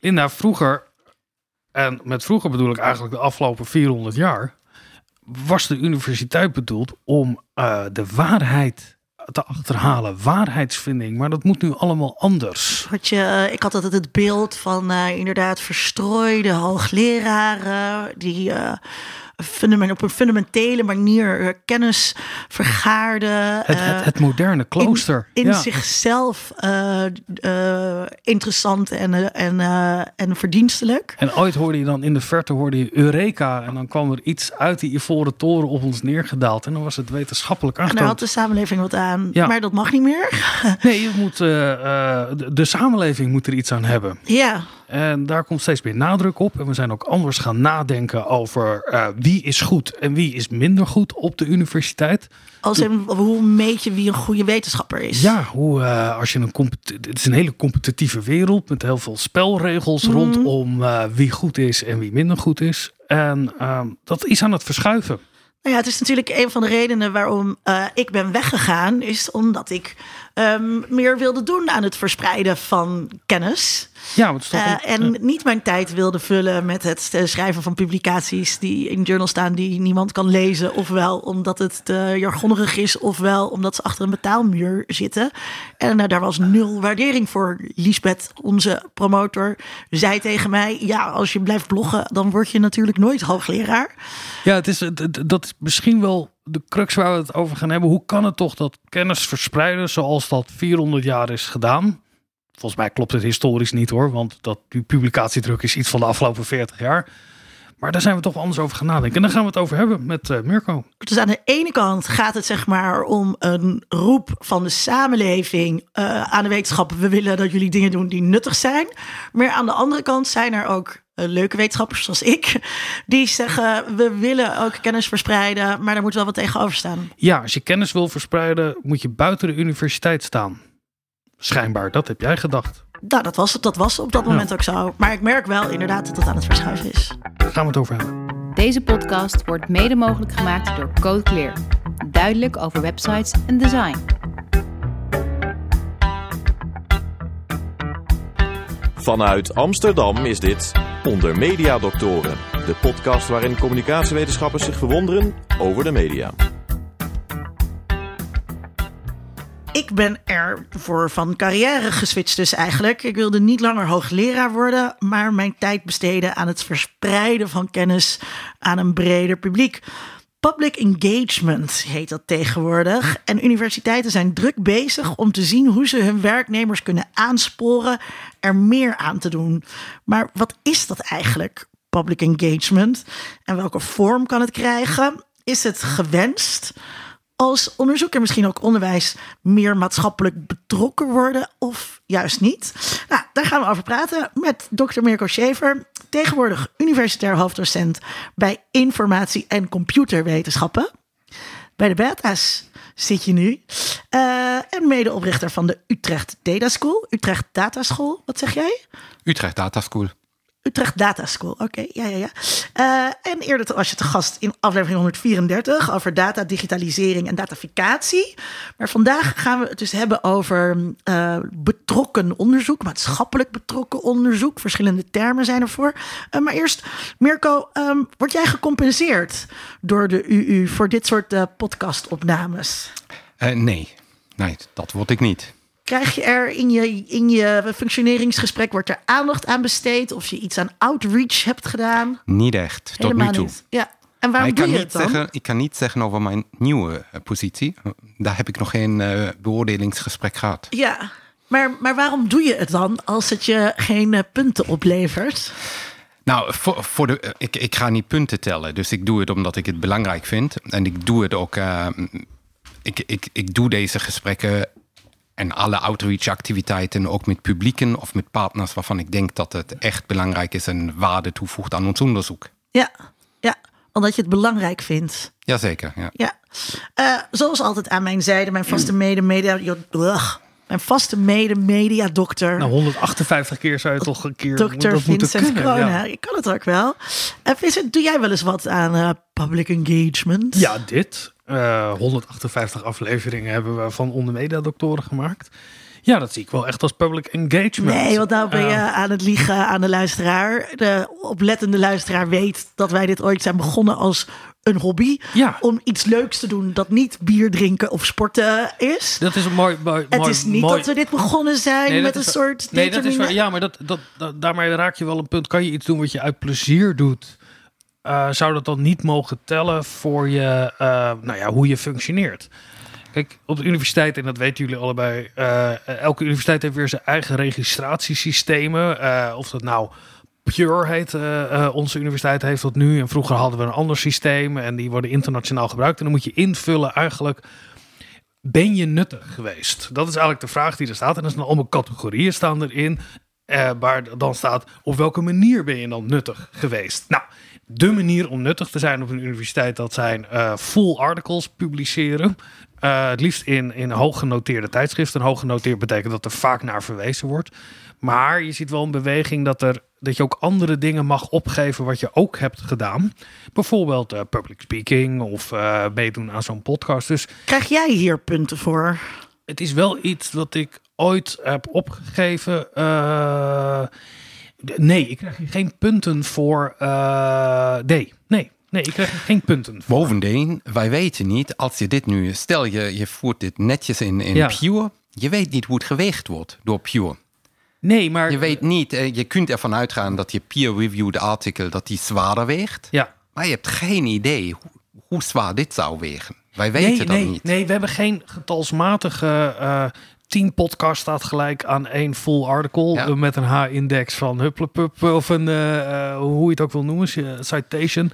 Linda, vroeger, en met vroeger bedoel ik eigenlijk de afgelopen 400 jaar, was de universiteit bedoeld om uh, de waarheid te achterhalen, waarheidsvinding. Maar dat moet nu allemaal anders. Had je, eh, ik had altijd het beeld van uh, inderdaad verstrooide hoogleraren die fundament, op een fundamentele manier uh, kennis vergaarden. Het, het, het, moderne klooster. In, in ja. zichzelf uh, uh, interessant en, en, en verdienstelijk. En ooit hoorde je dan in de verte hoorde je Eureka. En dan kwam er iets uit die ivoren toren op ons neergedaald. En dan was het wetenschappelijk aangetoond. En daar had de samenleving wat aan. Ja. Maar dat mag niet meer. nee, je moet, de, de samenleving moet er iets aan hebben. Ja. En daar komt steeds meer nadruk op. En we zijn ook anders gaan nadenken over uh, wie is goed en wie is minder goed op de universiteit. Als in, hoe meet je wie een goede wetenschapper is? Ja, hoe, uh, als je een het is een hele competitieve wereld met heel veel spelregels mm. rondom uh, wie goed is en wie minder goed is. En dat is aan het verschuiven. Nou ja, het is natuurlijk een van de redenen waarom ik ben weggegaan, is omdat ik um, meer wilde doen aan het verspreiden van kennis. Ja, toch uh, en niet mijn tijd wilde vullen met het schrijven van publicaties die in journal staan die niemand kan lezen. Ofwel omdat het te jargonnerig is, ofwel omdat ze achter een betaalmuur zitten. En uh, daar was nul waardering voor. Lisbeth, onze promotor, zei tegen mij: Ja, als je blijft bloggen, dan word je natuurlijk nooit hoogleraar. Ja, het is, dat is misschien wel de crux waar we het over gaan hebben. Hoe kan het toch dat kennis verspreiden zoals dat 400 jaar is gedaan? Volgens mij klopt het historisch niet hoor, want dat, die publicatiedruk is iets van de afgelopen 40 jaar. Maar daar zijn we toch anders over gaan nadenken. En daar gaan we het over hebben met uh, Mirko. Dus aan de ene kant gaat het zeg maar om een roep van de samenleving uh, aan de wetenschap. We willen dat jullie dingen doen die nuttig zijn. Maar aan de andere kant zijn er ook leuke wetenschappers zoals ik. Die zeggen we willen ook kennis verspreiden. Maar daar moet wel wat tegenover staan. Ja, als je kennis wil verspreiden moet je buiten de universiteit staan. Schijnbaar, dat heb jij gedacht. Nou, dat was, dat was op dat moment ja. ook zo. Maar ik merk wel inderdaad dat het aan het verschuiven is. Daar gaan we het over hebben. Deze podcast wordt mede mogelijk gemaakt door Code Clear. Duidelijk over websites en design. Vanuit Amsterdam is dit Onder Media Doctoren. De podcast waarin communicatiewetenschappers zich verwonderen over de media. ik ben er voor van carrière geswitcht dus eigenlijk. Ik wilde niet langer hoogleraar worden, maar mijn tijd besteden aan het verspreiden van kennis aan een breder publiek. Public engagement heet dat tegenwoordig. En universiteiten zijn druk bezig om te zien hoe ze hun werknemers kunnen aansporen er meer aan te doen. Maar wat is dat eigenlijk, public engagement? En welke vorm kan het krijgen? Is het gewenst? als onderzoeker misschien ook onderwijs meer maatschappelijk betrokken worden of juist niet? Nou, daar gaan we over praten met dokter Mirko Schever, tegenwoordig universitair hoofddocent bij informatie- en computerwetenschappen. Bij de Beta's zit je nu. Uh, en medeoprichter van de Utrecht Data School. Utrecht Data School, wat zeg jij? Utrecht Data School. Utrecht Data School, oké, ja, ja, ja. Uh, en eerder was je te gast in aflevering 134 over data, digitalisering en dataficatie. Maar vandaag gaan we het dus hebben over uh, betrokken onderzoek, maatschappelijk betrokken onderzoek. Verschillende termen zijn ervoor. Uh, maar eerst, Mirko, um, word jij gecompenseerd door de UU voor dit soort podcastopnames? nee, nee, dat word ik niet. Krijg je er in je, in je functioneringsgesprek, wordt er aandacht aan besteed? Of je iets aan outreach hebt gedaan? Niet echt, tot nu toe. Niet. Ja. En waarom doe je het dan? Zeggen, ik kan niet zeggen over mijn nieuwe uh, positie. Daar heb ik nog geen uh, beoordelingsgesprek gehad. Ja, maar, maar waarom doe je het dan als het je geen uh, punten oplevert? Nou, voor, voor de, ik, ik ga niet punten tellen. Dus ik doe het omdat ik het belangrijk vind. En ik doe het ook. ik, ik, ik doe deze gesprekken en alle outreach-activiteiten, ook met publieken of met partners waarvan ik denk dat het echt belangrijk is en waarde toevoegt aan ons onderzoek. Ja, ja omdat je het belangrijk vindt. Jazeker, ja. ja. Uh, zoals altijd aan mijn zijde, mijn vaste mede-media... Mijn vaste mede-media-dokter. Nou, 158 keer zou je toch een keer Dokter dat Vincent moeten kunnen. Ja. Ik kan het ook wel. En Vincent, doe jij wel eens wat aan uh, public engagement? Ja, dit. Uh, 158 afleveringen hebben we van Onder Media Doktoren gemaakt. Ja, dat zie ik wel echt als public engagement. Nee, want nou ben je Uh, aan het liegen aan de luisteraar. De oplettende luisteraar weet dat wij dit ooit zijn begonnen als een hobby. Ja. Om iets leuks te doen dat niet bier drinken of sporten is. dat is een mooi, mooi Het mooi- is niet mooi- dat we dit begonnen zijn Nee, met een soort Nee, dat is waar. Ja, maar dat, dat, dat, daarmee raak je wel een punt. Kan je iets doen wat je uit plezier doet? Eh, zou dat dan niet mogen tellen voor je, eh, nou ja, hoe je functioneert? Kijk, op de universiteit, en dat weten jullie allebei, eh, elke universiteit heeft weer zijn eigen registratiesystemen. Of dat nou Pure heet, onze universiteit heeft dat nu. En vroeger hadden we een ander systeem en die worden internationaal gebruikt. En dan moet je invullen eigenlijk ben je nuttig geweest? Dat is eigenlijk de vraag die er staat. En er zijn allemaal categorieën staan erin. waar dan staat, op welke manier ben je dan nuttig geweest? Nou, de manier om nuttig te zijn op een universiteit, dat zijn eh, full articles publiceren. Eh, het liefst in, in hooggenoteerde tijdschriften. Hooggenoteerd betekent dat er vaak naar verwezen wordt. Maar je ziet wel een beweging dat, er, dat je ook andere dingen mag opgeven wat je ook hebt gedaan. Bijvoorbeeld eh, public speaking of meedoen aan zo'n podcast. Dus Krijg jij hier punten voor? het is wel iets dat ik ooit heb opgegeven. D- nee, ik krijg hier geen punten voor. eh, nee, nee, nee, ik krijg geen punten voor. Bovendien, wij weten niet, als je dit nu, stel je, je voert dit netjes in, in Ja. Pure, je weet niet hoe het geweegd wordt door Pure. Nee, maar. Je weet niet, eh, je kunt ervan uitgaan dat je peer-reviewed artikel, dat die zwaarder weegt. Ja. Maar je hebt geen idee hoe, hoe zwaar dit zou wegen. Wij weten Nee, dat nee, niet. nee, we hebben geen getalsmatige. eh tien podcast staat gelijk aan één full article Ja. met een H-index van Hupplepup of een eh, eh, hoe je het ook wil noemen, citation.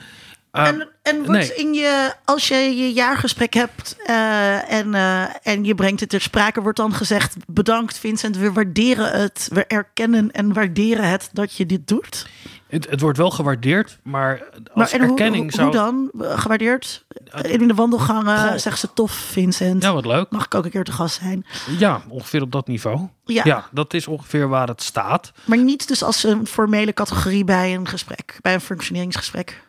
Eh, En, en wordt nee. in je, als je je jaargesprek hebt eh, en, eh, en je brengt het ter sprake, wordt dan gezegd: Bedankt Vincent, we waarderen het, we erkennen en waarderen het dat je dit doet. Het, het wordt wel gewaardeerd, maar als Maar erkenning hoe, zou. hoe dan? Gewaardeerd? In de wandelgangen Goh. zegt ze tof, Vincent. Ja, wat leuk. Mag ik ook een keer te gast zijn? Ja, ongeveer op dat niveau. Ja. Ja, dat is ongeveer waar het staat. Maar niet dus als een formele categorie bij een gesprek, bij een functioneringsgesprek.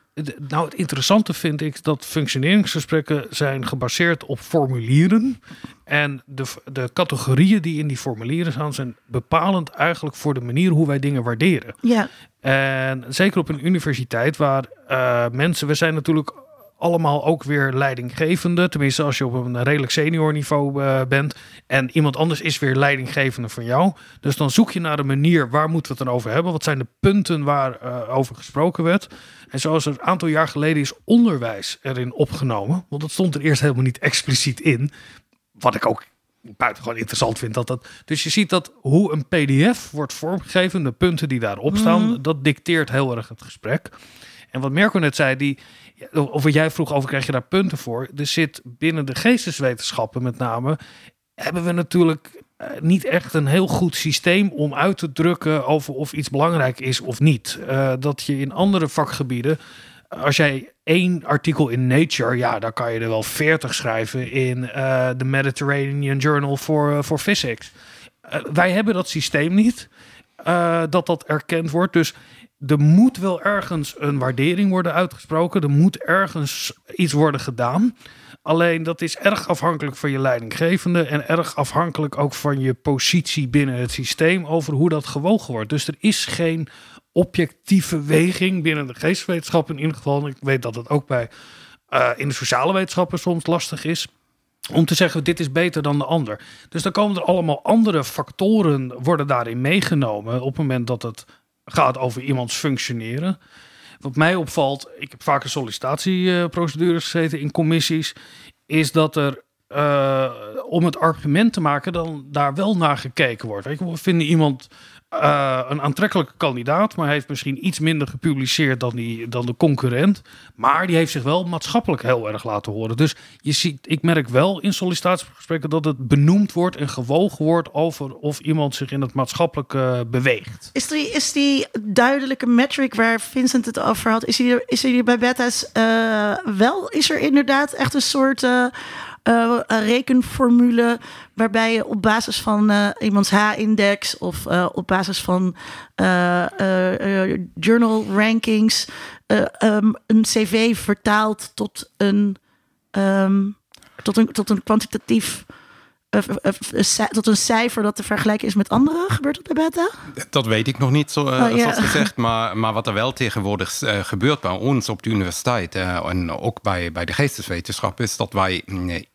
Nou, het interessante vind ik dat functioneringsgesprekken zijn gebaseerd op formulieren. En de, de categorieën die in die formulieren staan, zijn bepalend eigenlijk voor de manier hoe wij dingen waarderen. Ja, En zeker op een universiteit waar eh, mensen, we zijn natuurlijk allemaal ook weer leidinggevende. Tenminste, als je op een redelijk senior niveau eh, bent. En iemand anders is weer leidinggevende van jou. Dus dan zoek je naar een manier, waar moeten we het dan over hebben? Wat zijn de punten waar eh, over gesproken werd? En zoals er een aantal jaar geleden is onderwijs erin opgenomen. Want dat stond er eerst helemaal niet expliciet in. Wat ik ook buitengewoon interessant vind. Dat dat, dus je ziet dat hoe een pdf wordt vormgegeven, de punten die daarop staan, dat dicteert heel erg het gesprek. En wat Merco net zei, die, of wat jij vroeg over, krijg je daar punten voor? Er zit binnen de geesteswetenschappen met name, hebben we natuurlijk eh, niet echt een heel goed systeem om uit te drukken over of iets belangrijk is of niet. Eh, dat je in andere vakgebieden, als jij één artikel in Nature, ja, dan kan je er wel veertig schrijven in eh, de Mediterranean Journal for, for Physics. Wij hebben dat systeem niet, dat dat erkend wordt. Dus er moet wel ergens een waardering worden uitgesproken. Er moet ergens iets worden gedaan. Alleen dat is erg afhankelijk van je leidinggevende en erg afhankelijk ook van je positie binnen het systeem over hoe dat gewogen wordt. Dus er is geen objectieve weging binnen de geesteswetenschap in ieder geval. Ik weet dat het ook bij eh, in de sociale wetenschappen soms lastig is om te zeggen dit is beter dan de ander. Dus dan komen er allemaal andere factoren worden daarin meegenomen op het moment dat het gaat over iemands functioneren. Wat mij opvalt, ik heb vaker sollicitatieprocedures gezeten in commissies, is dat er eh, om het argument te maken dan daar wel naar gekeken wordt. Weet je, we vinden iemand eh, een aantrekkelijke kandidaat, maar heeft misschien iets minder gepubliceerd dan, die, dan de concurrent. Maar die heeft zich wel maatschappelijk heel erg laten horen. Dus je ziet, ik merk wel in sollicitatiegesprekken dat het benoemd wordt en gewogen wordt over of iemand zich in het maatschappelijke beweegt. Is die, is die duidelijke metric waar Vincent het over had, is die, is die bij Betta's eh, wel? Is er inderdaad echt een soort een rekenformule waarbij je op basis van eh, iemands H-index of eh, op basis van journal rankings eh, ehm, een cv vertaalt tot een, ehm, tot een, tot een kwantitatief tot een cijfer dat te vergelijken is met andere? Gebeurt dat bij Beta? Dat weet ik nog niet, zo, uh, oh, zoals gezegd. Maar, maar wat er wel tegenwoordig uh, gebeurt bij ons op de universiteit uh, en ook bij, bij de geesteswetenschap, is dat wij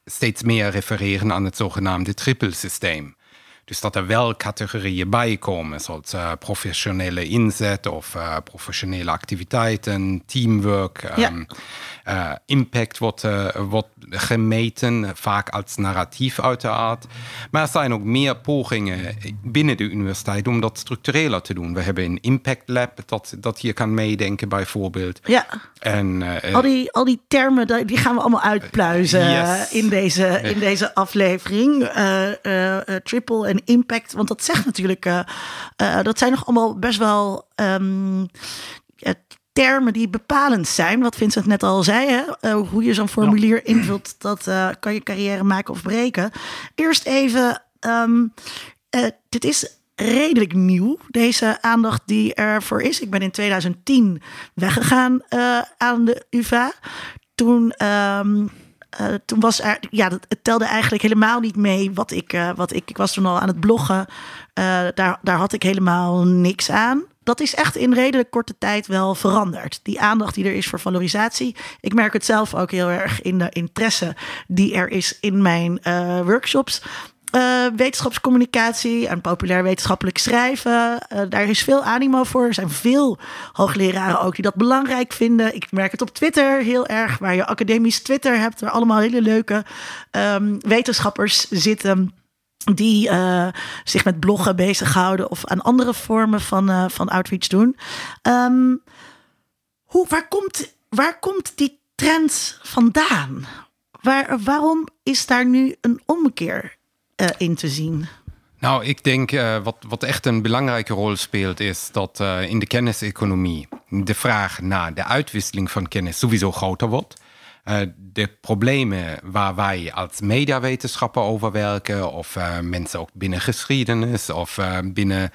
steeds meer refereren aan het zogenaamde trippelsysteem. Dus dat er wel categorieën bij komen, zoals uh, professionele inzet of uh, professionele activiteiten, teamwork. Ja. Um, uh, impact wordt, wordt gemeten, vaak als narratief uiteraard. Maar er zijn ook meer pogingen binnen de universiteit om dat structureler te doen. We hebben een Impact Lab dat, dat hier kan meedenken bijvoorbeeld. Ja. En, al, die, al die termen, die gaan we allemaal uitpluizen Yes. in, deze, in deze aflevering. triple en impact. Want dat zegt natuurlijk, uh, uh, dat zijn nog allemaal best wel um, termen die bepalend zijn. Wat Vincent net al zei, hè? Hoe je zo'n formulier ja. invult, dat kan je carrière maken of breken. Eerst even, um, dit is redelijk nieuw, deze aandacht die ervoor is. Ik ben in 2010 weggegaan aan de UvA. Toen... Um, uh, toen was er, ja, dat, het telde eigenlijk helemaal niet mee wat ik, uh, wat ik, ik was toen al aan het bloggen. Uh, daar, daar had ik helemaal niks aan. Dat is echt in redelijk korte tijd wel veranderd. Die aandacht die er is voor valorisatie. Ik merk het zelf ook heel erg in de interesse die er is in mijn workshops. Uh, wetenschapscommunicatie en populair wetenschappelijk schrijven. Uh, daar is veel animo voor. Er zijn veel hoogleraren ook die dat belangrijk vinden. Ik merk het op Twitter heel erg, waar je academisch Twitter hebt, waar allemaal hele leuke um, wetenschappers zitten. Die uh, zich met bloggen bezighouden of aan andere vormen van, van outreach doen. Um, hoe, waar, komt, waar komt die trend vandaan? Waar, waarom is daar nu een ommekeer uh, in te zien? Nou, ik denk uh, wat, wat echt een belangrijke rol speelt, is dat uh, in de kenniseconomie de vraag naar de uitwisseling van kennis sowieso groter wordt. De problemen waar wij als mediawetenschappen over werken, of mensen ook binnen geschiedenis of binnen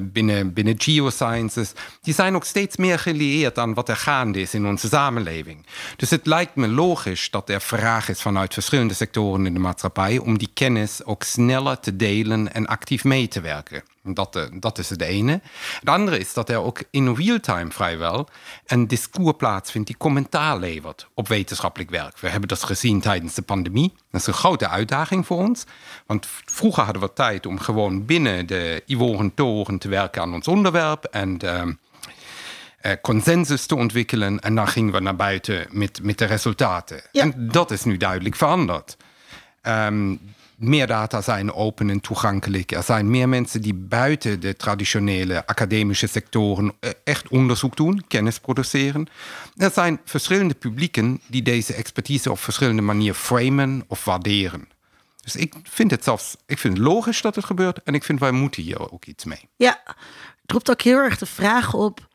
binnen, binnen geosciences, die zijn ook steeds meer gelieerd aan wat er gaande is in onze samenleving. Dus het lijkt me logisch dat er vraag is vanuit verschillende sectoren in de maatschappij om die kennis ook sneller te delen en actief mee te werken. Dat, uh, dat is het ene. Het andere is dat er ook in real-time vrijwel een discours plaatsvindt die commentaar levert op wetenschappelijk werk. We hebben dat gezien tijdens de pandemie. Dat is een grote uitdaging voor ons. Want vroeger hadden we tijd om gewoon binnen de ivoren toren te werken aan ons onderwerp en uh, uh, consensus te ontwikkelen. En dan gingen we naar buiten met, met de resultaten. Ja. En dat is nu duidelijk veranderd. Um, meer data zijn open en toegankelijk. Er zijn meer mensen die buiten de traditionele academische sectoren echt onderzoek doen, kennis produceren. Er zijn verschillende publieken die deze expertise op verschillende manieren framen of waarderen. Dus ik vind het zelfs ik vind logisch dat het gebeurt en ik vind wij moeten hier ook iets mee. Ja, het roept ook heel erg de vraag op.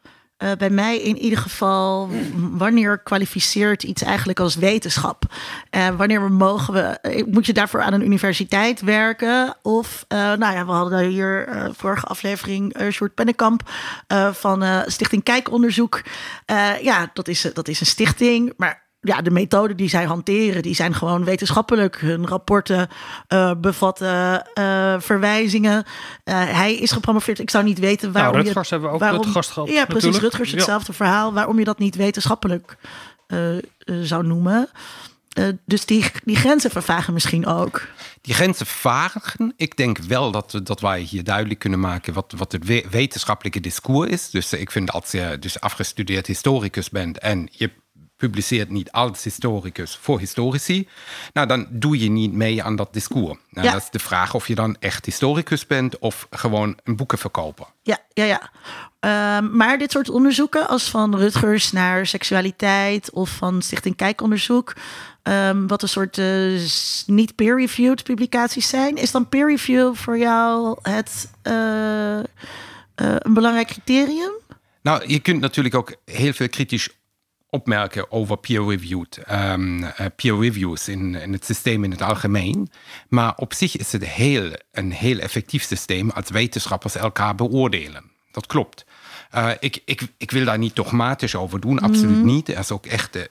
Uh, bij mij in ieder geval, wanneer kwalificeert iets eigenlijk als wetenschap? Uh, wanneer mogen we, moet je daarvoor aan een universiteit werken? Of, nou ja, we hadden hier vorige aflevering Sjoerd Pennekamp van Stichting Kijkonderzoek. ja, dat is, dat is een stichting, maar ja, de methoden die zij hanteren, die zijn gewoon wetenschappelijk. Hun rapporten uh, bevatten uh, verwijzingen. Uh, hij is gepromoveerd. Ik zou niet weten waarom. Nou, Rutgers je, hebben we ook waarom, gehad. Ja, precies. natuurlijk. Rutgers, hetzelfde ja. verhaal. Waarom je dat niet wetenschappelijk zou noemen. dus die, die grenzen vervagen misschien ook. Die grenzen vagen. Ik denk wel dat, dat wij hier duidelijk kunnen maken wat, wat het wetenschappelijke discours is. Dus ik vind als je dus afgestudeerd historicus bent en je publiceert niet als historicus voor historici, nou dan doe je niet mee aan dat discours. Nou, ja. Dat is de vraag of je dan echt historicus bent of gewoon een boekenverkoper. Ja, ja, ja. Uh, maar dit soort onderzoeken, als van Rutgers naar seksualiteit of van Stichting Kijkonderzoek, um, wat een soort uh, niet peer-reviewed publicaties zijn, is dan peer review voor jou het uh, een belangrijk criterium? Nou, je kunt natuurlijk ook heel veel kritisch opmerken over peer-reviewed, um, uh, peer reviews in, in, het systeem in het algemeen. Maar op zich is het heel, een heel effectief systeem als wetenschappers elkaar beoordelen. Dat klopt. Uh, ik, ik, ik wil daar niet dogmatisch over doen, absoluut mm -hmm. niet. Er is ook echt uh,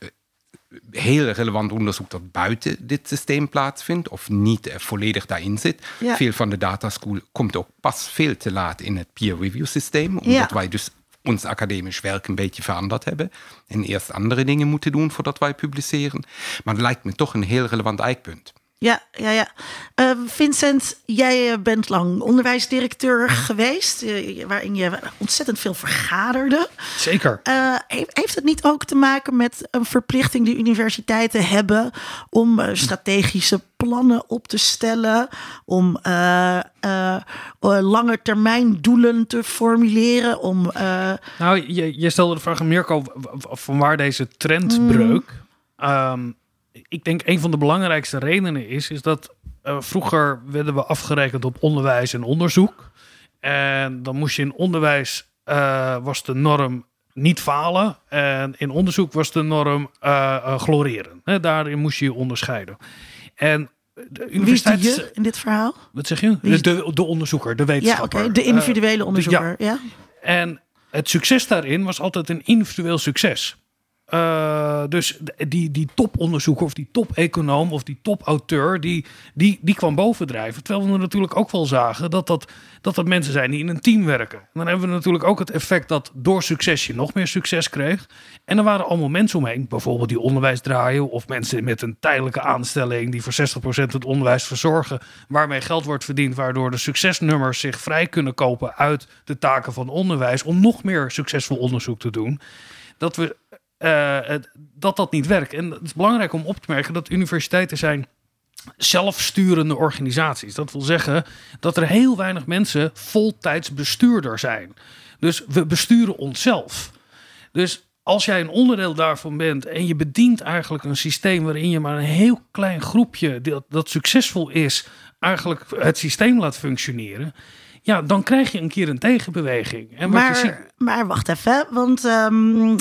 heel relevant onderzoek dat buiten dit systeem plaatsvindt of niet volledig daarin zit. Ja. Veel van de dataschool komt ook pas veel te laat in het peer review systeem, omdat Ja. wij dus ons academisch werk een beetje veranderd hebben en eerst andere dingen moeten doen voordat wij publiceren. Maar het lijkt me toch een heel relevant eikpunt. Ja, ja, ja. Eh, Vincent, jij eh, bent lang onderwijsdirecteur geweest, eh, waarin je ontzettend veel vergaderde. Zeker. Eh, he- heeft het niet ook te maken met een verplichting die universiteiten hebben om strategische plannen op te stellen, om lange termijn doelen te formuleren, om Nou, je, je stelde de vraag aan Mirko van waar deze trendbreuk. Ehm, ik denk een van de belangrijkste redenen is, is dat eh, vroeger werden we afgerekend op onderwijs en onderzoek. En dan moest je in onderwijs, eh, was de norm niet falen. En in onderzoek was de norm eh, gloreren. Daarin moest je je onderscheiden. En de wie is je in dit verhaal? Wat zeg je? Is- De, de onderzoeker, de Ja, wetenschapper. oké, de individuele Eh, onderzoeker. ja. en het succes daarin was altijd een individueel succes. Eh, dus die, die toponderzoeker of die top-econoom of die top-auteur, die, die, die kwam bovendrijven. Terwijl we natuurlijk ook wel zagen dat dat, dat dat mensen zijn die in een team werken. En dan hebben we natuurlijk ook het effect dat door succes je nog meer succes kreeg. En er waren allemaal mensen omheen, bijvoorbeeld die onderwijs draaien of mensen met een tijdelijke aanstelling die voor 60% het onderwijs verzorgen, waarmee geld wordt verdiend, waardoor de succesnummers zich vrij kunnen kopen uit de taken van onderwijs om nog meer succesvol onderzoek te doen. Dat we eh, dat dat niet werkt. En het is belangrijk om op te merken dat universiteiten zijn zelfsturende organisaties. Dat wil zeggen dat er heel weinig mensen voltijds bestuurder zijn. Dus we besturen onszelf. Dus als jij een onderdeel daarvan bent en je bedient eigenlijk een systeem waarin je maar een heel klein groepje dat, dat succesvol is, eigenlijk het systeem laat functioneren. Ja, dan krijg je een keer een tegenbeweging. En wat je ziet, Maar, maar wacht even, want, ehm,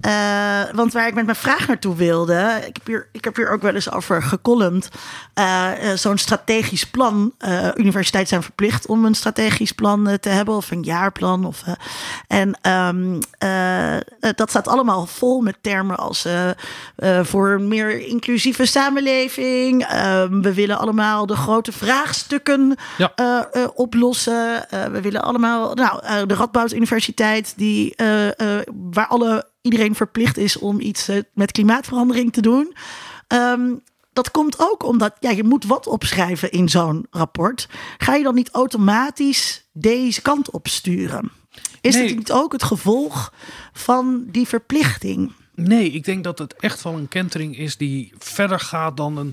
eh, want waar ik met mijn vraag naartoe wilde, ik heb hier, ik heb hier ook wel eens over gecolumnd. Eh, eh, Zo'n strategisch plan. eh universiteiten zijn verplicht om een strategisch plan te hebben, of een jaarplan. Of, en ehm, eh, eh, dat staat allemaal vol met termen als voor een meer inclusieve samenleving. Ehm, we willen allemaal de grote vraagstukken Ja. oplossen. We willen allemaal, nou, de Radboud Universiteit, die, waar alle, iedereen verplicht is om iets eh, met klimaatverandering te doen. Ehm, dat komt ook omdat ja, je moet wat opschrijven in zo'n rapport. Ga je dan niet automatisch deze kant op sturen? Is Nee. dit niet ook het gevolg van die verplichting? Nee, ik denk dat het echt wel een kentering is die verder gaat dan een.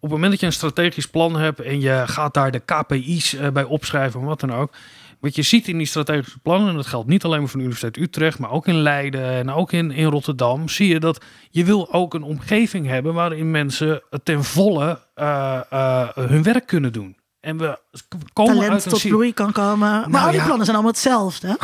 Op het moment dat je een strategisch plan hebt en je gaat daar de KPI's eh, bij opschrijven, wat dan ook. Wat je ziet in die strategische plannen, en dat geldt niet alleen maar voor de Universiteit Utrecht, maar ook in Leiden en ook in, in Rotterdam, zie je dat je wil ook een omgeving hebben waarin mensen ten volle eh, eh, hun werk kunnen doen. En we komen Talent tot bloei kan komen. Maar Nou al die ja. plannen zijn allemaal hetzelfde.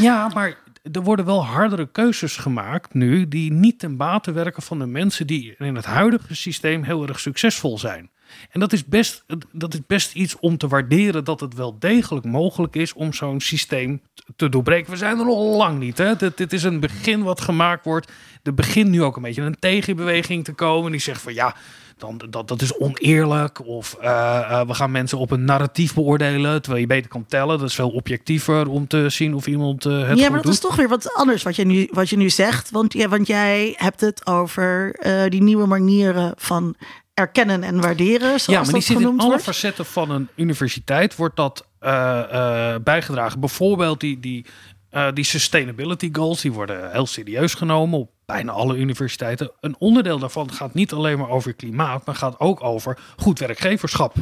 Ja, maar er worden wel hardere keuzes gemaakt nu die niet ten bate werken van de mensen die in het huidige systeem heel erg succesvol zijn. En dat is best, dat is best iets om te waarderen dat het wel degelijk mogelijk is om zo'n systeem te doorbreken. We zijn er nog lang niet. Hè? Dit, dit is een begin wat gemaakt wordt. Er begint nu ook een beetje een tegenbeweging te komen. Die zegt van ja, dan, dat, dat is oneerlijk. Of eh, eh, we gaan mensen op een narratief beoordelen. Terwijl je beter kan tellen. Dat is veel objectiever om te zien of iemand eh, het ja, goed maar dat doet. is toch weer wat anders wat je nu, wat je nu zegt. Want, ja, want jij hebt het over die nieuwe manieren van erkennen en waarderen. Zoals Ja, maar die zit in alle wordt. facetten van een universiteit. Wordt dat eh, eh, bijgedragen. Bijvoorbeeld die, die, eh, die sustainability goals. Die worden heel serieus genomen op bijna alle universiteiten. Een onderdeel daarvan gaat niet alleen maar over klimaat. Maar gaat ook over goed werkgeverschap.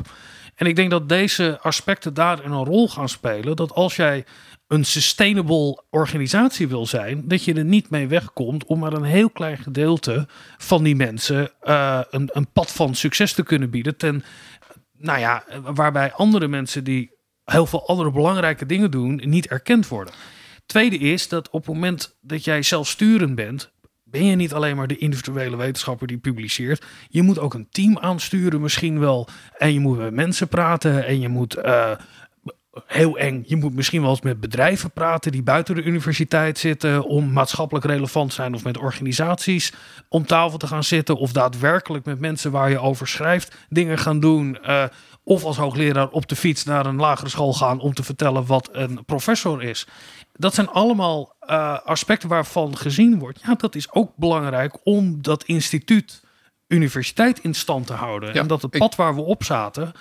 En ik denk dat deze aspecten daar een rol gaan spelen. Dat als jij een sustainable organisatie wil zijn, dat je er niet mee wegkomt om maar een heel klein gedeelte van die mensen eh, een, een pad van succes te kunnen bieden. Ten, nou ja, waarbij andere mensen die heel veel andere belangrijke dingen doen, niet erkend worden. Tweede is dat op het moment dat jij zelfsturend bent, ben je niet alleen maar de individuele wetenschapper die publiceert. Je moet ook een team aansturen misschien wel. En je moet met mensen praten en je moet eh, heel eng. Je moet misschien wel eens met bedrijven praten die buiten de universiteit zitten om maatschappelijk relevant te zijn of met organisaties om tafel te gaan zitten of daadwerkelijk met mensen waar je over schrijft dingen gaan doen. Uh, of als hoogleraar op de fiets naar een lagere school gaan om te vertellen wat een professor is. Dat zijn allemaal uh, aspecten waarvan gezien wordt. Ja, dat is ook belangrijk om dat instituut universiteit in stand te houden. en dat het pad waar we op zaten.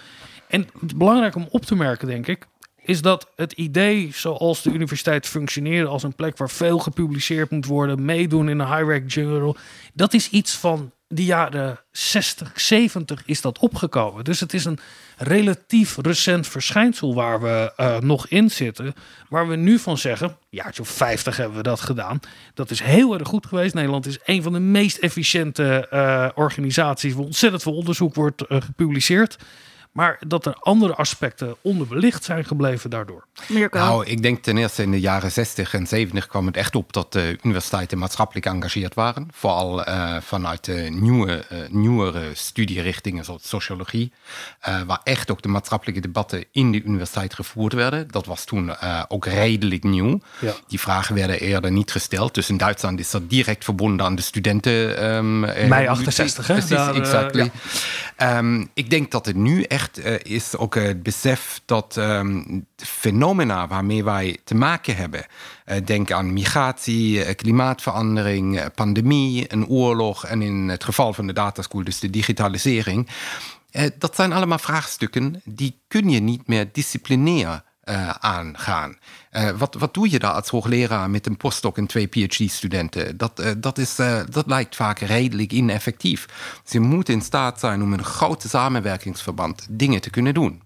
En het belangrijk om op te merken, denk ik, is dat het idee zoals de universiteit functioneert als een plek waar veel gepubliceerd moet worden, meedoen in een high-rank journal, dat is iets van de jaren 60, 70 is dat opgekomen. Dus het is een relatief recent verschijnsel waar we uh, nog in zitten. Waar we nu van zeggen, ja, of 50 hebben we dat gedaan. Dat is heel erg goed geweest. Nederland is een van de meest efficiënte uh, organisaties. Waar ontzettend veel onderzoek wordt uh, gepubliceerd. Maar dat er andere aspecten onderbelicht zijn gebleven daardoor. Nou, ik denk ten eerste in de jaren 60 en 70 kwam het echt op dat de universiteiten maatschappelijk geëngageerd waren. Vooral uh, vanuit de nieuwe, uh, nieuwere studierichtingen zoals sociologie. Uh, waar echt ook de maatschappelijke debatten in de universiteit gevoerd werden. Dat was toen ook redelijk nieuw. Ja. Die vragen werden eerder niet gesteld. Dus in Duitsland is dat direct verbonden aan de studenten. Um, Mei 68, hè? Precies, Daar, exactly. Um, ik denk dat het nu echt uh, is ook het besef dat um, fenomena waarmee wij te maken hebben, uh, denk aan migratie, uh, klimaatverandering, pandemie, een oorlog en in het geval van de dataschool dus de digitalisering, dat zijn allemaal vraagstukken die kun je niet meer disciplinair uh, aangaan. Uh, wat, wat doe je daar als hoogleraar met een postdoc en twee PhD-studenten? Dat, uh, dat, is, dat lijkt vaak redelijk ineffectief. Ze moeten in staat zijn om in een grote samenwerkingsverband dingen te kunnen doen.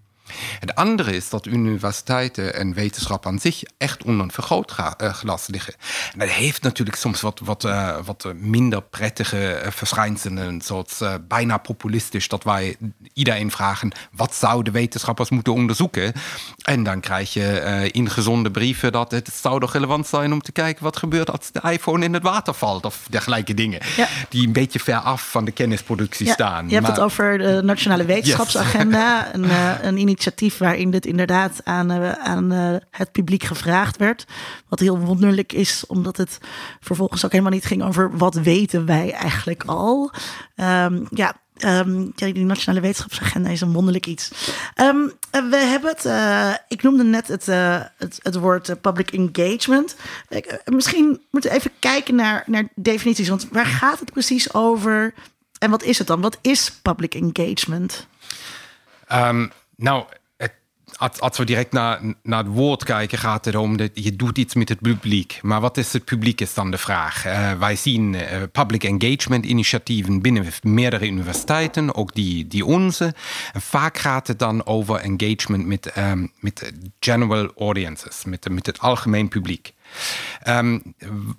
Het andere is dat universiteiten en wetenschap aan zich echt onder een vergrootglas liggen. En dat heeft natuurlijk soms wat, wat, uh, wat minder prettige verschijnselen, zoals uh, bijna populistisch, dat wij iedereen vragen: wat zouden wetenschappers moeten onderzoeken? En dan krijg je uh, in gezonde brieven dat het zou toch relevant zijn om te kijken wat gebeurt als de iPhone in het water valt of dergelijke dingen. Ja. Die een beetje ver af van de kennisproductie ja, staan. Je hebt maar, het over de Nationale Wetenschapsagenda, yes. een, een initiatief waarin dit inderdaad aan, uh, aan uh, het publiek gevraagd werd. Wat heel wonderlijk is, omdat het vervolgens ook helemaal niet ging over wat weten wij eigenlijk al. Um, ja, Um, die nationale wetenschapsagenda is een wonderlijk iets. Um, we hebben het, ik noemde net het, het, het woord public engagement. Ik, misschien moeten we even kijken naar, naar definities. Want waar gaat het precies over? En wat is het dan? Wat is public engagement? Nou, als, we direct naar, naar het woord kijken, gaat het om dat je doet iets met het publiek. Maar wat is het publiek, is dan de vraag. Uh, wij zien uh, public engagement initiatieven binnen meerdere universiteiten, ook die, die onze. En vaak gaat het dan over engagement met, um, met general audiences, met, met het algemeen publiek. Um,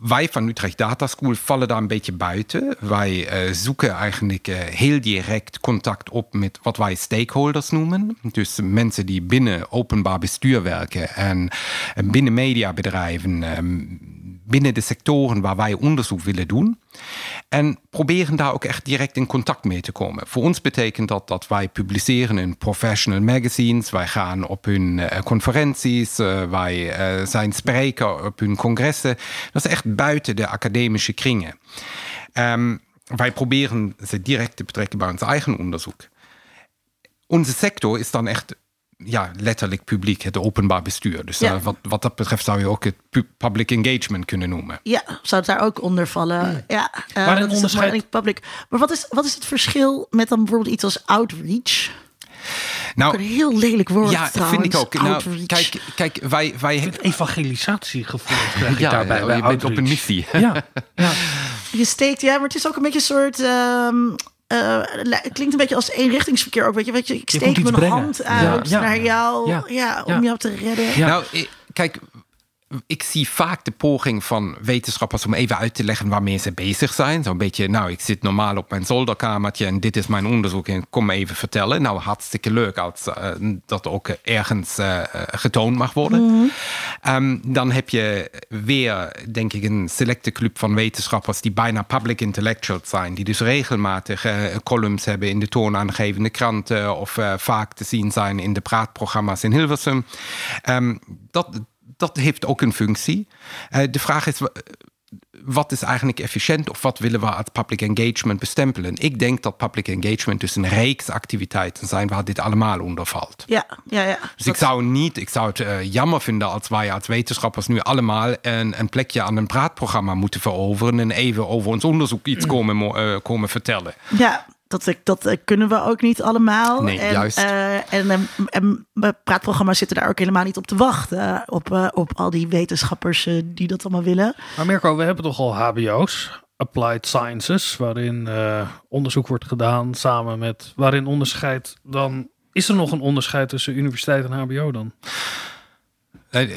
wij van Utrecht Data School vallen daar een beetje buiten. Wij uh, zoeken eigenlijk uh, heel direct contact op met wat wij stakeholders noemen. Dus mensen die binnen openbaar bestuur werken en binnen mediabedrijven, um, binnen de sectoren waar wij onderzoek willen doen. En proberen daar ook echt direct in contact mee te komen. Voor ons betekent dat dat wij publiceren in professional magazines. Wij gaan op hun uh, conferenties. Uh, wij uh, zijn spreker op hun congressen. Dat is echt buiten de academische kringen. Um, wij proberen ze direct te betrekken bij ons eigen onderzoek. Onze sector is dan echt ja, letterlijk publiek, het openbaar bestuur. Dus ja. uh, wat, wat dat betreft zou je ook het public engagement kunnen noemen. Ja, zou het daar ook onder vallen. Ja, uh, maar een onderscheid... public. Maar wat is, wat is het verschil met dan bijvoorbeeld iets als outreach? Nou, een heel lelijk woord. Ja, trouwens. vind ik ook. Nou, kijk, kijk, wij. wij het evangelisatiegevoel krijg ja, daarbij. je bent op een missie. Ja, ja. Je steekt, ja, maar het is ook een beetje een soort. Um, uh, het klinkt een beetje als eenrichtingsverkeer ook. Weet je, weet je ik steek mijn brengen. hand uit ja, ja, naar jou ja, om jou te redden. Nou, kijk, ik zie vaak de poging van wetenschappers om even uit te leggen waarmee ze bezig zijn. Zo'n beetje, nou, ik zit normaal op mijn zolderkamertje en dit is mijn onderzoek en kom me even vertellen. Nou, hartstikke leuk als uh, dat ook ergens uh, getoond mag worden. Mm um, dan heb je weer, denk ik, een selecte club van wetenschappers die bijna public intellectuals zijn. Die dus regelmatig uh, columns hebben in de toonaangevende kranten of vaak te zien zijn in de praatprogramma's in Hilversum. Um, dat dat heeft ook een functie. Uh, de vraag is, wat is eigenlijk efficiënt of wat willen we als public engagement bestempelen? Ik denk dat public engagement dus een reeks activiteiten zijn waar dit allemaal onder valt. Ja, ja, ja. Dus ik zou niet, ik zou het uh, jammer vinden als wij als wetenschappers nu allemaal een, een, plekje aan een praatprogramma moeten veroveren en even over ons onderzoek iets komen, uh, komen vertellen. Ja, dat, dat kunnen we ook niet allemaal. Nee, en, juist. Uh, en, en, praatprogramma's zitten daar ook helemaal niet op te wachten. Op, uh, op al die wetenschappers uh, die dat allemaal willen. Maar Mirko, we hebben toch al HBO's, Applied Sciences, waarin onderzoek wordt gedaan samen met. waarin onderscheid dan. Is er nog een onderscheid tussen universiteit en HBO dan?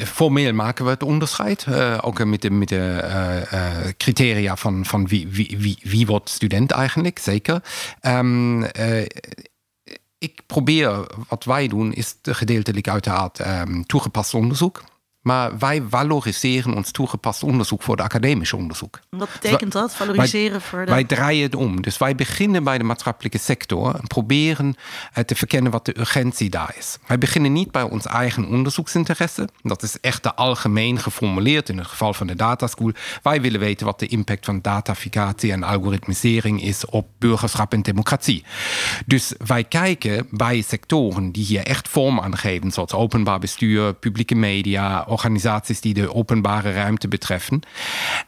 Formeel maken we het onderscheid, uh, ook met de, uh, uh, criteria van, wie, wie, student eigenlijk, zeker. Um, ik probeer, wat wij doen, is gedeeltelijk uiteraard um, toegepast onderzoek. Maar wij valoriseren ons toegepast onderzoek voor het academische onderzoek. Wat betekent dat, valoriseren wij, voor de... Wij draaien het om. Dus wij beginnen bij de maatschappelijke sector en proberen te verkennen wat de urgentie daar is. Wij beginnen niet bij ons eigen onderzoeksinteresse. Dat is echt algemeen geformuleerd in het geval van de dataschool. Wij willen weten wat de impact van dataficatie en algoritmisering is op burgerschap en democratie. Dus wij kijken bij sectoren die hier echt vorm aan geven, zoals openbaar bestuur, publieke media, organisaties die de openbare ruimte betreffen.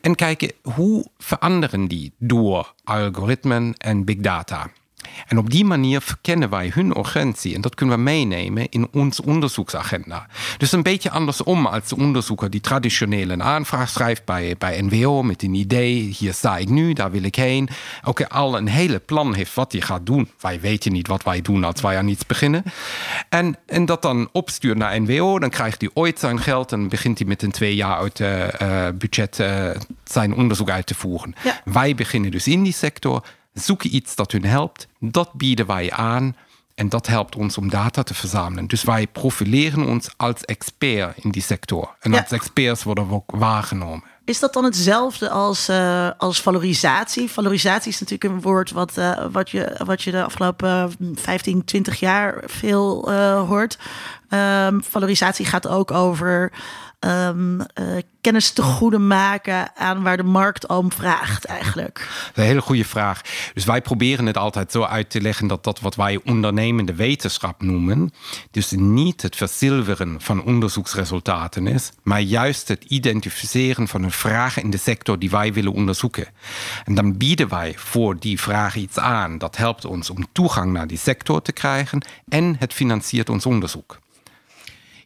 En kijken hoe veranderen die door algoritmen en big data. En op die manier verkennen wij hun urgentie en dat kunnen we meenemen in ons onderzoeksagenda. Dus een beetje andersom als de onderzoeker die traditioneel een aanvraag schrijft bij, bij NWO met een idee, hier sta ik nu, daar wil ik heen. Ook al een hele plan heeft wat hij gaat doen. Wij weten niet wat wij doen als wij aan iets beginnen. En, en dat dan opstuurt naar NWO, dan krijgt hij ooit zijn geld en begint hij met een twee jaar uit uh, budget uh, zijn onderzoek uit te voeren. Ja. Wij beginnen dus in die sector zoeken iets dat hun helpt. Dat bieden wij aan. En dat helpt ons om data te verzamelen. Dus wij profileren ons als expert in die sector. En Ja. als experts worden we ook waargenomen. Is dat dan hetzelfde als, eh, als valorisatie? Valorisatie is natuurlijk een woord wat, eh, wat, je, wat je de afgelopen 15, 20 jaar veel eh, hoort. Ehm, valorisatie gaat ook over ehm, eh, kennis te goede maken aan waar de markt om vraagt eigenlijk. Een hele goede vraag. Dus wij proberen het altijd zo uit te leggen dat dat wat wij ondernemende wetenschap noemen, dus niet het verzilveren van onderzoeksresultaten is, maar juist het identificeren van een vraag in de sector die wij willen onderzoeken. En dan bieden wij voor die vraag iets aan. Dat helpt ons om toegang naar die sector te krijgen en het financiert ons onderzoek.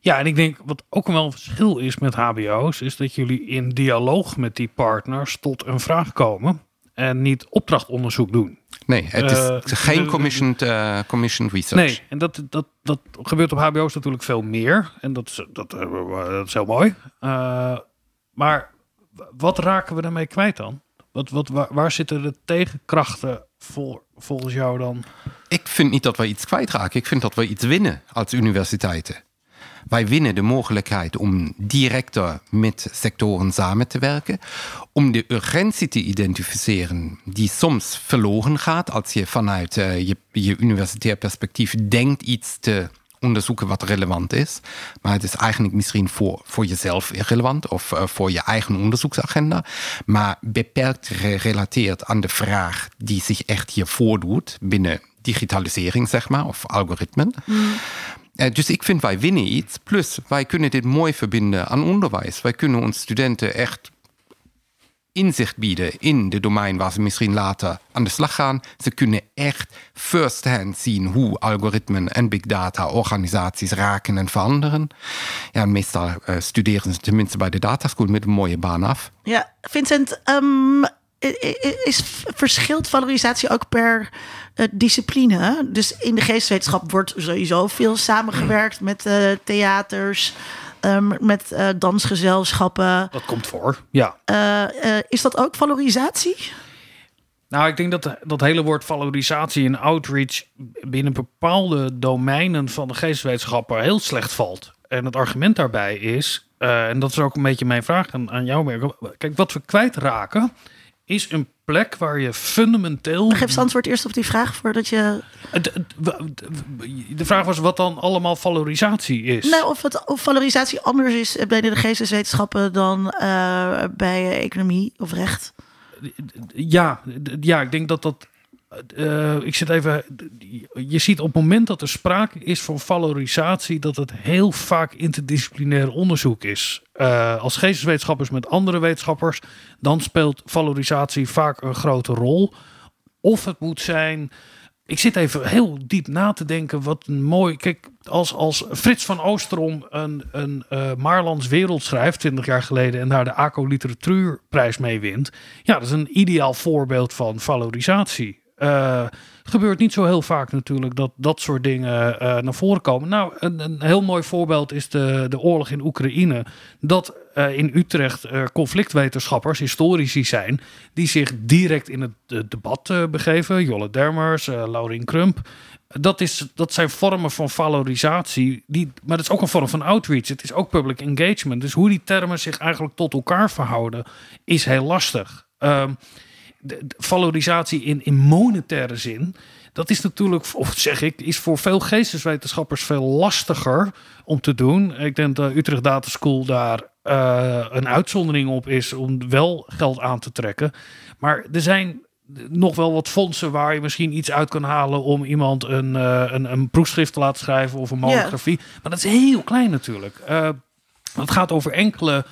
Ja, en ik denk wat ook wel een verschil is met HBO's, is dat jullie in dialoog met die partners tot een vraag komen en niet opdrachtonderzoek doen. Nee, het is Eh, geen de- commissioned, eh, commissioned research. Nee, en dat, dat, dat gebeurt op HBO's natuurlijk veel meer. En dat is, dat, eh, dat is heel mooi. Maar wat raken we daarmee kwijt dan? Wat, wat, waar, waar zitten de tegenkrachten voor, volgens jou dan? Ik vind niet dat wij iets kwijtraken. Ik vind dat wij iets winnen als universiteiten. Wij winnen de mogelijkheid om directer met sectoren samen te werken. Om de urgentie te identificeren die soms verloren gaat als je vanuit eh, je, je universitair perspectief denkt iets te onderzoeken wat relevant is. Maar het is eigenlijk misschien voor, voor jezelf irrelevant of eh, voor je eigen onderzoeksagenda. Maar beperkt gerelateerd aan de vraag die zich echt hier voordoet binnen digitalisering, zeg maar, of algoritmen. Eh, Dus ik vind wij winnen iets. Plus, wij kunnen dit mooi verbinden aan onderwijs. Wij kunnen ons studenten echt inzicht bieden in de domein waar ze misschien later aan de slag gaan. Ze kunnen echt first-hand zien hoe algoritmen en big data organisaties raken en veranderen. Ja, meestal eh, studeren ze tenminste bij de dataschool met een mooie baan af. Ja, Vincent, ehm, is, verschilt valorisatie ook per eh, discipline? Dus in de geesteswetenschap wordt sowieso veel samengewerkt met eh, theaters, ehm, met uh, dansgezelschappen. Dat komt voor, ja. Uh, is dat ook valorisatie? Nou, ik denk dat dat hele woord valorisatie en outreach binnen bepaalde domeinen van de geesteswetenschappen heel slecht valt. En het argument daarbij is, en dat is ook een beetje mijn vraag aan, aan jou, Kijk, wat we kwijtraken is een plek waar je fundamenteel. Geef het antwoord eerst op die vraag voordat je. De vraag was wat dan allemaal valorisatie is. Nou, of, het, of valorisatie anders is bij de geesteswetenschappen dan uh, bij economie of recht. Ja, ja, ik denk dat dat uh, ik zit even. Je ziet op het moment dat er sprake is van valorisatie, dat het heel vaak interdisciplinair onderzoek is. Uh, als geesteswetenschappers met andere wetenschappers, dan speelt valorisatie vaak een grote rol. Of het moet zijn. Ik zit even heel diep na te denken. Wat een mooi. Kijk, als, als Frits van Oosterom een, een uh, Maarlands wereld schrijft, 20 jaar geleden, en daar de ACO Literatuurprijs mee wint. Ja, dat is een ideaal voorbeeld van valorisatie. Uh, gebeurt niet zo heel vaak natuurlijk dat dat soort dingen uh, naar voren komen. Nou, een, een, heel mooi voorbeeld is de, de oorlog in Oekraïne. Dat uh, in Utrecht conflictwetenschappers, historici zijn, die zich direct in het debat begeven. Jolle Dermers, Laurien Krump. Dat, is, dat zijn vormen van valorisatie, die, maar dat is ook een vorm van outreach. Het is ook public engagement. Dus hoe die termen zich eigenlijk tot elkaar verhouden, is heel lastig. Uh, de, valorisatie in, in monetaire zin, dat is natuurlijk, of zeg ik, is voor veel geesteswetenschappers veel lastiger om te doen. Ik denk dat Utrecht Data School daar uh, een uitzondering op is om wel geld aan te trekken. Maar er zijn nog wel wat fondsen waar je misschien iets uit kan halen om iemand een, uh, een, een proefschrift te laten schrijven of een monografie. Yeah. Maar dat is heel klein natuurlijk. Uh, het gaat over enkele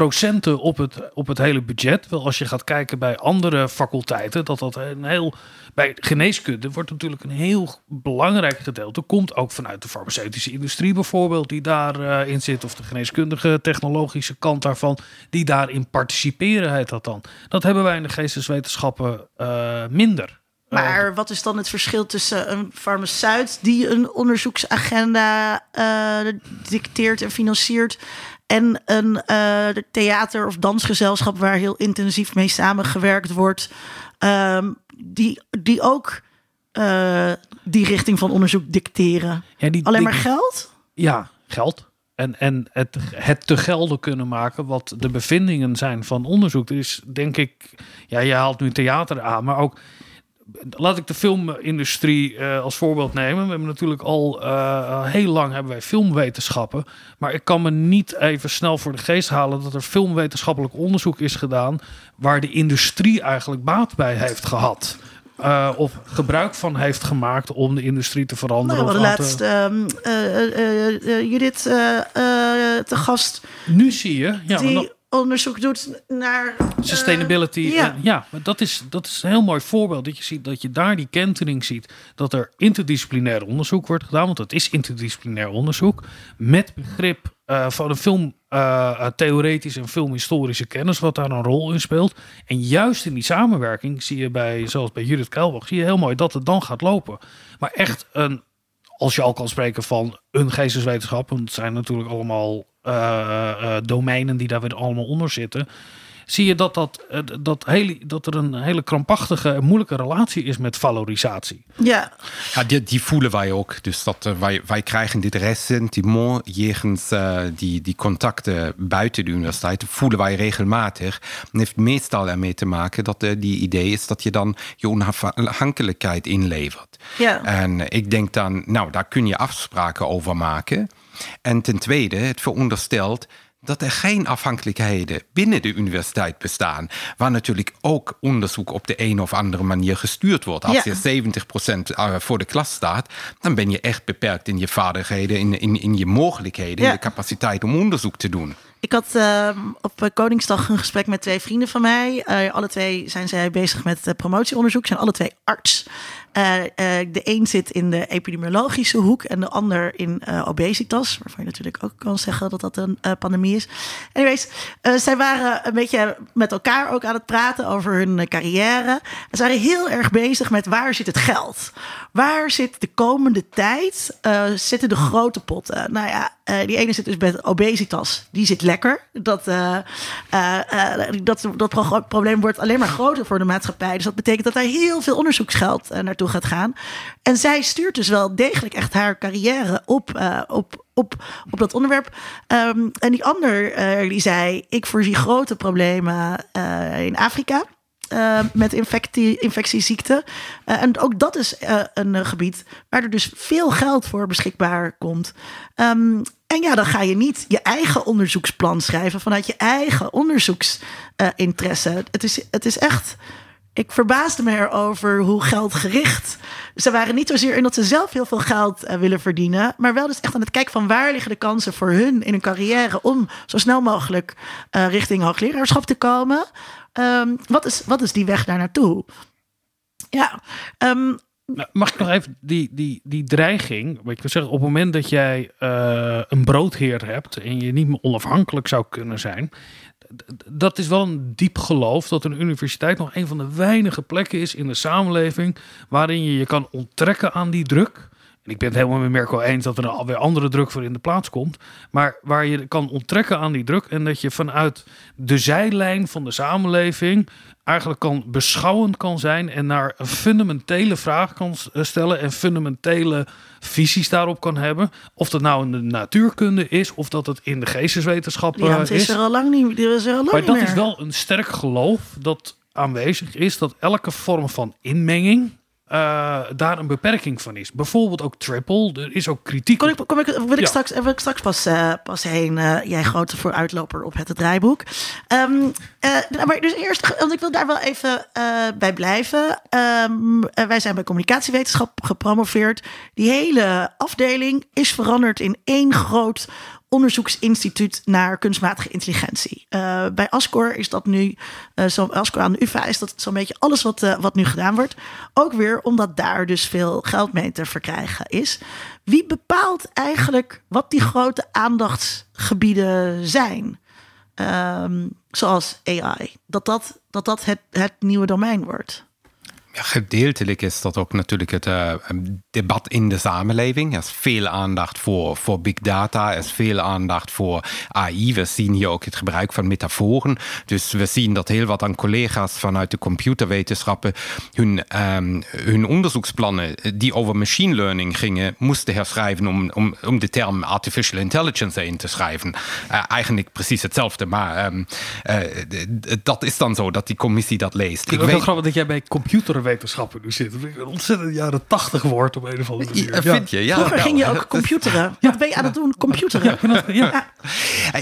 procenten op het, op het hele budget. Wel als je gaat kijken bij andere faculteiten, dat dat een heel. Bij geneeskunde wordt natuurlijk een heel belangrijk gedeelte. Komt ook vanuit de farmaceutische industrie bijvoorbeeld, die daarin uh, zit. Of de geneeskundige technologische kant daarvan, die daarin participeren, heet dat dan. Dat hebben wij in de geesteswetenschappen uh, minder. Maar wat is dan het verschil tussen een farmaceut die een onderzoeksagenda dicteert en financiert en een uh, theater- of dansgezelschap waar heel intensief mee samengewerkt wordt, um, die, die ook uh, die richting van onderzoek dicteren. Ja, die, Alleen maar geld? Ja, geld. En, en het, het te gelden kunnen maken wat de bevindingen zijn van onderzoek. is denk ik, ja, je haalt nu theater aan, maar ook laat ik de filmindustrie uh, als voorbeeld nemen. We hebben natuurlijk al uh, heel lang hebben wij filmwetenschappen. Maar ik kan me niet even snel voor de geest halen dat er filmwetenschappelijk onderzoek is gedaan. waar de industrie eigenlijk baat bij heeft gehad. Uh, of gebruik van heeft gemaakt om de industrie te veranderen. Nou, we laatst te... uh, Judith te gast. Nu zie je. Ja, die onderzoek doet naar sustainability. Uh, ja, ja maar dat is, dat is een heel mooi voorbeeld. Dat je ziet dat je daar die kentering ziet. Dat er interdisciplinair onderzoek wordt gedaan. Want het is interdisciplinair onderzoek. Met begrip uh, van een film. Uh, theoretische en filmhistorische kennis, wat daar een rol in speelt. En juist in die samenwerking zie je bij, zoals bij Judith Kelbach, zie je heel mooi dat het dan gaat lopen. Maar echt een, als je al kan spreken van een geesteswetenschap, want het zijn natuurlijk allemaal domeinen die daar weer allemaal onder zitten. Zie je dat, dat, dat, hele, dat er een hele krampachtige en moeilijke relatie is met valorisatie. Ja, ja die, die voelen wij ook. Dus dat, uh, wij, wij krijgen dit ressentiment jegens uh, die, die contacten buiten de universiteit. voelen wij regelmatig. Het heeft meestal ermee te maken dat uh, die idee is dat je dan je onafhankelijkheid inlevert. Ja. En ik denk dan, nou, daar kun je afspraken over maken. En ten tweede, het veronderstelt dat er geen afhankelijkheden binnen de universiteit bestaan. Waar natuurlijk ook onderzoek op de een of andere manier gestuurd wordt. Als ja. je 70% voor de klas staat, dan ben je echt beperkt in je vaardigheden, in, in, in je mogelijkheden, ja. in de capaciteit om onderzoek te doen. Ik had uh, op Koningsdag een gesprek met twee vrienden van mij. Uh, alle twee zijn zij bezig met promotieonderzoek. Zijn alle twee arts. De een zit in de epidemiologische hoek en de ander in obesitas. Waarvan je natuurlijk ook kan zeggen dat dat een pandemie is. Anyways, zij waren een beetje met elkaar ook aan het praten over hun carrière. Ze waren heel erg bezig met waar zit het geld? Waar zit de komende tijd? zitten de grote potten? Nou ja, Eh, die ene zit dus met obesitas. Die zit lekker. Dat, uh, dat, dat probleem wordt alleen maar groter voor de maatschappij. Dus dat betekent dat daar heel veel onderzoeksgeld naartoe gaat gaan. En zij stuurt dus wel degelijk echt haar carrière op, op, op, op dat onderwerp. Ehm, en die ander die zei: Ik voorzie grote problemen in Afrika. Met infectie, infectieziekten. En ook dat is een gebied waar er dus veel geld voor beschikbaar komt. Um, en ja, dan ga je niet je eigen onderzoeksplan schrijven vanuit je eigen onderzoeksinteresse. het, is, het is echt. Ik verbaasde me erover hoe geldgericht. Ze waren niet zozeer in dat ze zelf heel veel geld willen verdienen. Maar wel dus echt aan het kijken van waar liggen de kansen voor hun in een carrière. om zo snel mogelijk richting hoogleraarschap te komen. Um, wat, is, wat is die weg daar naartoe? Ja, um, Mag ik nog even die, die, die dreiging? Wat je zeggen, op het moment dat jij uh, een broodheer hebt en je niet meer onafhankelijk zou kunnen zijn, dat is wel een diep geloof dat een universiteit nog een van de weinige plekken is in de samenleving waarin je je kan onttrekken aan die druk. En ik ben het helemaal met Merkel eens dat er alweer andere druk voor in de plaats komt. Maar waar je kan onttrekken aan die druk en dat je vanuit de zijlijn van de samenleving eigenlijk kan beschouwend kan zijn en naar een fundamentele vraag kan stellen en fundamentele visies daarop kan hebben. Of dat nou in de natuurkunde is of dat het in de geesteswetenschappen ja, is. is er al lang niet, er is er al lang maar dat meer. is wel een sterk geloof dat aanwezig is dat elke vorm van inmenging uh, daar een beperking van is. Bijvoorbeeld ook triple. Er is ook kritiek. Kom ik, kom ik, wil, ik straks, wil ik straks pas, uh, pas heen. Uh, jij grote vooruitloper op het draaiboek. Um, maar dus eerst, want ik wil daar wel even bij blijven. Um, wij zijn bij communicatiewetenschap gepromoveerd. Die hele afdeling is veranderd in één groot onderzoeksinstituut naar kunstmatige intelligentie. Uh, bij Ascor is dat nu, uh, zo, Ascor aan de UvA is dat zo'n beetje alles wat, uh, wat nu gedaan wordt. Ook weer omdat daar dus veel geld mee te verkrijgen is. Wie bepaalt eigenlijk wat die grote aandachtsgebieden zijn? Um, zoals AI. Dat dat, dat, dat het, het nieuwe domein wordt. Ja, gedeeltelijk is dat ook natuurlijk het uh, debat in de samenleving. Er is veel aandacht voor, voor big data, er is veel aandacht voor AI. We zien hier ook het gebruik van metaforen. Dus we zien dat heel wat aan collega's vanuit de computerwetenschappen hun, um, hun onderzoeksplannen die over machine learning gingen, moesten herschrijven om, om, om de term artificial intelligence in te schrijven. Uh, eigenlijk precies hetzelfde, maar um, uh, dat is dan zo dat die commissie dat leest. Ik weet wel grappig dat jij bij computer wetenschappen nu zit. Een ontzettend jaren tachtig woord op een of andere manier. Ja, vind je? Ja. Vroeger ging je ook computeren. Wat ben je aan het doen? Computeren. Ja,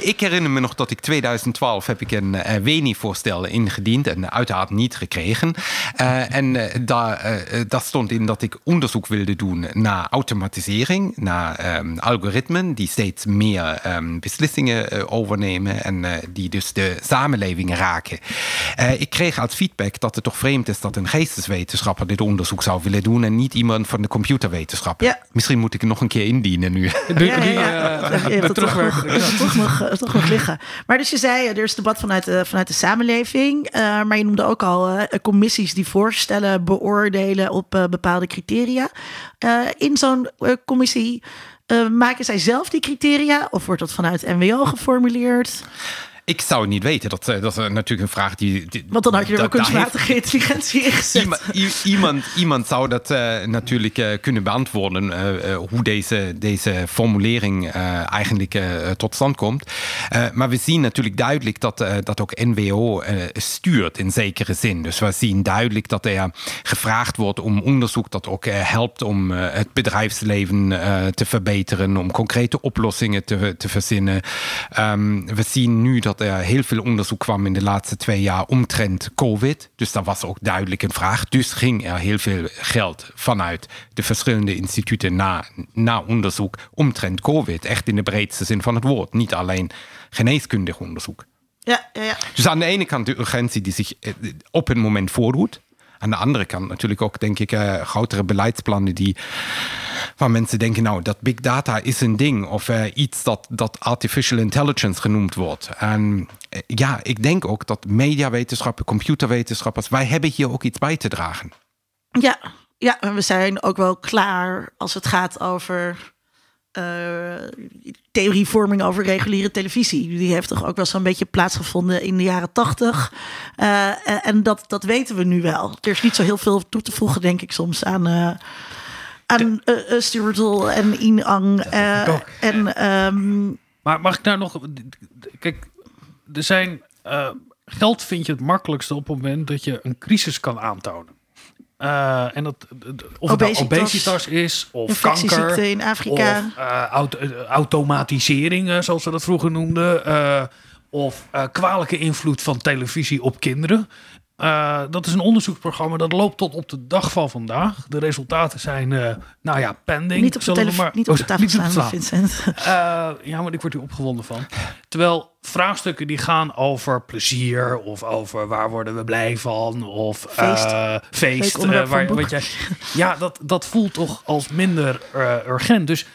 Ik herinner me nog dat ik 2012 heb ik een uh, WENI-voorstel ingediend en uiteraard niet gekregen. Uh, en uh, daar, daar stond in dat ik onderzoek wilde doen naar automatisering, naar um, algoritmen die steeds meer um, beslissingen overnemen en die dus de samenleving raken. ik kreeg als feedback dat het toch vreemd is dat een geestes wetenschapper dit onderzoek zou willen doen en niet iemand van de computerwetenschappen. Ja. Misschien moet ik het nog een keer indienen nu. Ja, ja, ja. ja. Je toch nog, toch, nog, toch nog liggen. Maar dus je zei, er is debat vanuit de, vanuit de samenleving. Uh, maar je noemde ook al uh, commissies die voorstellen beoordelen op uh, bepaalde criteria. in zo'n commissie maken zij zelf die criteria? Of wordt dat vanuit NWO geformuleerd? Ik zou het niet weten. Dat, dat is natuurlijk een vraag die. die Want dan had je er ook kunstmatige intelligentie in gezet. Iemand, iemand, iemand zou dat uh, natuurlijk uh, kunnen beantwoorden. Uh, hoe deze, deze formulering eigenlijk tot stand komt. maar we zien natuurlijk duidelijk dat, dat ook NWO stuurt in zekere zin. Dus we zien duidelijk dat er gevraagd wordt om onderzoek dat ook helpt om het bedrijfsleven te verbeteren. Om concrete oplossingen te, te verzinnen. Um, we zien nu dat er heel veel onderzoek kwam in de laatste twee jaar omtrent COVID. Dus dat was ook duidelijk een vraag. Dus ging er heel veel geld vanuit de verschillende instituten naar, naar onderzoek omtrent COVID. Echt in de breedste zin van het woord. Niet alleen geneeskundig onderzoek. Ja, ja, ja. Dus aan de ene kant de urgentie die zich eh, op het moment voordoet. Aan de andere kant natuurlijk ook, denk ik, uh, grotere beleidsplannen die waar mensen denken, nou, dat big data is een ding of uh, iets dat, dat artificial intelligence genoemd wordt. En uh, ja, ik denk ook dat mediawetenschappen, computerwetenschappers, wij hebben hier ook iets bij te dragen. Ja, ja, we zijn ook wel klaar als het gaat over uh, theorievorming over reguliere televisie. Die heeft toch ook wel zo'n beetje plaatsgevonden in de jaren tachtig. Uh, en dat, dat weten we nu wel. Er is niet zo heel veel toe te voegen, denk ik, soms aan. Uh, aan Stuart en Inang. en, um... Maar mag ik daar nog. Kijk, er zijn. geld vind je het makkelijkste op het moment dat je een crisis kan aantonen. Uh, en dat, of het nou obesitas is, of kanker, in Afrika. of uh, auto, automatisering, zoals ze dat vroeger noemden. Of kwalijke invloed van televisie op kinderen. Uh, dat is een onderzoeksprogramma dat loopt tot op de dag van vandaag. De resultaten zijn, uh, nou ja, pending. Niet op de, maar, niet op de tafel oh, staan, staan, Vincent. Uh, ja, maar ik word hier opgewonden van. Terwijl vraagstukken die gaan over plezier of over waar worden we blij van of feest. feest waar, wat jij, ja, dat, dat voelt toch als minder urgent. Dus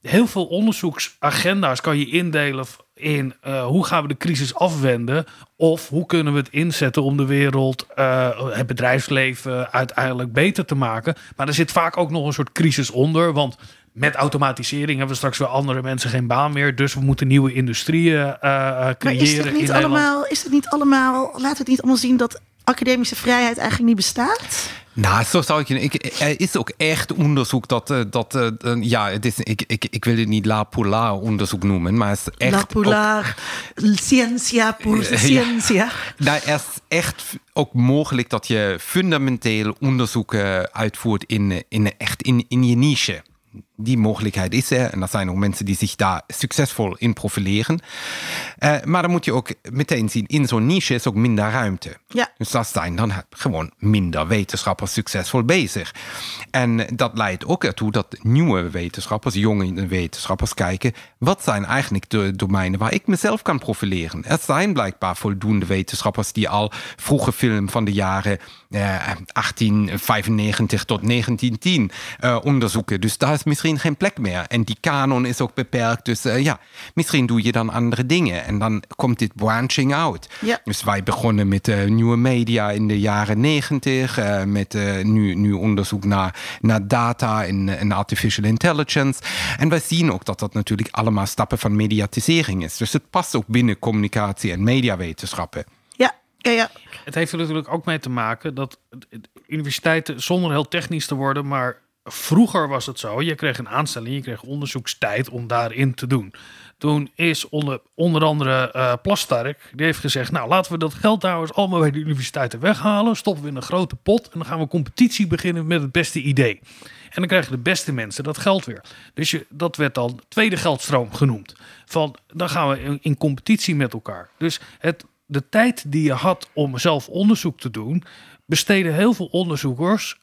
heel veel onderzoeksagenda's kan je indelen in uh, hoe gaan we de crisis afwenden of hoe kunnen we het inzetten om de wereld, uh, het bedrijfsleven uiteindelijk beter te maken. Maar er zit vaak ook nog een soort crisis onder, want met automatisering hebben we straks weer andere mensen geen baan meer. Dus we moeten nieuwe industrieën uh, creëren. Maar is het niet allemaal? Is het niet allemaal? Laten we het niet allemaal zien dat academische vrijheid eigenlijk niet bestaat? Nou, zo zou ik ik, Er is ook echt onderzoek dat. Eh, dat uh, ja, het is, ik, ik, ik wil het niet La Polar onderzoek noemen, maar het is echt. La Polar, Ciencia pour Ciencia. Nou, er is echt ook mogelijk dat je fundamenteel onderzoeken uitvoert in, in, echt in, in je niche die mogelijkheid is er. En er zijn ook mensen die zich daar succesvol in profileren. Uh, maar dan moet je ook meteen zien, in zo'n niche is ook minder ruimte. Ja. Dus dat zijn dan gewoon minder wetenschappers succesvol bezig. En dat leidt ook ertoe dat nieuwe wetenschappers, jonge wetenschappers kijken, wat zijn eigenlijk de domeinen waar ik mezelf kan profileren. Er zijn blijkbaar voldoende wetenschappers die al vroege film van de jaren uh, 1895 tot 1910 uh, onderzoeken. Dus daar is misschien geen plek meer. En die kanon is ook beperkt. Dus uh, ja, misschien doe je dan andere dingen. En dan komt dit branching out. Ja. Dus wij begonnen met uh, nieuwe media in de jaren negentig. Uh, met nu, nu onderzoek naar, naar data en, en artificial intelligence. En wij zien ook dat dat natuurlijk allemaal stappen van mediatisering is. Dus het past ook binnen communicatie en mediawetenschappen. Ja, ja, ja. Het heeft er natuurlijk ook mee te maken dat universiteiten, zonder heel technisch te worden, maar Vroeger was het zo, je kreeg een aanstelling, je kreeg onderzoekstijd om daarin te doen. Toen is onder, onder andere uh, Plastark, die heeft gezegd, nou laten we dat geld eens allemaal bij de universiteiten weghalen, stoppen we in een grote pot en dan gaan we competitie beginnen met het beste idee. En dan krijgen de beste mensen dat geld weer. Dus je, dat werd dan tweede geldstroom genoemd. Van dan gaan we in, in competitie met elkaar. Dus het, de tijd die je had om zelf onderzoek te doen, besteden heel veel onderzoekers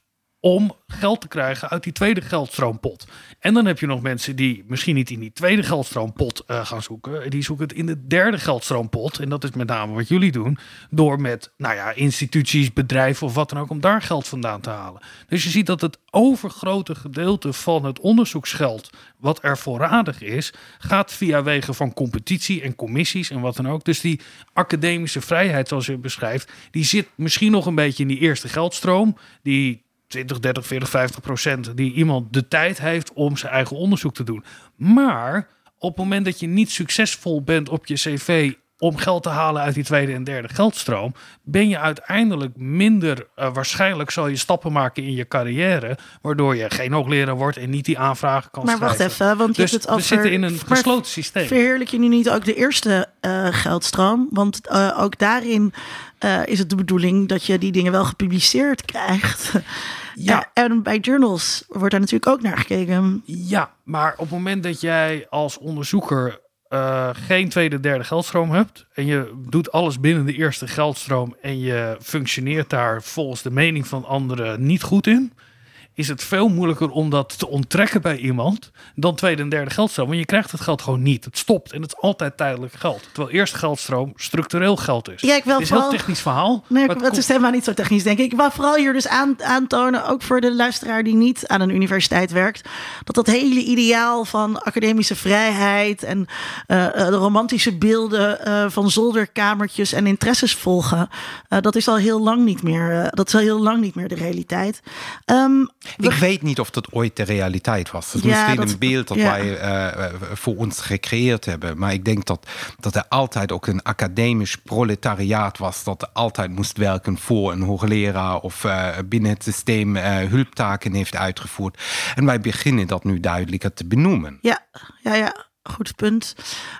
om geld te krijgen uit die tweede geldstroompot. En dan heb je nog mensen die misschien niet in die tweede geldstroompot uh, gaan zoeken. Die zoeken het in de derde geldstroompot. En dat is met name wat jullie doen. Door met nou ja, instituties, bedrijven of wat dan ook om daar geld vandaan te halen. Dus je ziet dat het overgrote gedeelte van het onderzoeksgeld wat er voorradig is, gaat via wegen van competitie en commissies en wat dan ook. Dus die academische vrijheid, zoals je beschrijft, die zit misschien nog een beetje in die eerste geldstroom. Die 20, 30, 40, 50 procent die iemand de tijd heeft om zijn eigen onderzoek te doen. Maar op het moment dat je niet succesvol bent op je cv om geld te halen uit die tweede en derde geldstroom, ben je uiteindelijk minder uh, waarschijnlijk zal je stappen maken in je carrière, waardoor je geen hoogleraar wordt en niet die aanvragen kan maar schrijven. Wacht even, want je dus hebt het over... we zitten in een gesloten systeem. Verheerlijk je nu niet ook de eerste uh, geldstroom? Want uh, ook daarin is het de bedoeling dat je die dingen wel gepubliceerd krijgt. Ja. En bij journals wordt daar natuurlijk ook naar gekeken. Ja, maar op het moment dat jij als onderzoeker uh, geen tweede, derde geldstroom hebt. En je doet alles binnen de eerste geldstroom. En je functioneert daar volgens de mening van anderen niet goed in is het veel moeilijker om dat te onttrekken bij iemand dan tweede en derde geldstroom. Want je krijgt het geld gewoon niet. Het stopt en het is altijd tijdelijk geld. Terwijl eerste geldstroom structureel geld is. Ja, ik wil het is een heel technisch verhaal. Nee, het, het is helemaal niet zo technisch, denk ik. Ik wil vooral hier dus aan, aantonen, ook voor de luisteraar die niet aan een universiteit werkt, dat dat hele ideaal van academische vrijheid en uh, de romantische beelden uh, van zolderkamertjes en interesses volgen, uh, dat is al heel lang niet meer. dat is al heel lang niet meer de realiteit. Um, Ik weet niet of dat ooit de realiteit was. Dat is Ja, misschien dat- een beeld dat ja. wij eh, voor ons gecreëerd hebben. Maar ik denk dat, dat er altijd ook een academisch proletariaat was. Dat altijd moest werken voor een hoogleraar of eh, binnen het systeem eh, hulptaken heeft uitgevoerd. En wij beginnen dat nu duidelijker te benoemen. Ja, ja, ja. Goed punt.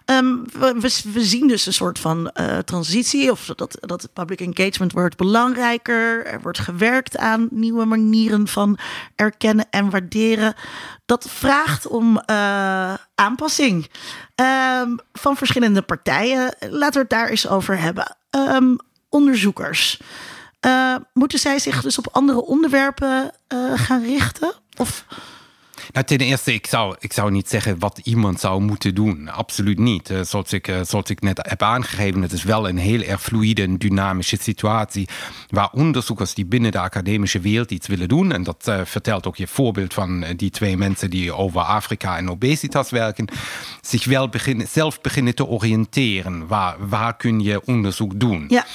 Ehm, we, zien dus een soort van eh, transitie, of dat, dat public engagement wordt belangrijker. Er wordt gewerkt aan nieuwe manieren van erkennen en waarderen. Dat vraagt om eh, aanpassing ehm, van verschillende partijen. Laten we het daar eens over hebben. Ehm, onderzoekers. Eh, moeten zij zich dus op andere onderwerpen gaan richten? Of Nou, ten eerste, ik zou, ik zou niet zeggen wat iemand zou moeten doen. Absoluut niet. Eh, zoals, ik, eh, zoals ik net heb aangegeven, het is wel een heel erg fluide en dynamische situatie. Waar onderzoekers die binnen de academische wereld iets willen doen. En dat eh, vertelt ook je voorbeeld van die twee mensen die over Afrika en obesitas werken. Zich wel beginnen, zelf beginnen te oriënteren. Waar, waar kun je onderzoek doen? Ja.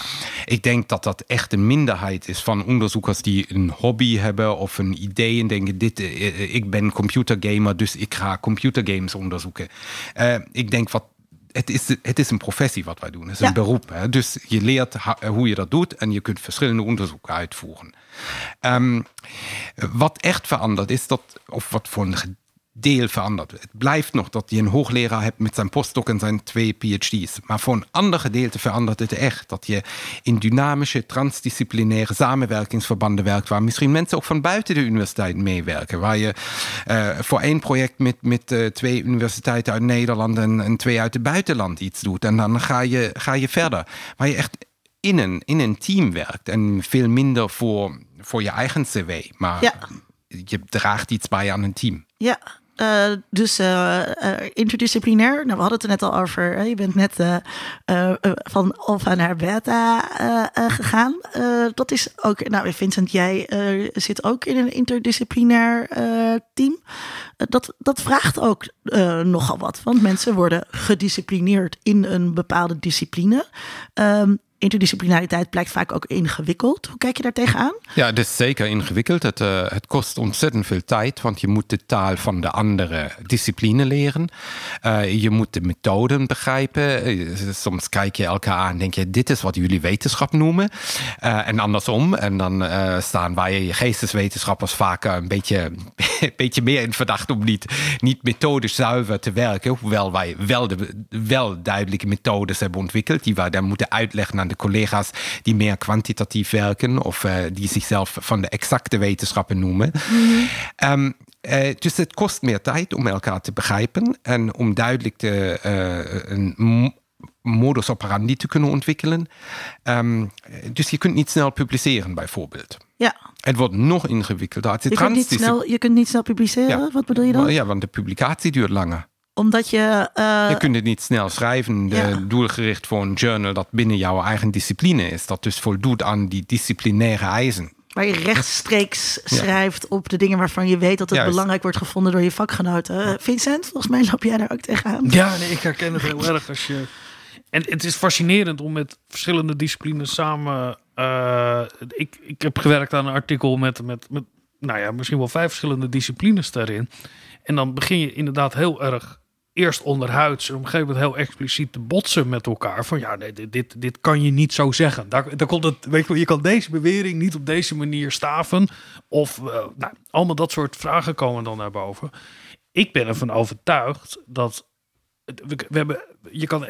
Ik denk dat dat echt een minderheid is van onderzoekers die een hobby hebben of een idee en denken: dit, ik ben computergamer, dus ik ga computergames onderzoeken. Eh, ik denk wat. Het is, het is een professie wat wij doen, het is Ja. een beroep. Hè? Dus je leert hoe je dat doet en je kunt verschillende onderzoeken uitvoeren. Ehm, wat echt verandert is dat, of wat voor een deel verandert. Het blijft nog dat je een hoogleraar hebt met zijn postdoc en zijn twee PhD's. Maar voor een ander gedeelte verandert het echt. Dat je in dynamische, transdisciplinaire samenwerkingsverbanden werkt, waar misschien mensen ook van buiten de universiteit meewerken. Waar je eh, voor één project met, met eh, twee universiteiten uit Nederland en, en twee uit het buitenland iets doet. En dan ga je, ga je verder. Waar je echt in een, in een team werkt en veel minder voor, voor je eigen cv. Maar Ja. je draagt iets bij aan een team. Ja, eh, dus eh, eh, interdisciplinair. Nou, we hadden het er net al over. je bent net van alpha naar beta gegaan. Dat is ook. Nou, Vincent, jij zit ook in een interdisciplinair team. Dat, dat vraagt ook nogal wat. Want mensen worden gedisciplineerd in een bepaalde discipline. Ehm, interdisciplinariteit blijkt vaak ook ingewikkeld. Hoe kijk je daar tegenaan? Ja, het is zeker ingewikkeld. Het, eh, het kost ontzettend veel tijd, want je moet de taal van de andere discipline leren. Eh, je moet de methoden begrijpen. Eh, soms kijk je elkaar aan en denk je, dit is wat jullie wetenschap noemen. En andersom. En dan staan wij geesteswetenschappers vaak een beetje, een beetje meer in verdacht om niet, niet methodisch zuiver te werken. Hoewel wij wel, de, wel duidelijke methodes hebben ontwikkeld, die wij dan moeten uitleggen aan de collega's die meer kwantitatief werken of eh, die zichzelf van de exacte wetenschappen noemen. Ehm, eh, dus het kost meer tijd om elkaar te begrijpen en om duidelijk te, eh, een mo- modus operandi te kunnen ontwikkelen. Ehm, dus je kunt niet snel publiceren, bijvoorbeeld. Ja, Het wordt nog ingewikkelder. Het je kunt, niet snel, je kunt niet snel publiceren. Wat bedoel je dan? Ja, want de publicatie duurt langer. Omdat je. eh, Je kunt het niet snel schrijven, de, Ja. doelgericht voor een journal dat binnen jouw eigen discipline is. Dat dus voldoet aan die disciplinaire eisen. Waar je rechtstreeks schrijft op de dingen waarvan je weet dat het Juist. belangrijk wordt gevonden door je vakgenoten. Vincent, volgens mij loop jij daar ook tegenaan. Ja, nee, ik herken het heel erg als je. En het is fascinerend om met verschillende disciplines samen. eh, ik, ik heb gewerkt aan een artikel met, met, met, nou ja, misschien wel vijf verschillende disciplines daarin. En dan begin je inderdaad heel erg eerst onderhuids en op een gegeven moment heel expliciet te botsen met elkaar. Van ja, nee, dit, dit, dit kan je niet zo zeggen. Daar, daar komt het, weet je, je kan deze bewering niet op deze manier staven. Of eh, nou, allemaal dat soort vragen komen dan naar boven. Ik ben ervan overtuigd dat we, we hebben, je kan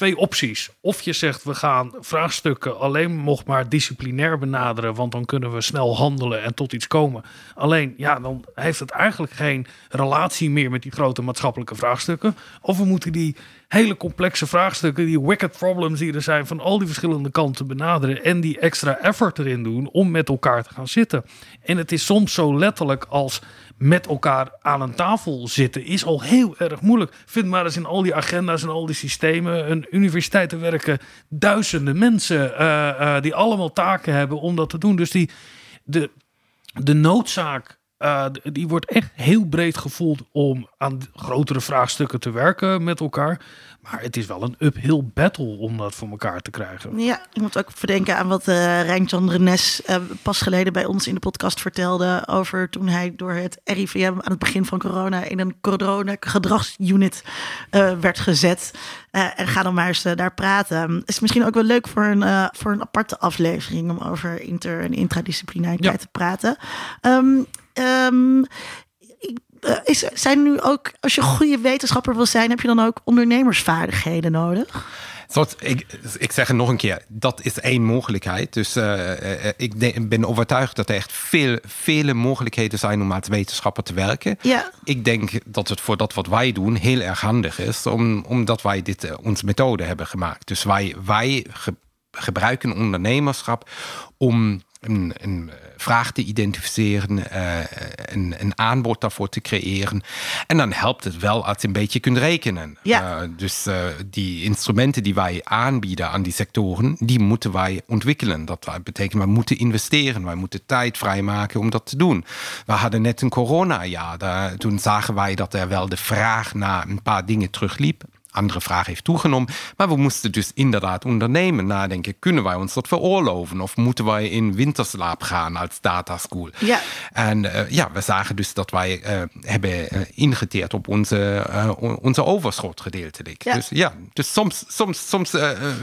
twee opties. Of je zegt we gaan vraagstukken alleen nog maar disciplinair benaderen, want dan kunnen we snel handelen en tot iets komen. Alleen ja, dan heeft het eigenlijk geen relatie meer met die grote maatschappelijke vraagstukken. Of we moeten die hele complexe vraagstukken, die wicked problems die er zijn van al die verschillende kanten benaderen en die extra effort erin doen om met elkaar te gaan zitten. En het is soms zo letterlijk als met elkaar aan een tafel zitten is al heel erg moeilijk. Vind maar eens in al die agenda's en al die systemen. Een universiteiten werken duizenden mensen eh, eh, die allemaal taken hebben om dat te doen. Dus die, de, de noodzaak Uh, die wordt echt heel breed gevoeld om aan grotere vraagstukken te werken met elkaar. Maar het is wel een uphill battle om dat voor elkaar te krijgen. Ja, ik moet ook verdenken aan wat uh, Rijntjan Renes uh, pas geleden bij ons in de podcast vertelde. Over toen hij door het RIVM aan het begin van corona in een corona-gedragsunit uh, werd gezet. en ga dan maar eens daar praten. Is misschien ook wel leuk voor een, voor een aparte aflevering om over inter- en intradisciplinariteit ja. te praten. Um, is, zijn nu ook, als je een goede wetenschapper wil zijn, heb je dan ook ondernemersvaardigheden nodig? Zoals, ik, ik zeg het nog een keer, dat is één mogelijkheid. Dus uh, ik ben overtuigd dat er echt veel, vele mogelijkheden zijn om als wetenschapper te werken. Ja. Ik denk dat het voor dat wat wij doen heel erg handig is, om, omdat wij dit uh, onze methode hebben gemaakt. Dus wij, wij ge gebruiken ondernemerschap om een, een vraag te identificeren, uh, een, een, aanbod daarvoor te creëren. En dan helpt het wel als je een beetje kunt rekenen. Ja. Uh, dus uh, die instrumenten die wij aanbieden aan die sectoren, die moeten wij ontwikkelen. Dat betekent, we moeten investeren, wij moeten tijd vrijmaken om dat te doen. We hadden net een coronajaar, daar, toen zagen wij dat er wel de vraag naar een paar dingen terugliep andere vraag heeft toegenomen. Maar we moesten dus inderdaad ondernemen, nadenken. Kunnen wij ons dat veroorloven? Of moeten wij in winterslaap gaan als dataschool? Ja. En uh, ja, we zagen dus dat wij uh, hebben uh, ingeteerd op onze, onze overschot gedeeltelijk. Ja. Dus ja, dus soms, soms, soms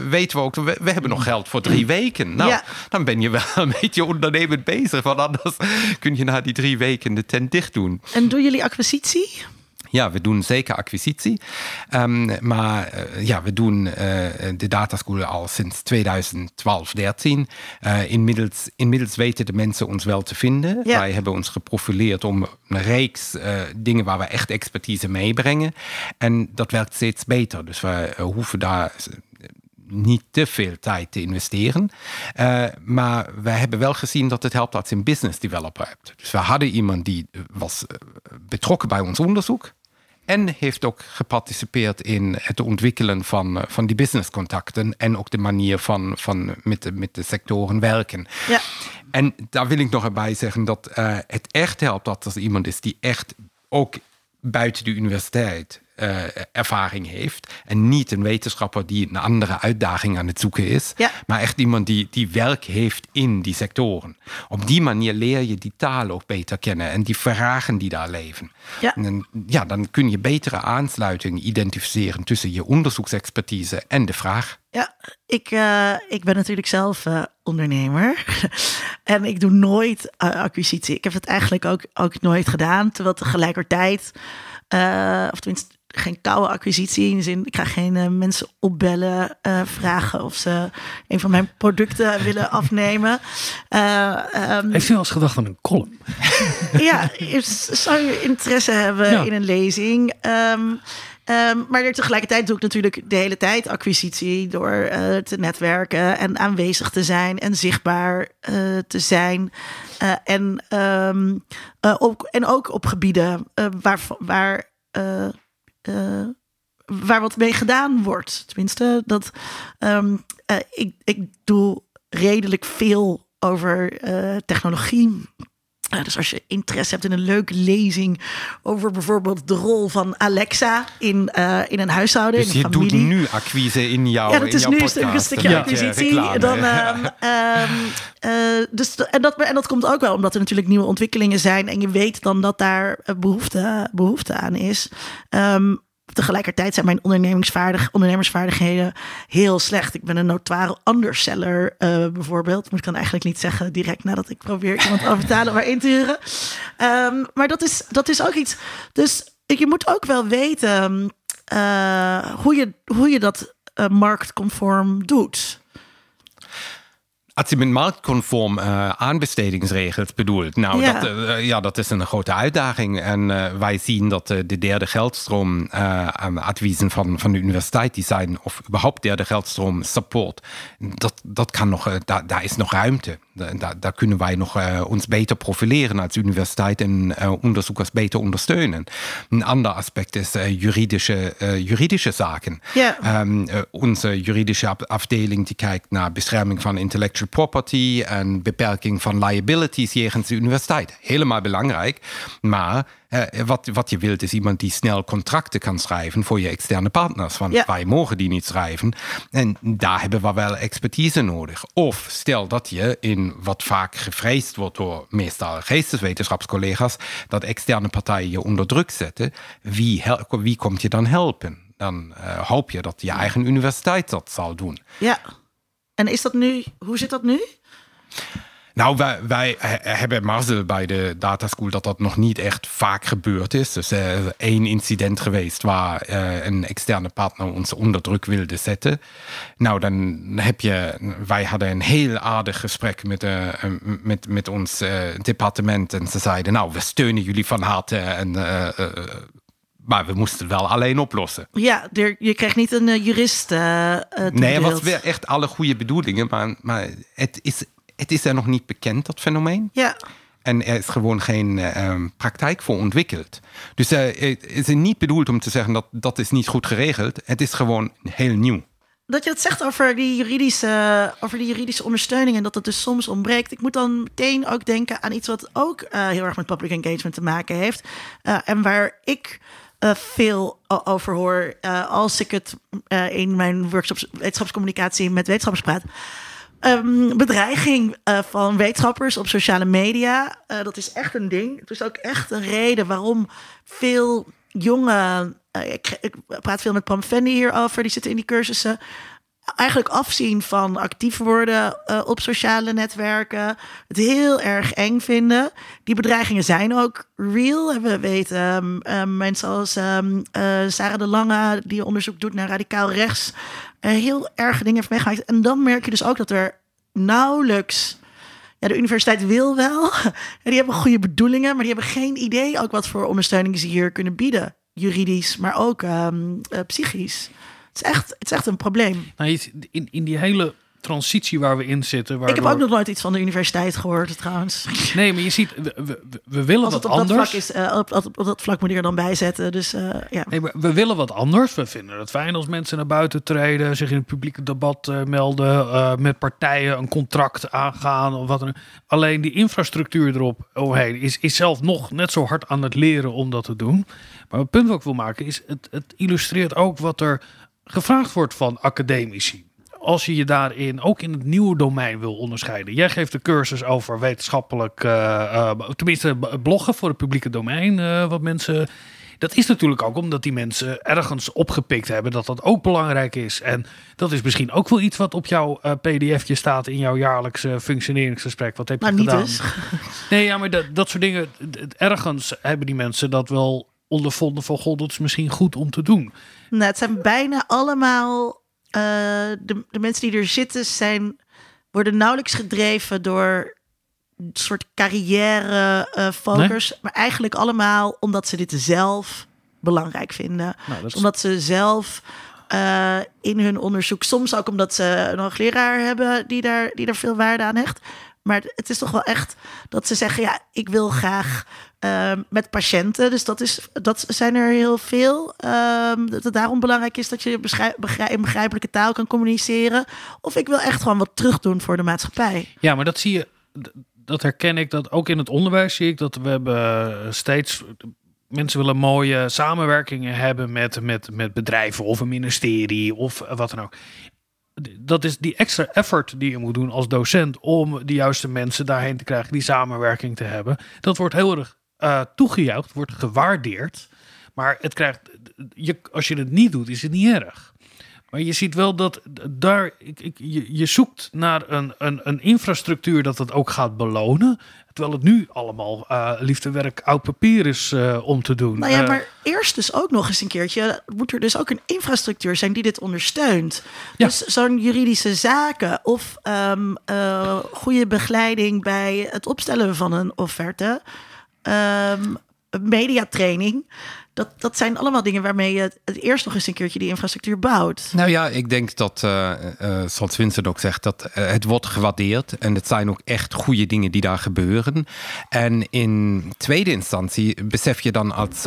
weten we ook, we, we, hebben nog geld voor drie weken. Nou, ja. dan ben je wel een beetje ondernemend bezig. Want anders kun je na die drie weken de tent dicht doen. En doen jullie acquisitie? Ja, we doen zeker acquisitie. Um, maar uh, ja, we doen uh, de dataschool al sinds 2012, 13. Uh, inmiddels, inmiddels weten de mensen ons wel te vinden. Ja. Wij hebben ons geprofileerd om een reeks dingen waar we echt expertise meebrengen. En dat werkt steeds beter. Dus we hoeven daar niet te veel tijd te investeren. Uh, maar we hebben wel gezien dat het helpt als je een business developer hebt. Dus we hadden iemand die was betrokken bij ons onderzoek. En heeft ook geparticipeerd in het ontwikkelen van, van die businesscontacten. En ook de manier van, van met, de, met de sectoren werken. Ja. En daar wil ik nog erbij zeggen dat uh, het echt helpt dat er iemand is die echt ook buiten de universiteit uh, ervaring heeft. En niet een wetenschapper die een andere uitdaging aan het zoeken is. Ja. Maar echt iemand die, die werk heeft in die sectoren. Op die manier leer je die taal ook beter kennen. En die vragen die daar leven. Ja. En dan, ja, dan kun je betere aansluiting identificeren tussen je onderzoeksexpertise en de vraag. Ja, ik, uh, ik ben natuurlijk zelf uh, ondernemer. en ik doe nooit uh, acquisitie. Ik heb het eigenlijk ook, ook nooit gedaan. Terwijl tegelijkertijd, of tenminste geen koude acquisitie. In de zin, ik ga geen uh, mensen opbellen, uh, vragen of ze een van mijn producten willen afnemen. Uh, um, Heeft u al eens gedacht aan een column? ja, zou je interesse hebben ja. in een lezing? Um, Um, maar tegelijkertijd doe ik natuurlijk de hele tijd acquisitie door uh, te netwerken en aanwezig te zijn en zichtbaar uh, te zijn. Uh, en, um, ook, en ook op gebieden waar, waar uh, waar wat mee gedaan wordt. Tenminste, dat um, uh, ik, ik doe redelijk veel over uh, technologie. Dus als je interesse hebt in een leuke lezing over bijvoorbeeld de rol van Alexa in, in een huishouden. Dus je doet nu acquise in jouw Ja, dat is nu podcast. een stukje Ja. acquisitie. Ja, reclame. Dan, um, um, uh, dus, en, dat, en dat komt ook wel omdat er natuurlijk nieuwe ontwikkelingen zijn. En je weet dan dat daar behoefte, behoefte aan is. Um, tegelijkertijd zijn mijn ondernemingsvaardig, ondernemersvaardigheden heel slecht. Ik ben een notoire underseller uh, bijvoorbeeld. Maar ik kan eigenlijk niet zeggen direct nadat ik probeer iemand te overtalen maar in te huren. Um, maar dat is, dat is ook iets. Dus je moet ook wel weten uh, hoe, je, hoe je dat uh, marktconform doet. Als je met marktconform uh, aanbestedingsregels bedoelt, nou, Ja. Dat, uh, ja, dat is een grote uitdaging. En uh, wij zien dat de derde geldstroom adviezen van, van de universiteit, die zijn, of überhaupt derde geldstroom support, dat, dat kan nog, daar, daar is nog ruimte. Daar, daar kunnen wij nog ons beter profileren als universiteit en onderzoekers beter ondersteunen. Een ander aspect is juridische, juridische zaken. Ja. Um, onze juridische afdeling die kijkt naar bescherming van intellectual property en beperking van liabilities jegens de universiteit. Helemaal belangrijk. Maar uh, wat, wat je wilt is iemand die snel contracten kan schrijven voor je externe partners. Want Ja. wij mogen die niet schrijven. En daar hebben we wel expertise nodig. Of stel dat je in wat vaak gevreesd wordt door meestal geesteswetenschapscollega's, dat externe partijen je onder druk zetten. Wie, hel- wie komt je dan helpen? Dan eh, hoop je dat je eigen universiteit dat zal doen. Ja. En is dat nu, hoe zit dat nu? Nou, wij, wij he- hebben mazzel bij de dataschool dat dat nog niet echt vaak gebeurd is. Dus er is één incident geweest waar eh, een externe partner ons onder druk wilde zetten. Nou, dan heb je, wij hadden een heel aardig gesprek met, eh, met, met ons eh, departement. En ze zeiden, nou, we steunen jullie van harte. En, eh, eh, maar we moesten het wel alleen oplossen. Ja, er, je kreeg niet een eh, jurist. eh, Nee, was weer echt alle goede bedoelingen. Maar, maar het, is, het is er nog niet bekend, dat fenomeen. Ja, En er is gewoon geen eh, ehm, praktijk voor ontwikkeld. Dus het is niet bedoeld om te zeggen dat dat is niet goed geregeld. Het is gewoon heel nieuw. dat je het zegt over die, juridische, over die juridische ondersteuning en dat het dus soms ontbreekt. Ik moet dan meteen ook denken aan iets wat ook heel erg met public engagement te maken heeft. En waar ik eh, veel over hoor eh, als ik het eh, in mijn workshops wetenschapscommunicatie met wetenschappers praat. Ehm, bedreiging van wetenschappers op sociale media. dat is echt een ding. Het is ook echt een reden waarom veel jonge. ik, ik praat veel met Pam Fendi hierover. Die zitten in die cursussen. Eigenlijk afzien van actief worden eh, op sociale netwerken. Het heel erg eng vinden. Die bedreigingen zijn ook real. We weten ehm, ehm, mensen als ehm, eh, Sarah de Lange, die onderzoek doet naar radicaal rechts, heel erge dingen heeft meegemaakt. En dan merk je dus ook dat er nauwelijks. Ja, de universiteit wil wel. En die hebben goede bedoelingen, maar die hebben geen idee ook wat voor ondersteuning ze hier kunnen bieden. Juridisch, maar ook eh, psychisch. Het is, echt, het is echt een probleem. Nou, je in, in die hele transitie waar we in zitten. Ik heb waardoor- ook nog nooit iets van de universiteit gehoord, trouwens. Nee, maar je ziet, we, we, we- we willen Als het wat op dat anders. vlak is, eh, op, op, op dat vlak moet ik er dan bij zetten. Dus eh, ja. Nee, maar we willen wat anders. We vinden het fijn als mensen naar buiten treden, zich in het publieke debat eh, melden, met partijen een contract aangaan of wat dan. Alleen die infrastructuur erop omheen is, is zelf nog net zo hard aan het leren om dat te doen. Maar het punt wat ik wil maken is, het, het illustreert ook wat er gevraagd wordt van academici. Als je je daarin ook in het nieuwe domein wil onderscheiden. Jij geeft de cursus over wetenschappelijk, eh, eh, tenminste bloggen voor het publieke domein. eh, wat mensen dat is natuurlijk ook omdat die mensen ergens opgepikt hebben dat dat ook belangrijk is. En dat is misschien ook wel iets wat op jouw pdfje staat in jouw jaarlijkse functioneringsgesprek. Wat heb je Maar niet gedaan? dus. Nee, ja, maar dat, dat soort dingen. Ergens hebben die mensen dat wel ondervonden van... God, dat is misschien goed om te doen. Nou, het zijn bijna allemaal. eh, de, de mensen die er zitten zijn, worden nauwelijks gedreven door een soort carrière eh, focus. Maar eigenlijk allemaal omdat ze dit zelf belangrijk vinden. Nou, is- Omdat ze zelf eh, in hun onderzoek, soms ook omdat ze een hoogleraar hebben die daar, die daar veel waarde aan hecht. Maar het is toch wel echt dat ze zeggen: ja, ik wil graag eh, met patiënten. Dus dat, is, dat zijn er heel veel. Ehm, dat het daarom belangrijk is dat je in begrijpelijke taal kan communiceren. Of ik wil echt gewoon wat terugdoen voor de maatschappij. Ja, maar dat zie je, dat herken ik, dat ook in het onderwijs zie ik dat we hebben steeds mensen willen mooie samenwerkingen hebben met, met, met bedrijven of een ministerie of wat dan ook. Dat is die extra effort die je moet doen als docent om de juiste mensen daarheen te krijgen, die samenwerking te hebben. Dat wordt heel erg eh toegejuicht, wordt gewaardeerd. Maar het krijgt, je, als je het niet doet, is het niet erg. Maar je ziet wel dat daar, ik, ik, je, je zoekt naar een, een, een infrastructuur dat het ook gaat belonen. Terwijl het nu allemaal eh liefdewerk oud papier is eh, om te doen. Nou ja, maar eerst dus ook nog eens een keertje moet er dus ook een infrastructuur zijn die dit ondersteunt. Ja. Dus zo'n juridische zaken of eh, goede begeleiding bij het opstellen van een offerte, ehm, mediatraining. Dat, dat zijn allemaal dingen waarmee je het, eerst nog eens een keertje die infrastructuur bouwt. Nou ja, ik denk dat, eh eh, zoals Vincent ook zegt, dat eh, het wordt gewaardeerd. En het zijn ook echt goede dingen die daar gebeuren. En in tweede instantie besef je dan als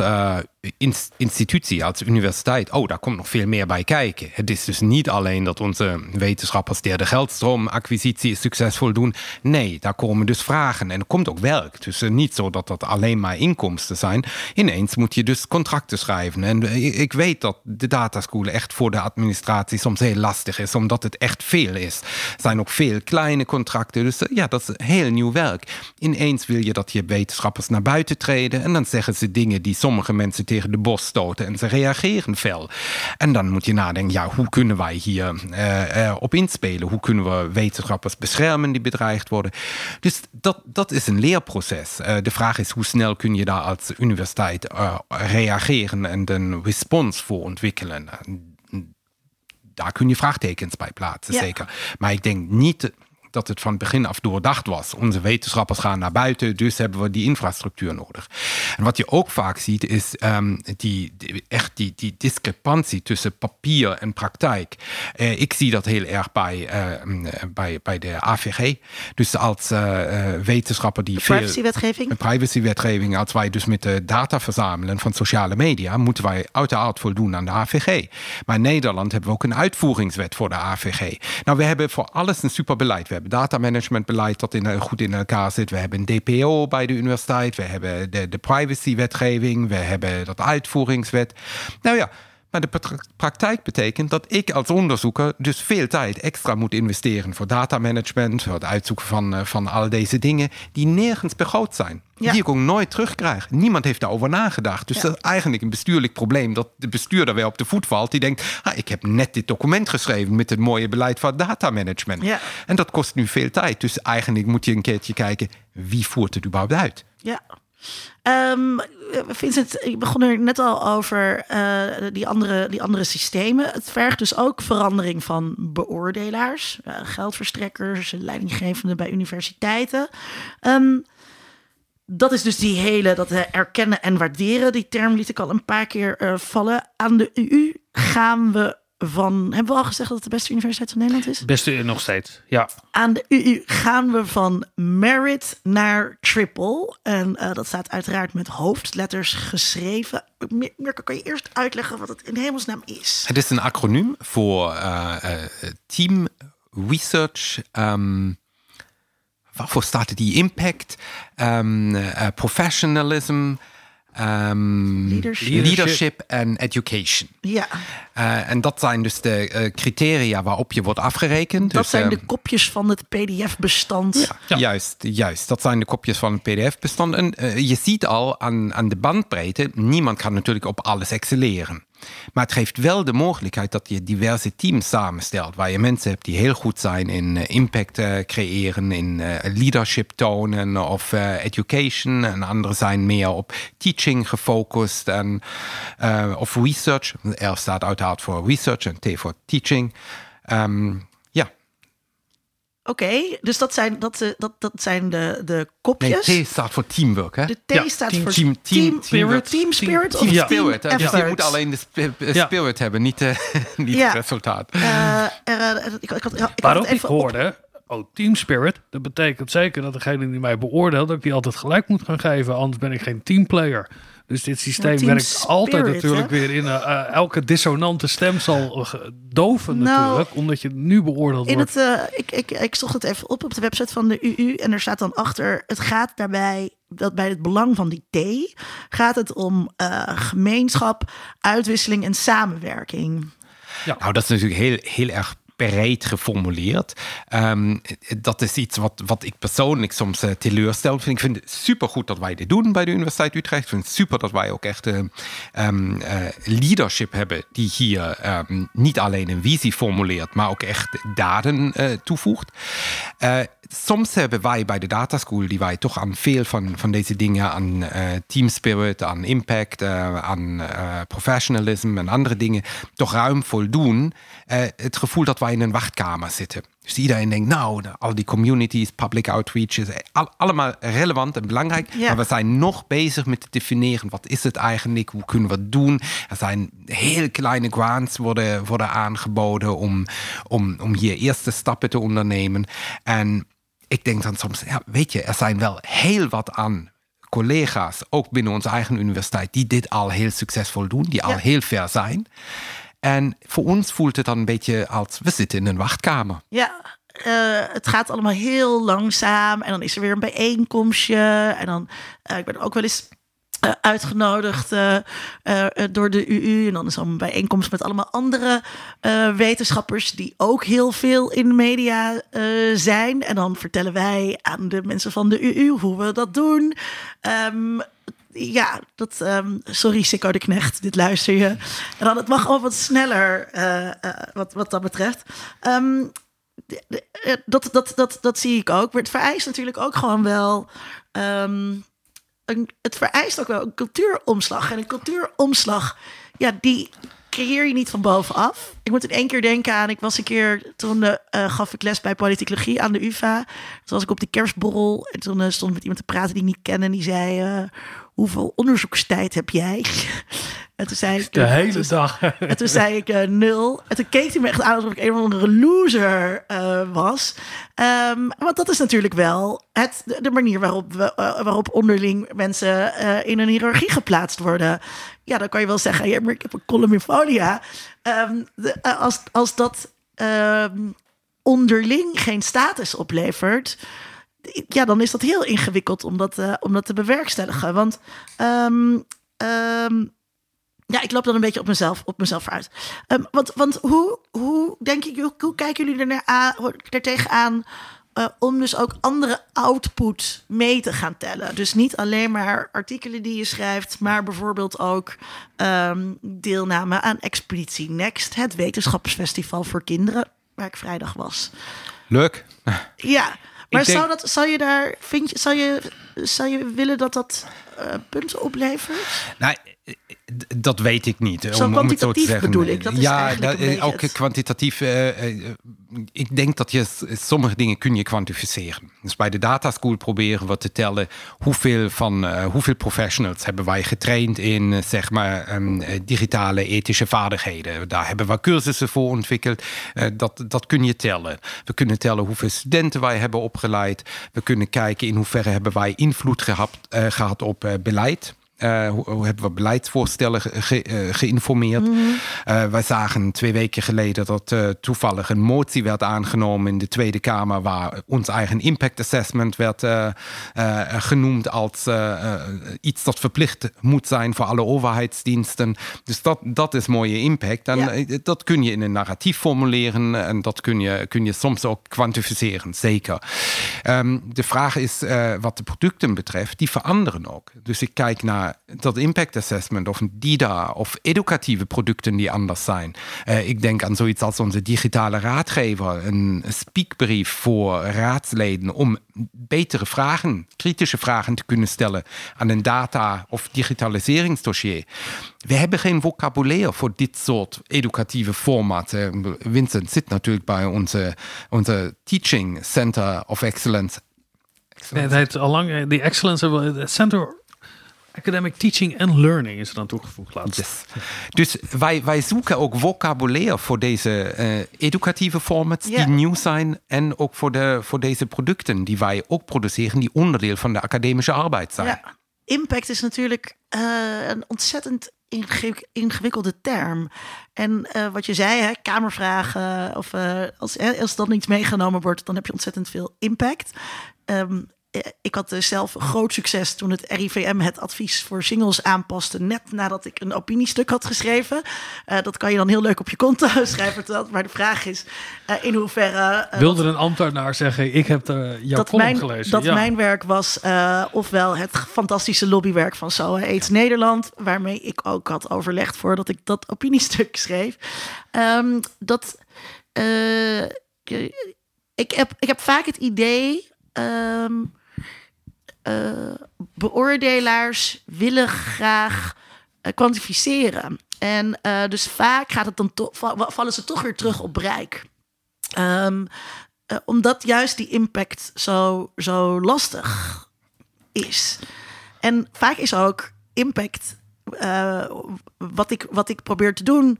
institutie als universiteit, oh, daar komt nog veel meer bij kijken. Het is dus niet alleen dat onze wetenschappers de geldstroomacquisitie succesvol doen. Nee, daar komen dus vragen en er komt ook werk. Dus niet zo dat dat alleen maar inkomsten zijn. Ineens moet je dus contracten schrijven. En ik weet dat de dataschool echt voor de administratie soms heel lastig is, omdat het echt veel is. Er zijn ook veel kleine contracten. Dus ja, dat is heel nieuw werk. Ineens wil je dat je wetenschappers naar buiten treden en dan zeggen ze dingen die sommige mensen tegen de bos stoten en ze reageren fel. En dan moet je nadenken, ja, hoe kunnen wij hier uh, op inspelen? Hoe kunnen we wetenschappers beschermen die bedreigd worden? Dus dat, dat is een leerproces. Uh, de vraag is, hoe snel kun je daar als universiteit reageren en een respons voor ontwikkelen? Daar kun je vraagtekens bij plaatsen, zeker. Maar ik denk niet dat het van begin af doordacht was. Onze wetenschappers gaan naar buiten, dus hebben we die infrastructuur nodig. En wat je ook vaak ziet, is um, die, echt die, die discrepantie tussen papier en praktijk. Uh, ik zie dat heel erg bij, uh, bij, bij de AVG. Dus als uh, wetenschapper die. Privacywetgeving? Privacywetgeving. Als wij dus met de data verzamelen van sociale media, moeten wij uiteraard voldoen aan de AVG. Maar in Nederland hebben we ook een uitvoeringswet voor de AVG. Nou, we hebben voor alles een superbeleid. We hebben datamanagementbeleid dat in, goed in elkaar zit. We hebben een DPO bij de universiteit. We hebben de, de privacywetgeving. We hebben dat uitvoeringswet. Nou ja, maar de praktijk betekent dat ik als onderzoeker dus veel tijd extra moet investeren voor datamanagement, voor het uitzoeken van, eh, van al deze dingen die nergens begroot zijn. Die ik ook nooit terugkrijg. Niemand heeft daarover nagedacht. Dus dat is eigenlijk een bestuurlijk probleem dat de bestuurder weer op de voet valt. Die denkt, ah, ik heb net dit document geschreven met het mooie beleid van datamanagement. Ja. En dat kost nu veel tijd. Dus eigenlijk moet je een keertje kijken, wie voert het überhaupt uit? Ja. Um, Vincent, ik begon er net al over uh, die, andere, die andere systemen. Het vergt dus ook verandering van beoordelaars, uh, geldverstrekkers, leidinggevenden bij universiteiten. Um, dat is dus die hele, dat erkennen en waarderen. Die term liet ik al een paar keer vallen. Aan de EU gaan we van. Hebben we al gezegd dat het de beste universiteit van Nederland is? Beste nog steeds, ja. Aan de UU gaan we van merit naar triple. En uh, dat staat uiteraard met hoofdletters geschreven. Mirko, kan je eerst uitleggen wat het in hemelsnaam is? Het is een acroniem voor uh, uh, Team Research. Um, waarvoor staat die impact, um, professionalism, Um, leadership. leadership en education. Ja. Uh, en dat zijn dus de uh, criteria waarop je wordt afgerekend. Dat dus, zijn de ehm, kopjes van het PDF-bestand. Ja, ja. Juist, juist. Dat zijn de kopjes van het PDF-bestand. En uh, je ziet al aan, aan de bandbreedte, niemand kan natuurlijk op alles excelleren. Maar het geeft wel de mogelijkheid dat je diverse teams samenstelt. Waar je mensen hebt die heel goed zijn in uh, impact uh, creëren, in uh, leadership tonen of education. En anderen zijn meer op teaching gefocust en, of research. R staat uiteraard voor research en T voor teaching. Um, Oké, dus dat zijn, dat, eh, dat, dat zijn de, de kopjes. Nee, T staat voor teamwork, hè? De T staat voor team, team, spirit. Team spirit team, of spirit. Team dus je moet alleen de spirit hebben, niet, uh, niet het resultaat. Uh, er, ik, ik, had, ik Waarom ik hoorde, oh, team spirit, dat betekent zeker dat degene die mij beoordeelt, dat ik die altijd gelijk moet gaan geven, anders ben ik geen teamplayer. Dus dit systeem werkt altijd natuurlijk weer in uh, elke dissonante stem zal doven nou, natuurlijk, omdat je nu beoordeeld in wordt. Het, uh, ik, ik, ik zocht het even op op de website van de UU en er staat dan achter, het gaat daarbij dat bij het belang van die T gaat het om uh, gemeenschap, uitwisseling en samenwerking. Ja. Nou, dat is natuurlijk heel, heel erg breed geformuleerd. Um, dat is iets wat, wat ik persoonlijk soms uh, teleurstellend vind. Ik vind het supergoed dat wij dit doen bij de Universiteit Utrecht. Ik vind het super dat wij ook echt uh, um, uh, leadership hebben die hier niet alleen een visie formuleert, maar ook echt daden toevoegt. soms hebben wij bij de Data School, die wij toch aan veel van, van deze dingen, aan team spirit, aan impact, aan professionalism en andere dingen, toch ruim voldoen. het gevoel dat wij in een wachtkamer zitten. Dus iedereen denkt, nou, al die communities, public outreach is allemaal relevant en belangrijk. Maar we zijn nog bezig met te definiëren, wat is het eigenlijk, hoe kunnen we het doen. Er zijn heel kleine grants worden, worden aangeboden om, om, om hier eerste stappen te ondernemen. En ik denk dan soms, ja, weet je, er zijn wel heel wat aan collega's, ook binnen onze eigen universiteit, die dit al heel succesvol doen, die al heel ver zijn. En voor ons voelt het dan een beetje als we zitten in een wachtkamer. Ja, uh, het gaat allemaal heel langzaam. En dan is er weer een bijeenkomstje. En dan, uh, ik ben ook wel eens uh, uitgenodigd door de UU. En dan is er een bijeenkomst met allemaal andere wetenschappers die ook heel veel in de media zijn. En dan vertellen wij aan de mensen van de UU hoe we dat doen. Um, ja, dat, um, sorry Sikko de Knecht, dit luister je. En dan, het mag al wat sneller uh, uh, wat, wat dat betreft. Um, dat, dat, dat, dat zie ik ook. Maar het vereist natuurlijk ook gewoon wel... Um, een, het vereist ook wel een cultuuromslag. En een cultuuromslag, ja, die creëer je niet van bovenaf. Ik moet in één keer denken aan, ik was een keer, toen gaf ik les bij politicologie aan de UvA. Toen was ik op de kerstborrel en toen stond ik met iemand te praten die ik niet kende. En die zei, hoeveel onderzoekstijd heb jij? En toen zei ik... De hele dag. En toen zei ik uh, nul. En toen keek hij me echt aan alsof ik een of andere loser uh, was. Um, want dat is natuurlijk wel het, de, manier waarop, we, uh, waarop onderling mensen in een hiërarchie geplaatst worden. Ja, dan kan je wel zeggen, ja, maar ik heb een column in Folia. Um, de, als, als dat um, onderling geen status oplevert ja, dan is dat heel ingewikkeld om dat, uh, om dat te bewerkstelligen. Want um, um, ja, ik loop dan een beetje op mezelf, op mezelf uit. Um, want, want hoe, hoe denk ik, hoe, kijken jullie er, naar aan, er tegenaan uh, om dus ook andere output mee te gaan tellen? Dus niet alleen maar artikelen die je schrijft, maar bijvoorbeeld ook deelname aan Expeditie Next, het wetenschapsfestival voor kinderen, waar ik vrijdag was. Leuk. Ja, maar denk... zou, dat, zou je daar, vind je, zou je, zou je willen dat dat punten oplevert? Nou, dat weet ik niet. Zo om, om het te zeggen. bedoel ik. Dat is ja, dat, ook het... kwantitatief. Uh, uh, ik denk dat je sommige dingen kun je kwantificeren. Dus bij de data school proberen we te tellen hoeveel van uh, hoeveel professionals hebben wij getraind in zeg maar um, digitale ethische vaardigheden. Daar hebben we cursussen voor ontwikkeld. dat, dat kun je tellen. We kunnen tellen hoeveel studenten wij hebben opgeleid. We kunnen kijken in hoeverre hebben wij invloed gehad, gehad op beleid. Uh, hoe, hebben we beleidsvoorstellen ge, uh, geïnformeerd? Mm -hmm. uh, wij zagen twee weken geleden dat toevallig een motie werd aangenomen in de Tweede Kamer, waar ons eigen impact assessment werd genoemd als iets dat verplicht moet zijn voor alle overheidsdiensten. Dus dat, dat is mooie impact. En ja. dat kun je in een narratief formuleren en dat kun je, kun je soms ook kwantificeren, zeker. Um, de vraag is wat de producten betreft, die veranderen ook. Dus ik kijk naar dat impact assessment of een DIDA of educatieve producten die anders zijn. Uh, ik denk aan zoiets als onze digitale raadgever, een speakbrief voor raadsleden om betere vragen, kritische vragen te kunnen stellen aan een data- of digitaliseringsdossier. We hebben geen vocabulaire voor dit soort educatieve formaten. Vincent zit natuurlijk bij onze, onze Teaching Center of Excellence. excellence. Nee, het al lang die Excellence Center Academic Teaching and Learning is er dan toegevoegd laatst. Yes. Dus wij, wij zoeken ook vocabulaire voor deze uh, educatieve formats yeah. die nieuw zijn. En ook voor, de, voor deze producten die wij ook produceren, die onderdeel van de academische arbeid zijn. Ja. Impact is natuurlijk uh, een ontzettend ingewikkelde term. En uh, wat je zei, hè, kamervragen, of als, als dat niet meegenomen wordt, dan heb je ontzettend veel impact. Um, eh, ik had dus zelf groot succes toen het RIVM het advies voor singles aanpaste. Net nadat ik een opiniestuk had geschreven. Uh, dat kan je dan heel leuk op je konto schrijven. Maar de vraag is uh, in hoeverre. Wilde een ambtenaar zeggen: Ik heb jouw dat column mijn, gelezen. Dat ja. mijn werk was, ofwel het fantastische lobbywerk van SOA AIDS Nederland. Waarmee ik ook had overlegd voordat ik dat opiniestuk schreef. Um, dat. ik, heb, ik heb vaak het idee. Um, uh, beoordelaars willen graag uh, kwantificeren. En uh, dus vaak gaat het dan vallen ze toch weer terug op bereik. Um, omdat juist die impact zo, zo lastig is. En vaak is ook impact wat, ik, wat ik probeer te doen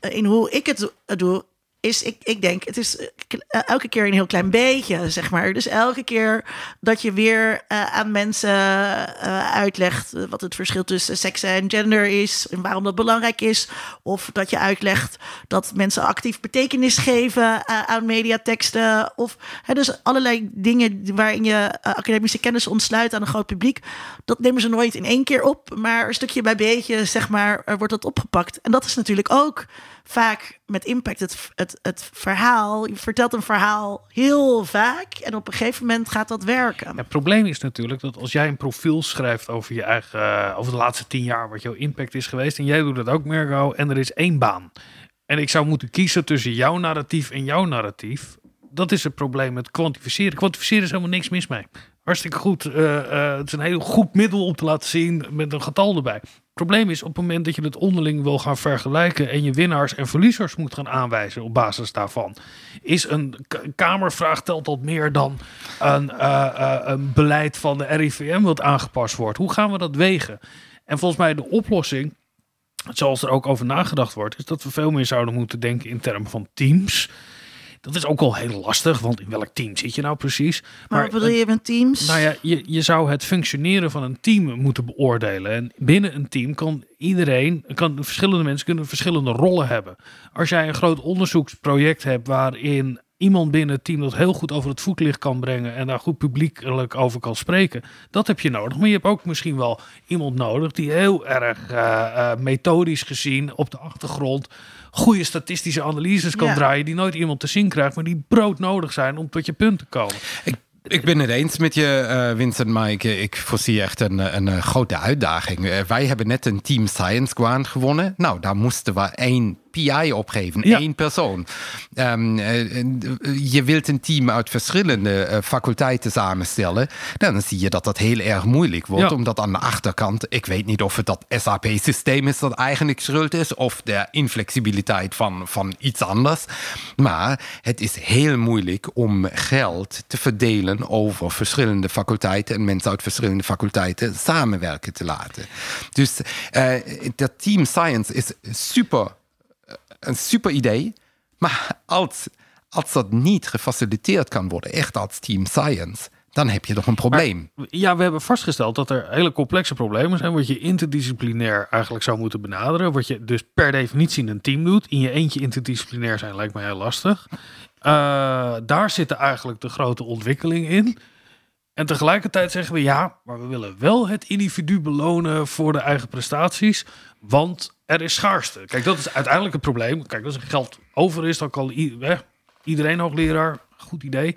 in hoe ik het doe, is, ik, ik denk, het is eh, elke keer een heel klein beetje, zeg maar. Dus elke keer dat je weer uh, aan mensen uitlegt wat het verschil tussen seks en gender is en waarom dat belangrijk is. Of dat je uitlegt dat mensen actief betekenis geven aan mediateksten. Of hè, dus allerlei dingen waarin je academische kennis ontsluit aan een groot publiek. Dat nemen ze nooit in één keer op, maar een stukje bij beetje, zeg maar, wordt dat opgepakt. En dat is natuurlijk ook vaak met impact het, het, het verhaal. Je vertelt een verhaal heel vaak en op een gegeven moment gaat dat werken. het probleem is natuurlijk dat als jij een profiel schrijft over je eigen, uh, over de laatste tien jaar, wat jouw impact is geweest, en jij doet dat ook, Mergo, en er is één baan. En ik zou moeten kiezen tussen jouw narratief en jouw narratief. Dat is het probleem met kwantificeren. Kwantificeren is helemaal niks mis mee. Hartstikke goed. Uh, uh, het is een heel goed middel om te laten zien met een getal erbij probleem is op het moment dat je het onderling wil gaan vergelijken en je winnaars en verliezers moet gaan aanwijzen op basis daarvan, is een Kamervraag telt dat meer dan een, uh, uh, een beleid van de RIVM wat aangepast wordt. Hoe gaan we dat wegen? En volgens mij de oplossing, zoals er ook over nagedacht wordt, is dat we veel meer zouden moeten denken in termen van teams. Dat is ook al heel lastig, want in welk team zit je nou precies? Maar, wat bedoel je met teams? Nou ja, je, je zou het functioneren van een team moeten beoordelen. En binnen een team kan iedereen, kan verschillende mensen kunnen verschillende rollen hebben. Als jij een groot onderzoeksproject hebt waarin iemand binnen het team dat heel goed over het voetlicht kan brengen en daar goed publiekelijk over kan spreken. Dat heb je nodig. Maar je hebt ook misschien wel iemand nodig die heel erg uh, uh, methodisch gezien op de achtergrond goede statistische analyses kan draaien die nooit iemand te zien krijgt, maar die broodnodig zijn om tot je punt te komen. Ik ik ben het eens met je, uh, Vincent, maar ik, ik voorzie echt een, een, grote uitdaging. wij hebben net een Team Science Squad gewonnen. Nou, daar moesten we één PI opgeven, ja. één persoon. Um, je wilt een team uit verschillende uh, faculteiten samenstellen. Dan zie je dat dat heel erg moeilijk wordt. Ja. Omdat aan de achterkant, ik weet niet of het dat SAP-systeem is dat eigenlijk schuld is. Of de inflexibiliteit van, van iets anders. Maar het is heel moeilijk om geld te verdelen over verschillende faculteiten. En mensen uit verschillende faculteiten samenwerken te laten. Dus uh, dat team science is super een super idee. Maar als, als dat niet gefaciliteerd kan worden, echt als team science, dan heb je toch een probleem. ja, we hebben vastgesteld dat er hele complexe problemen zijn, wat je interdisciplinair eigenlijk zou moeten benaderen. Wat je dus per definitie in een team doet. In je eentje interdisciplinair zijn lijkt me heel lastig. Uh, daar zitten eigenlijk de grote ontwikkeling in. En tegelijkertijd zeggen we ja, maar we willen wel het individu belonen voor de eigen prestaties. Want er is schaarste. Kijk, dat is uiteindelijk het probleem. Kijk, als er geld over is, dan kan iedereen hoogleraar. Goed idee.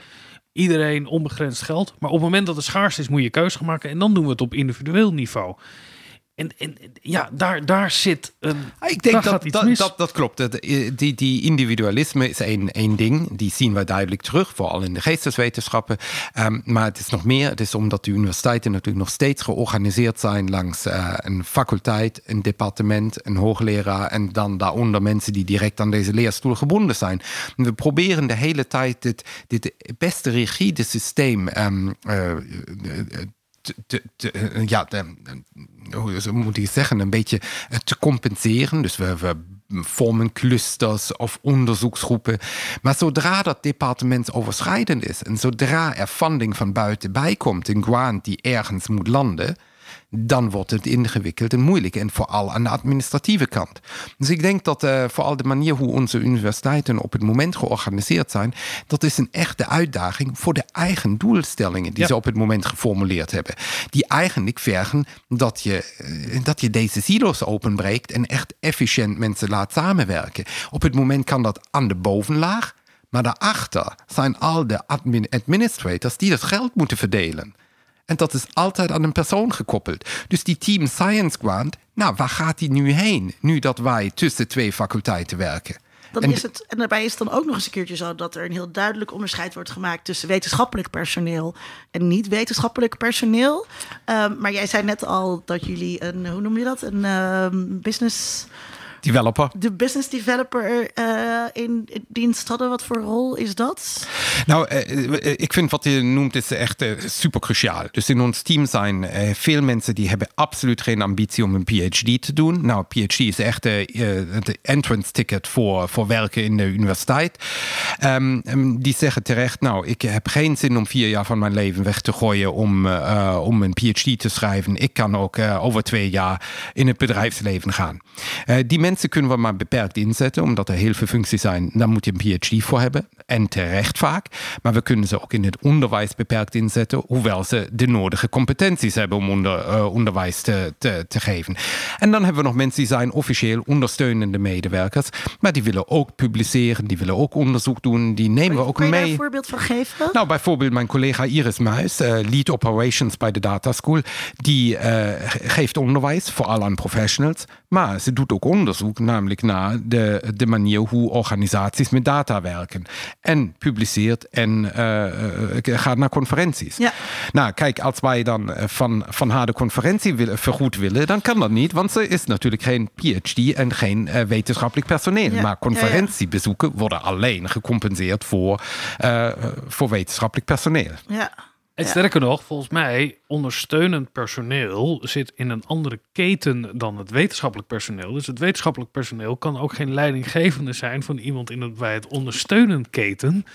Iedereen onbegrensd geld. Maar op het moment dat er schaarste is, moet je keuze gaan maken. En dan doen we het op individueel niveau. En, en ja, daar, daar zit een. Ah, ik denk dat dat, dat, dat, klopt. Dat, die, die individualisme is één, één ding. Die zien we duidelijk terug, vooral in de geesteswetenschappen. Um, maar het is nog meer. Het is omdat de universiteiten natuurlijk nog steeds georganiseerd zijn langs uh, een faculteit, een departement, een hoogleraar en dan daaronder mensen die direct aan deze leerstoel gebonden zijn. En we proberen de hele tijd dit, dit beste rigide systeem um, uh, te, ja, de, hoe moet ik zeggen, een beetje te compenseren. Dus we, vormen clusters of onderzoeksgroepen. Maar zodra dat departement overschrijdend is en zodra er funding van buiten bij komt, een grant die ergens moet landen, dan wordt het ingewikkeld en moeilijk. En vooral aan de administratieve kant. Dus ik denk dat uh, vooral de manier hoe onze universiteiten op het moment georganiseerd zijn, dat is een echte uitdaging voor de eigen doelstellingen die ja. ze op het moment geformuleerd hebben. Die eigenlijk vergen dat je, uh, dat je deze silo's openbreekt en echt efficiënt mensen laat samenwerken. Op het moment kan dat aan de bovenlaag. Maar daarachter zijn al de admin administrators die dat geld moeten verdelen. En dat is altijd aan een persoon gekoppeld. Dus die Team Science Grant, nou, waar gaat die nu heen? Nu dat wij tussen twee faculteiten werken. Dan en, is het, en daarbij is het dan ook nog eens een keertje zo dat er een heel duidelijk onderscheid wordt gemaakt tussen wetenschappelijk personeel en niet-wetenschappelijk personeel. Um, maar jij zei net al dat jullie een, hoe noem je dat? Een um, business developer. de business developer eh, in dienst hadden. Wat voor rol is dat? Nou, eh, eh, ik vind wat je noemt is echt super cruciaal. Dus in ons team zijn veel mensen die hebben absoluut geen ambitie om een PhD te doen. Nou, PhD is echt de entrance ticket voor, voor werken in de universiteit. Ehm, en die zeggen terecht, nou, ik heb geen zin om vier jaar van mijn leven weg te gooien om, om een PhD te schrijven. Ik kan ook over twee jaar in het bedrijfsleven gaan. Die mensen kunnen we maar beperkt inzetten, omdat er heel veel functies zijn. Daar moet je een PhD voor hebben. En terecht vaak. Maar we kunnen ze ook in het onderwijs beperkt inzetten, hoewel ze de nodige competenties hebben om onder, eh, onderwijs te, te, te geven. En dan hebben we nog mensen die zijn officieel ondersteunende medewerkers, maar die willen ook publiceren, die willen ook onderzoek doen, die nemen we ook Kun je daar mee. een voorbeeld van geven? Nou, bijvoorbeeld mijn collega Iris Muis, eh, lead operations bij de Data School, die ge- geeft onderwijs, vooral aan professionals, maar ze doet ook onderzoek, namelijk naar de, de manier hoe organisaties met data werken. En publiceert en eh, eh, gaat naar conferenties. Ja. Nou, kijk, als wij dan eh, van, van haar de conferentie willen, vergoed willen, dan kan dat niet, want ze is natuurlijk geen PhD en geen eh, wetenschappelijk personeel. Ja, Maar conferentiebezoeken worden alleen gecompenseerd voor, eh, voor wetenschappelijk personeel. Ja. En sterker nog, volgens mij, ondersteunend personeel zit in een andere keten dan het wetenschappelijk personeel. Dus het wetenschappelijk personeel kan ook geen leidinggevende zijn van iemand in het, bij het ondersteunend keten.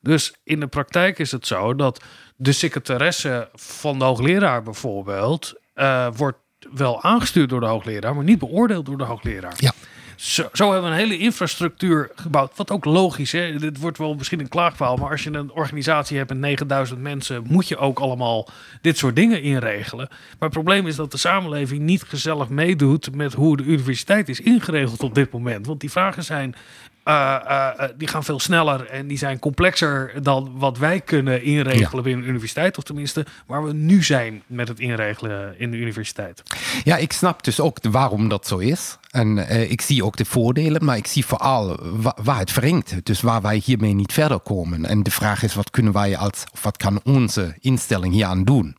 Dus in de praktijk is het zo dat de secretaresse van de hoogleraar bijvoorbeeld eh, wordt wel aangestuurd door de hoogleraar, maar niet beoordeeld door de hoogleraar. Ja. Zo, zo hebben we een hele infrastructuur gebouwd. Wat ook logisch is. Dit wordt wel misschien een klaagpaal. Maar als je een organisatie hebt met 9000 mensen. moet je ook allemaal dit soort dingen inregelen. Maar het probleem is dat de samenleving niet gezellig meedoet. met hoe de universiteit is ingeregeld op dit moment. Want die vragen zijn. eh, eh, eh, die gaan veel sneller en die zijn complexer dan wat wij kunnen inregelen binnen de universiteit. Of tenminste, waar we nu zijn met het inregelen in de universiteit. Ja, ik snap dus ook waarom dat zo is. En eh, ik zie ook de voordelen, maar ik zie vooral wa- waar het wringt. Dus waar wij hiermee niet verder komen. En de vraag is, wat kunnen wij als, of wat kan onze instelling hier aan doen?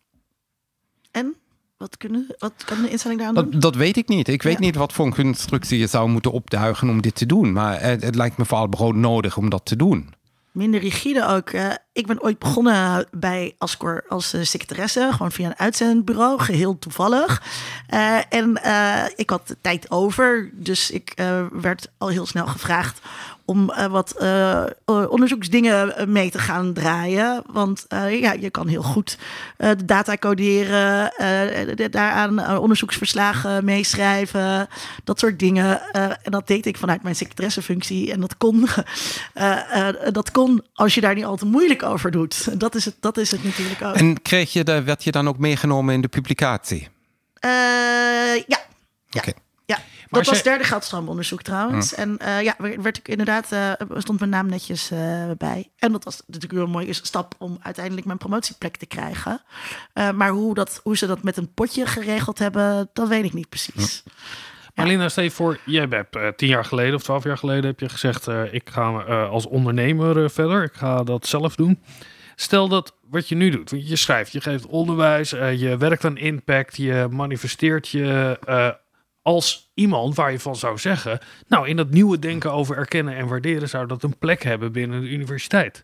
En? Wat, kunnen, wat kan de instelling daar aan doen? Dat, dat weet ik niet. Ik weet Ja. niet wat voor een constructie je zou moeten opduigen om dit te doen. Maar het, het lijkt me vooral nodig om dat te doen. Minder rigide ook. Ik ben ooit begonnen bij Ascor als eh, secretaresse. Gewoon via een uitzendbureau, geheel toevallig. Eh, en eh, ik had de tijd over. Dus ik werd al heel snel gevraagd om wat onderzoeksdingen mee te gaan draaien. Want ja, je kan heel goed de data coderen, de- daaraan onderzoeksverslagen meeschrijven, dat soort dingen. En dat deed ik vanuit mijn secretaressefunctie. En dat kon, dat kon als je daar niet al te moeilijk over doet. Dat is het, dat is het natuurlijk ook. En kreeg je de, werd je dan ook meegenomen in de publicatie? Eh, ja, ja. Oké. Ja, dat was je- derde geldstromonderzoek trouwens. En eh, ja, werd werd ik inderdaad, eh, stond mijn naam netjes eh, bij. En dat was natuurlijk wel een mooie stap om uiteindelijk mijn promotieplek te krijgen. Eh, maar hoe, dat, hoe ze dat met een potje geregeld hebben, dat weet ik niet precies. Marlina, stel je voor, jij hebt eh, tien jaar geleden of twaalf jaar geleden heb je gezegd, eh, ik ga eh, als ondernemer verder, ik ga dat zelf doen. Stel dat wat je nu doet, want je schrijft, je geeft onderwijs, je werkt aan impact, je manifesteert je als iemand waar je van zou zeggen, nou in dat nieuwe denken over erkennen en waarderen zou dat een plek hebben binnen de universiteit.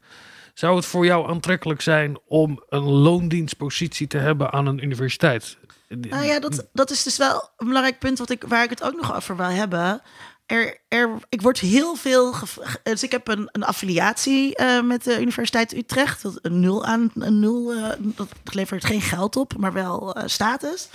Zou het voor jou aantrekkelijk zijn om een loondienstpositie te hebben aan een universiteit? Nou ja, dat, dat is dus wel een belangrijk punt wat ik, waar ik het ook nog over wil hebben. Er, er, ik word heel veel. Dus ik heb een, een affiliatie eh, met de Universiteit Utrecht. Een nul aan een nul. eh, dat levert geen geld op, maar wel eh, status.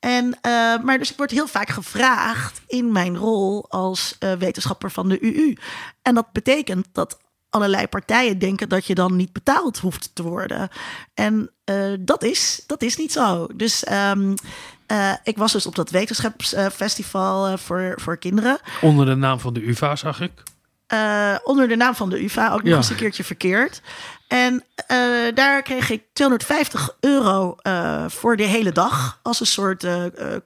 En, maar dus ik word heel vaak gevraagd in mijn rol als wetenschapper van de UU. En dat betekent dat allerlei partijen denken dat je dan niet betaald hoeft te worden. En eh, dat, is, dat is niet zo. Dus ehm, eh, ik was dus op dat wetenschapsfestival eh, voor, voor kinderen. Onder de naam van de UvA zag ik. Onder de naam van de UvA, ook nog eens een keertje verkeerd. En daar kreeg ik 250 euro voor de hele dag. Als een soort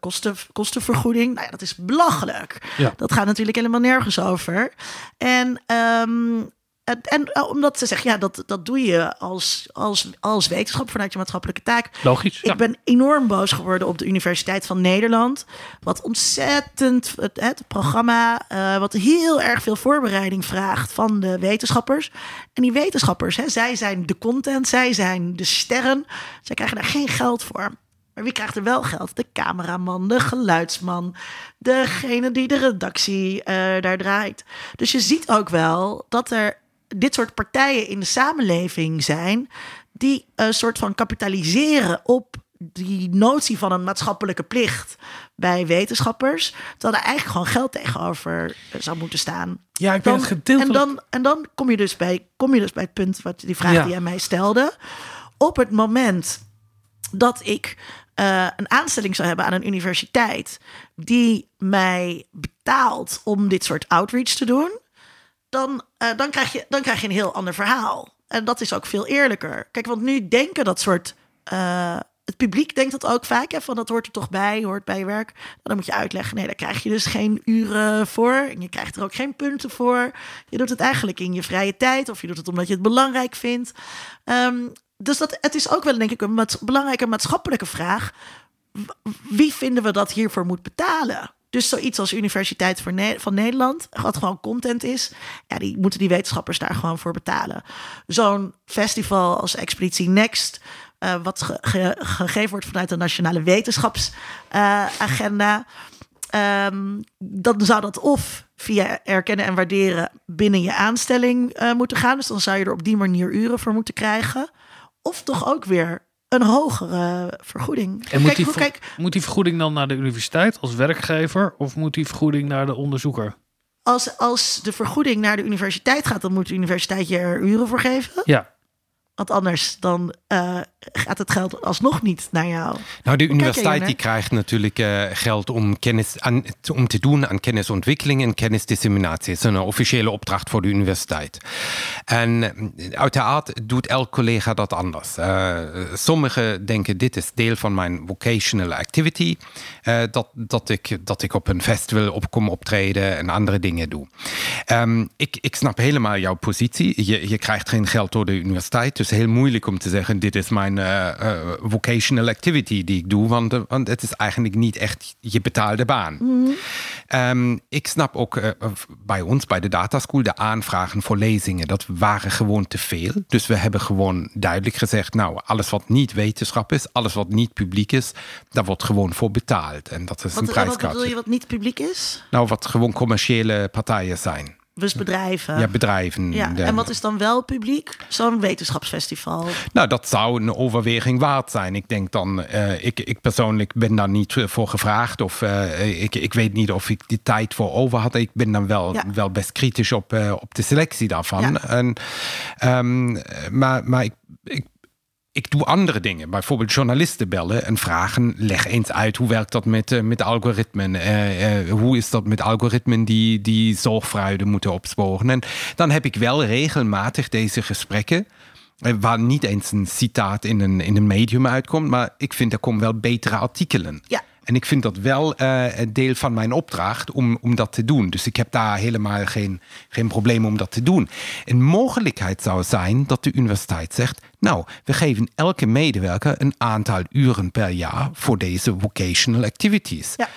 kosten, kostenvergoeding. Nou ja, dat is belachelijk. Ja. Dat gaat natuurlijk helemaal nergens over. En ehm, en, en eh, omdat ze zeggen, ja, dat, dat doe je als, als, als wetenschap vanuit je maatschappelijke taak. Logisch. ja. Ik ben enorm boos geworden op de Universiteit van Nederland. Wat ontzettend het, het programma, eh, wat heel erg veel voorbereiding vraagt van de wetenschappers. En die wetenschappers, hè, zij zijn de content, zij zijn de sterren. Zij krijgen daar geen geld voor. Maar wie krijgt er wel geld? De cameraman, de geluidsman, degene die de redactie eh, daar draait. Dus je ziet ook wel dat er dit soort partijen in de samenleving zijn die een soort van kapitaliseren op die notie van een maatschappelijke plicht bij wetenschappers, terwijl er eigenlijk gewoon geld tegenover zou moeten staan. Ja, ik ben Dan- het gedeeltelijk... En dan, en dan kom, je dus bij, kom je dus bij het punt, wat die vraag Ja. die jij mij stelde. Op het moment dat ik eh, een aanstelling zou hebben aan een universiteit die mij betaalt om dit soort outreach te doen, dan, eh, dan, krijg je, dan krijg je een heel ander verhaal. En dat is ook veel eerlijker. Kijk, want nu denken dat soort. eh, het publiek denkt dat ook vaak, hè, van dat hoort er toch bij, hoort bij je werk. Dan moet je uitleggen, nee, daar krijg je dus geen uren voor. En je krijgt er ook geen punten voor. Je doet het eigenlijk in je vrije tijd, of je doet het omdat je het belangrijk vindt. Ehm, dus dat, het is ook wel, denk ik, een belangrijke maatschappelijke vraag. Wie vinden we dat hiervoor moet betalen? Dus zoiets als Universiteit van Nederland, wat gewoon content is, ja, die moeten die wetenschappers daar gewoon voor betalen. Zo'n festival als Expeditie Next, eh, wat ge- ge- gegeven wordt vanuit de Nationale Wetenschapsagenda, Ehm, dan zou dat of via erkennen en waarderen binnen je aanstelling eh, moeten gaan. Dus dan zou je er op die manier uren voor moeten krijgen. Of toch ook weer een hogere vergoeding. En moet Kijk, die, hoe- kijk, moet die vergoeding dan naar de universiteit als werkgever of moet die vergoeding naar de onderzoeker? als, als de vergoeding naar de universiteit gaat, dan moet de universiteit je er uren voor geven. Ja, Want anders dan eh, gaat het geld alsnog niet naar jou. Nou, de universiteit die krijgt natuurlijk eh, geld om, kennis aan, om te doen aan kennisontwikkeling en kennisdisseminatie. Het is een officiële opdracht voor de universiteit. En eh, uiteraard doet elk collega dat anders. Sommigen denken, dit is deel van mijn vocational activity. dat, dat, ik, dat ik op een festival op kom optreden en andere dingen doe. Ehm, ik, ik snap helemaal jouw positie. Je, je krijgt geen geld door de universiteit. Dus heel moeilijk om te zeggen, dit is mijn eh, eh, vocational activity die ik doe. Want, eh, want het is eigenlijk niet echt je betaalde baan. Ehm, ik snap ook bij ons, bij de Data School, de aanvragen voor lezingen. Dat waren gewoon te veel. Dus we hebben gewoon duidelijk gezegd, nou, alles wat niet wetenschap is, alles wat niet publiek is, daar wordt gewoon voor betaald. En dat is Wat, een wat bedoel prijskaartje. je wat niet publiek is? Nou, wat gewoon commerciële partijen zijn. Dus bedrijven. Ja, bedrijven. Ja, en wat is dan wel publiek? Zo'n wetenschapsfestival. Nou, dat zou een overweging waard zijn. Ik denk dan, eh, ik, ik persoonlijk ben daar niet eh, voor gevraagd. Of eh, ik, ik weet niet of ik die tijd voor over had. Ik ben dan wel, Ja. wel best kritisch op, op de selectie daarvan. Ja. En, ehm, maar maar ik, ik, ik doe andere dingen. Bijvoorbeeld journalisten bellen en vragen. Leg eens uit hoe werkt dat met, eh, met algoritmen? Eh, eh, hoe is dat met algoritmen die, die moeten opsporen? En dan heb ik wel regelmatig deze gesprekken. Waar niet eens een citaat in een, in een medium uitkomt. Maar ik vind er komen wel betere artikelen. Ja. En ik vind dat wel eh, een deel van mijn opdracht om, om dat te doen. Dus ik heb daar helemaal geen, geen probleem om dat te doen. Een mogelijkheid zou zijn dat de universiteit zegt: Nou, we geven elke medewerker een aantal uren per jaar voor deze vocational activities. Ja.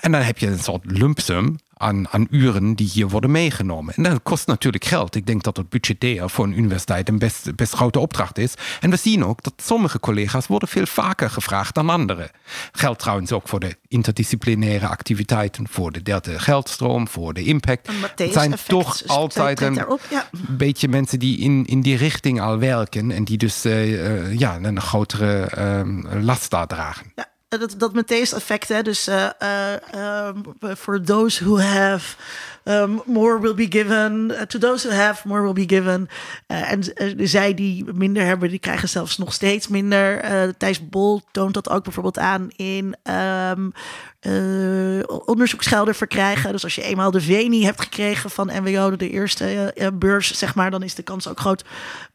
En dan heb je een soort lump sum aan, aan uren die hier worden meegenomen. En dat kost natuurlijk geld. Ik denk dat het budgetair voor een universiteit een best, best grote opdracht is. En we zien ook dat sommige collega's worden veel vaker gevraagd dan anderen. Geldt trouwens ook voor de interdisciplinaire activiteiten, voor de derde geldstroom, voor de impact. Het zijn toch altijd een ja. beetje mensen die in, in die richting al werken en die dus eh, eh, ja, een grotere ehm, last daar dragen. Ja, dat, dat Matthäus effect, hè. Dus eh, eh, um, for those who have, um, more will be given. Uh, to those who have, more will be given. Eh, en eh, zij die minder hebben, die krijgen zelfs nog steeds minder. Eh, Thijs Bol toont dat ook bijvoorbeeld aan in... ehm, eh, onderzoeksgelden verkrijgen. Dus als je eenmaal de VENI hebt gekregen van NWO, de eerste eh, eh, beurs, zeg maar, dan is de kans ook groot,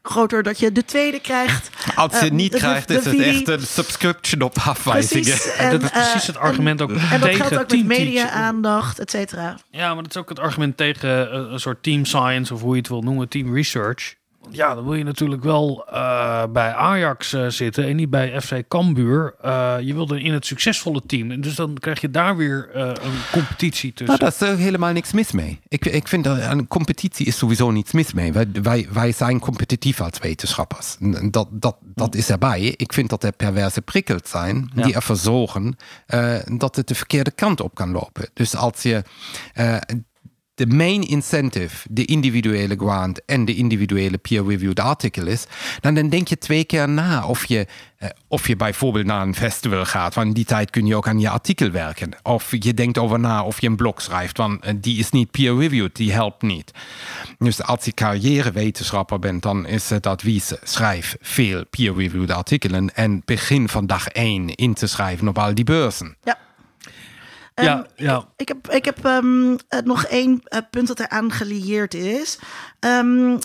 groter dat je de tweede krijgt. Als je Eh, het niet de- krijgt, de is het echt een subscription op afwijzing. Precies. En, dat is precies eh, het argument ook en, en dat tegen geldt ook met media-aandacht, et cetera. Ja, maar dat is ook het argument tegen eh, een soort team science of hoe je het wil noemen, team research. Ja, dan wil je natuurlijk wel eh, bij Ajax eh, zitten en niet bij FC Cambuur. Eh, je wil dan in het succesvolle team. En dus dan krijg je daar weer een competitie tussen. Nou, daar is helemaal niks mis mee. Ik, ik vind dat aan competitie is sowieso niets mis mee. Wij, wij, wij zijn competitief als wetenschappers. En Dat, dat, dat is erbij. Ik vind dat er perverse prikkels zijn Ja. die ervoor zorgen dat het de verkeerde kant op kan lopen. Dus als je de main incentive de individuele grant en de individuele peer-reviewed artikel is, dan, dan denk je twee keer na of je, eh, of je bijvoorbeeld naar een festival gaat. Want in die tijd kun je ook aan je artikel werken. Of je denkt over na of je een blog schrijft, want eh, die is niet peer-reviewed, die helpt niet. Dus als je carrièrewetenschapper bent, dan is het advies: schrijf veel peer-reviewed artikelen en begin van dag één in te schrijven op al die beurzen. Ja. Ja, Ehm, ja. Ik heb, ik heb ehm, eh, nog één eh, punt dat eraan gelieerd is. Ehm,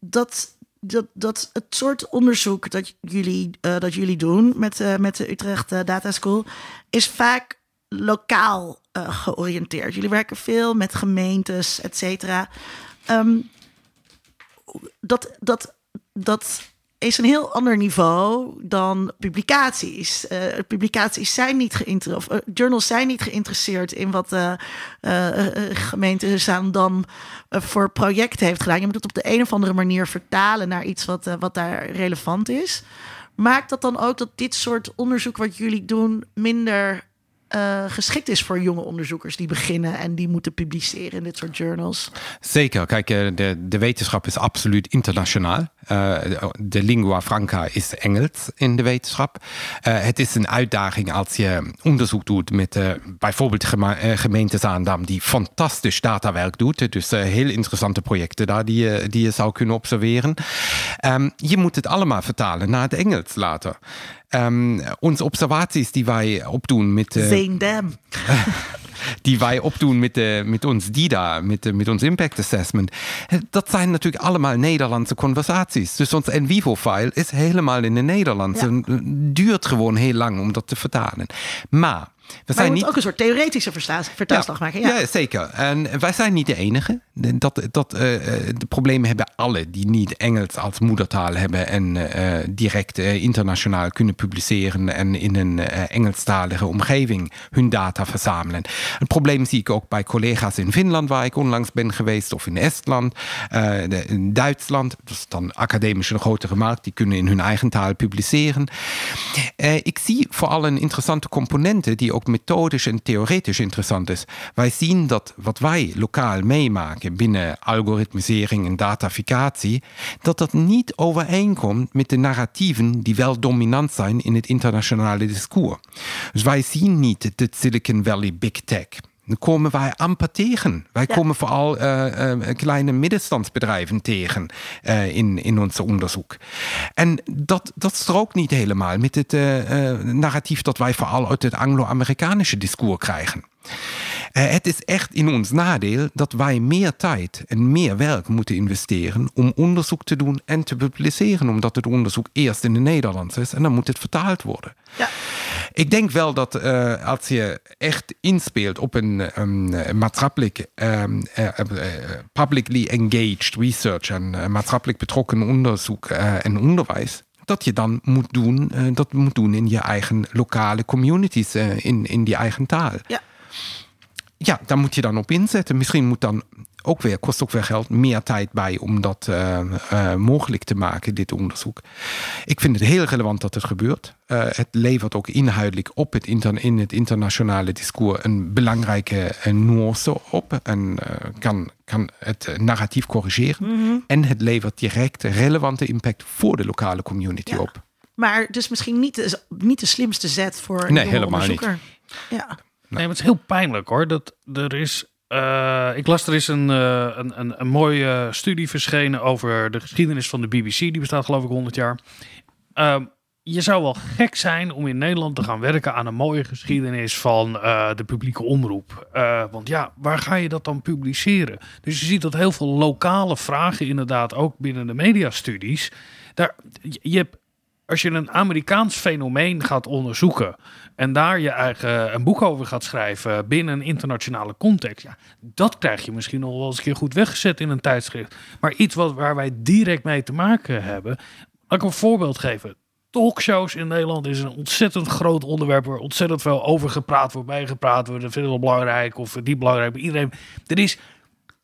dat, dat, dat het soort onderzoek dat jullie, eh, dat jullie doen met, met de Utrecht Data School is vaak lokaal georiënteerd. Jullie werken veel met gemeentes, et cetera. Dat, dat, dat is een heel ander niveau dan publicaties. Eh, publicaties zijn niet geïnteresseerd, of eh, journals zijn niet geïnteresseerd in wat de eh, gemeente eh, voor project heeft gedaan. Je moet het op de een of andere manier vertalen naar iets wat, wat daar relevant is. Maakt dat dan ook dat dit soort onderzoek wat jullie doen minder eh, geschikt is voor jonge onderzoekers die beginnen en die moeten publiceren in dit soort journals? Zeker. Kijk, eh, de, de wetenschap is absoluut internationaal. Eh, de lingua franca is Engels in de wetenschap. Het is een uitdaging als je onderzoek doet met bijvoorbeeld eh, gemeente Zaandam, die fantastisch datawerk doet. Dus heel interessante projecten daar die je, die je zou kunnen observeren. Ehm, je moet het allemaal vertalen naar het Engels later. Ehm, onze observaties die wij opdoen met... eh, Veendam. die wij opdoen met, de, met ons DIDA, met, de, met ons impact assessment. Eh, Dat zijn natuurlijk allemaal Nederlandse conversaties. Dus ons en vivo file is helemaal in het Nederlands. Ja. Eh, duurt gewoon heel lang om dat te vertalen. Maar we zijn niet. ook een soort theoretische vertaalslag maken. Ja. ja, zeker. En wij zijn niet de enige. Dat, dat, eh, eh, de problemen hebben alle die niet Engels als moedertaal hebben en eh, direct internationaal kunnen publiceren en in een Engelstalige omgeving hun data verzamelen. Het probleem zie ik ook bij collega's in Finland, waar ik onlangs ben geweest, of in Estland, de- in Duitsland. Dat is dan academisch een grotere markt, die kunnen in hun eigen taal publiceren. Ik zie vooral een interessante componente die ook methodisch en theoretisch interessant is. Wij zien dat wat wij lokaal meemaken binnen algoritmisering en dataficatie, dat dat niet overeenkomt met de narratieven die wel dominant zijn in het internationale discours. Dus wij zien niet de Silicon Valley Big Tech. Komen wij amper tegen. Wij Ja. komen vooral eh, eh, kleine middenstandsbedrijven tegen eh, in, in ons onderzoek. En dat, dat strookt niet helemaal met het narratief dat wij vooral uit het Anglo-Amerikanische discours krijgen. Het is echt in ons nadeel dat wij meer tijd en meer werk moeten investeren om onderzoek te doen en te publiceren, omdat het onderzoek eerst in het Nederlands is en dan moet het vertaald worden. Ja. Ik denk wel dat eh, als je echt inspeelt op een um, maatschappelijk, um, uh, uh, publicly engaged research en maatschappelijk betrokken onderzoek en onderwijs, dat je dan moet doen, dat moet doen in je eigen lokale communities, in, in die eigen taal. Ja. Ja, daar moet je dan op inzetten. Misschien moet dan ook weer, kost ook weer geld, meer tijd bij om dat uh, uh, mogelijk te maken, dit onderzoek. Ik vind het heel relevant dat het gebeurt. Uh, het levert ook inhoudelijk op het inter in het internationale discours een belangrijke nuance op en kan, kan het narratief corrigeren. Mhm. Mm -hmm. En het levert direct relevante impact voor de lokale community Ja. op. Maar dus misschien niet de, niet de slimste zet voor een Nee, helemaal onderzoeker. Ja. Nee, maar het is heel pijnlijk hoor. Dat er is. Uh, ik las er is een, uh, een, een, een, mooie studie verschenen over de geschiedenis van de BBC. Die bestaat geloof ik 100 jaar. Uh, je zou wel gek zijn om in Nederland te gaan werken aan een mooie geschiedenis van uh, de publieke omroep. Want ja, waar ga je dat dan publiceren? Dus je ziet dat heel veel lokale vragen, inderdaad, ook binnen de mediastudies. Daar, je hebt als je een Amerikaans fenomeen gaat onderzoeken en daar je eigen een boek over gaat schrijven binnen een internationale context, ja, dat krijg je misschien nog wel eens een keer goed weggezet in een tijdschrift. Maar iets wat, waar wij direct mee te maken hebben, laat ik een voorbeeld geven. Talkshows in Nederland is een ontzettend groot onderwerp waar ontzettend veel over gepraat wordt, bijgepraat wordt. Dat vinden we belangrijk of die belangrijk. Iedereen, er is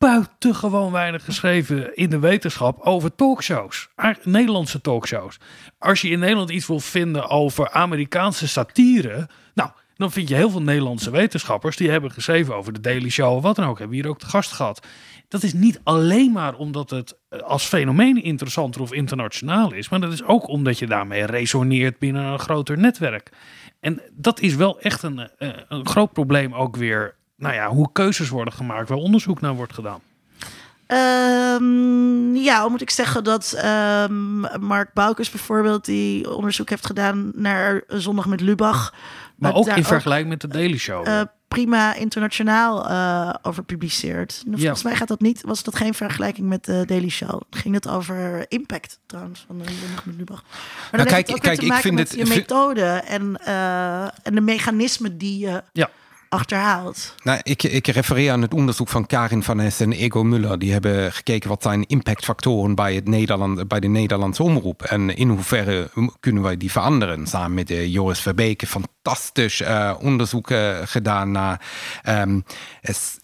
buitengewoon weinig geschreven in de wetenschap over talkshows. Nederlandse talkshows. Als je in Nederland iets wil vinden over Amerikaanse satire. Nou, dan vind je heel veel Nederlandse wetenschappers die hebben geschreven over de Daily Show of wat dan ook. Hebben hier ook de gast gehad. Dat is niet alleen maar omdat het eh, als fenomeen interessanter of internationaal is, maar dat is ook omdat je daarmee resoneert binnen een groter netwerk. En dat is wel echt een, eh, een groot probleem ook weer nou ja, hoe keuzes worden gemaakt, waar onderzoek naar wordt gedaan. Um, ja, moet ik zeggen dat um, Mark Boukes bijvoorbeeld, die onderzoek heeft gedaan naar Zondag met Lubach. Maar ook in vergelijking met de Daily Show. Uh, prima internationaal uh, over publiceert. Volgens mij gaat dat niet, was dat geen vergelijking met de Daily Show. Ging het over impact trouwens van de Zondag met Lubach. Maar dan nou, kijk, kijk, ik vind het je methode en, uh, en de mechanismen die je. Ja achterhaald. Nou, ik, ik refereer aan het onderzoek van Karin van Hess en Ego Muller. Die hebben gekeken wat zijn impactfactoren bij, het Nederland, bij de Nederlandse omroep. En in hoeverre kunnen wij die veranderen. Samen met uh, Joris Verbeke fantastisch uh, onderzoek uh, gedaan naar um,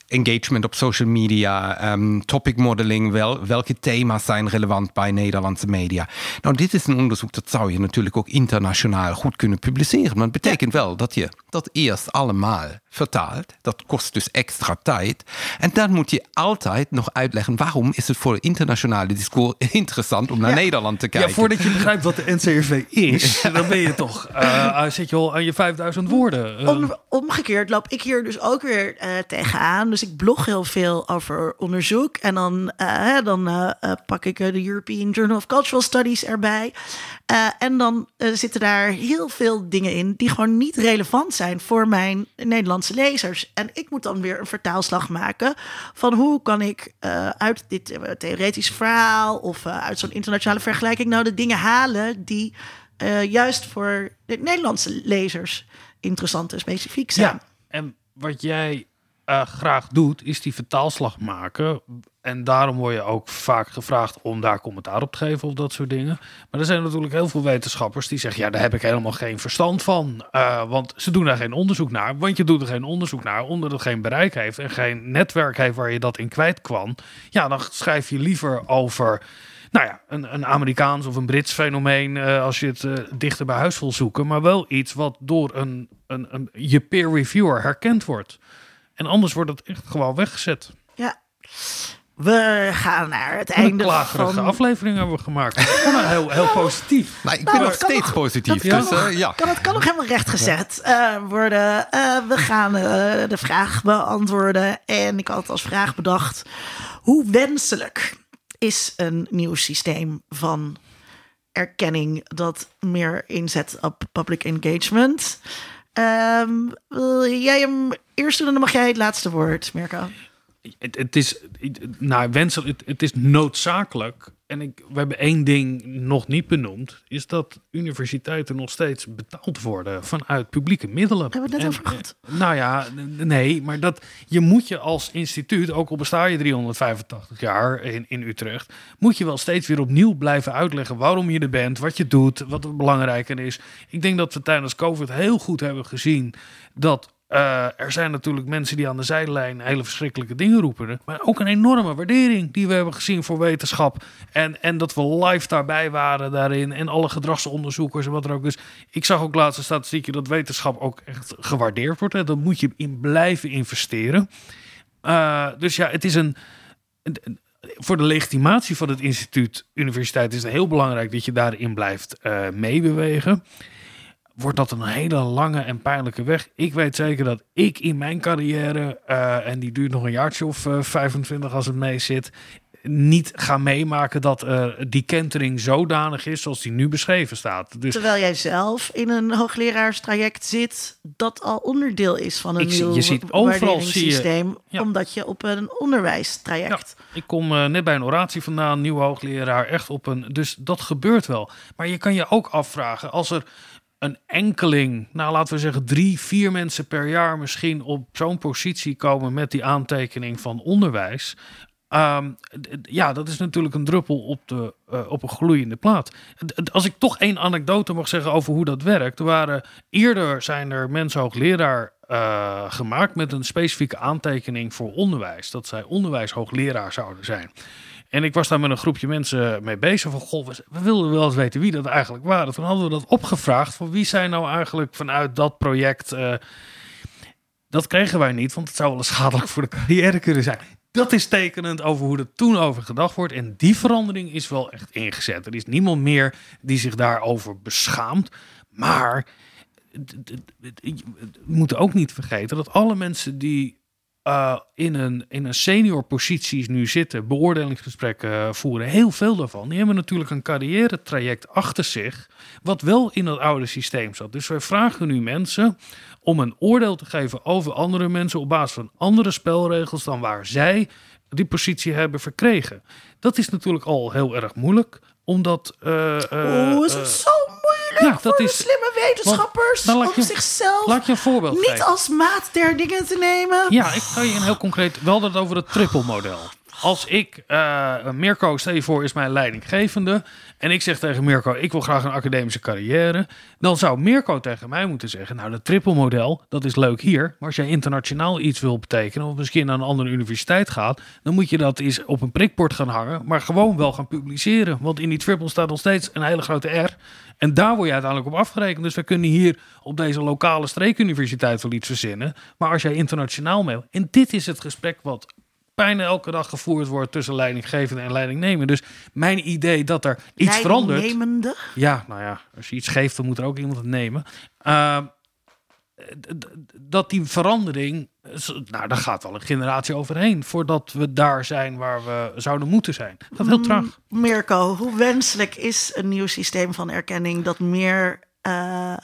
engagement op social media, um, topic modeling, wel, welke thema's zijn relevant bij Nederlandse media. Nou, dit is een onderzoek dat zou je natuurlijk ook internationaal goed kunnen publiceren. Maar het betekent wel dat je dat eerst allemaal vertaalt. Dat kost dus extra tijd. En dan moet je altijd nog uitleggen waarom is het voor het internationale discours interessant om naar Nederland te kijken. Ja, voordat je begrijpt wat de NCRV is, dan ben je toch, uh, zit je al aan je 5000 woorden. Uh. Om, omgekeerd loop ik hier dus ook weer uh, tegenaan. Dus ik blog heel veel over onderzoek. En dan, dan pak ik de European Journal of Cultural Studies erbij. en dan zitten daar heel veel dingen in die gewoon niet relevant zijn voor mijn Nederlandse lezers. En ik moet dan weer een vertaalslag maken van hoe kan ik uit dit theoretische verhaal of uit zo'n internationale vergelijking nou de dingen halen die juist voor de Nederlandse lezers interessant en specifiek zijn. Ja, en wat jij uh, graag doet, is die vertaalslag maken. En daarom word je ook vaak gevraagd om daar commentaar op te geven of dat soort dingen. Maar er zijn natuurlijk heel veel wetenschappers die zeggen: ja, daar heb ik helemaal geen verstand van. Uh, want ze doen daar geen onderzoek naar. Want je doet er geen onderzoek naar, omdat het geen bereik heeft en geen netwerk heeft waar je dat in kwijt kan. Ja, dan schrijf je liever over. Nou ja, een, een Amerikaans of een Brits fenomeen uh, als je het uh, dichter bij huis wil zoeken. Maar wel iets wat door een, een, een, je peer reviewer herkend wordt. En anders wordt het echt gewoon weggezet. Ja. We gaan naar het einde van... Een aflevering hebben we gemaakt. heel, heel positief. Maar ik ben nou, nog steeds positief. dus, nog, ja. kan, het kan nog helemaal rechtgezet uh, worden. Uh, we gaan uh, de vraag beantwoorden. En ik had als vraag bedacht... hoe wenselijk is een nieuw systeem van erkenning... dat meer inzet op public engagement... Wil jij hem eerst doen en dan mag jij het laatste woord, Mirko. Het, het is, nou, wensel, het is noodzakelijk. En ik, we hebben één ding nog niet benoemd. Is dat universiteiten nog steeds betaald worden vanuit publieke middelen. Hebben we het net over gehad? Nou ja, nee. Maar dat je moet je als instituut, ook al besta je 385 jaar in, in Utrecht. Moet je wel steeds weer opnieuw blijven uitleggen waarom je er bent. Wat je doet, wat het belangrijker is. Ik denk dat we tijdens COVID heel goed hebben gezien dat uh, er zijn natuurlijk mensen die aan de zijlijn hele verschrikkelijke dingen roepen. Maar ook een enorme waardering die we hebben gezien voor wetenschap. En, en dat we live daarbij waren daarin. En alle gedragsonderzoekers en wat er ook is. Ik zag ook laatste statistieken dat wetenschap ook echt gewaardeerd wordt. Hè. Dan moet je in blijven investeren. Uh, dus ja, het is een, voor de legitimatie van het instituut universiteit is het heel belangrijk dat je daarin blijft uh, meebewegen wordt dat een hele lange en pijnlijke weg. Ik weet zeker dat ik in mijn carrière, uh, en die duurt nog een jaartje of uh, eh, 25 als het mee zit, niet gaan meemaken dat uh, die kentering zodanig is zoals die nu beschreven staat. Dus, Terwijl jij zelf in een hoogleraarstraject zit dat al onderdeel is van een Ik zie- nieuw je ziet overal zie je- systeem, Ja. omdat je op een onderwijstraject. Ik kom eh, net bij een oratie vandaan, nieuwe hoogleraar, echt op een. Dus dat gebeurt wel. Maar je kan je ook afvragen als er een enkeling, nou laten we zeggen drie, vier mensen per jaar misschien op zo'n positie komen met die aantekening van onderwijs. Ehm, ja, dat is natuurlijk een druppel op, de, eh, op een gloeiende plaat. Als ik toch één anekdote mag zeggen over hoe dat werkt. Er waren eerder zijn er mensen hoogleraar eh, gemaakt met een specifieke aantekening voor onderwijs. Dat zij onderwijshoogleraar zouden zijn. En ik was daar met een groepje mensen mee bezig. Van, goh, we, we wilden wel eens weten wie dat eigenlijk waren. Toen hadden we dat opgevraagd. Van wie zijn nou eigenlijk vanuit dat project... eh, dat kregen wij niet, want het zou wel eens schadelijk voor de carrière kunnen zijn. Dat is tekenend over hoe er toen over gedacht wordt. En die verandering is wel echt ingezet. Er is niemand meer die zich daarover beschaamt. Maar d- d- d- je moet ook niet vergeten dat alle mensen die eh, in, een, in een senior posities nu zitten, beoordelingsgesprekken eh, voeren, heel veel daarvan, die hebben natuurlijk een carrière traject achter zich, wat wel in dat oude systeem zat. Dus wij vragen nu mensen om een oordeel te geven over andere mensen op basis van andere spelregels dan waar zij die positie hebben verkregen. Dat is natuurlijk al heel erg moeilijk, omdat. eh, eh, Hoe is eh, het zo moeilijk ja, voor dat de is- slimme wetenschappers nou, om je- zichzelf Laat je een voorbeeld niet als maat der dingen te nemen? Ja, ik ga je een heel concreet. Wel dat over het triple-model. Als ik, eh Mirko, stel je voor, is mijn leidinggevende. En ik zeg tegen Mirko, ik wil graag een academische carrière. Dan zou Mirko tegen mij moeten zeggen, nou, dat triple-model, dat is leuk hier. Maar als jij internationaal iets wil betekenen, of misschien naar een andere universiteit gaat, dan moet je dat eens op een prikbord gaan hangen. Maar gewoon wel gaan publiceren. Want in die triple staat nog steeds een hele grote R. En daar word je uiteindelijk op afgerekend. Dus we kunnen hier op deze lokale streekuniversiteit wel iets verzinnen. Maar als jij internationaal mee... En dit is het gesprek wat bijna elke dag gevoerd wordt tussen leidinggevende en leidingnemen. Dus mijn idee dat er iets verandert... Ja, nou ja, als je iets geeft, dan moet er ook iemand het nemen. Ehm, dat die verandering, nou, daar gaat al een generatie overheen voordat we daar zijn waar we zouden moeten zijn. Dat gaat heel traag. Mirko, hoe wenselijk is een nieuw systeem van erkenning dat meer eh, eh,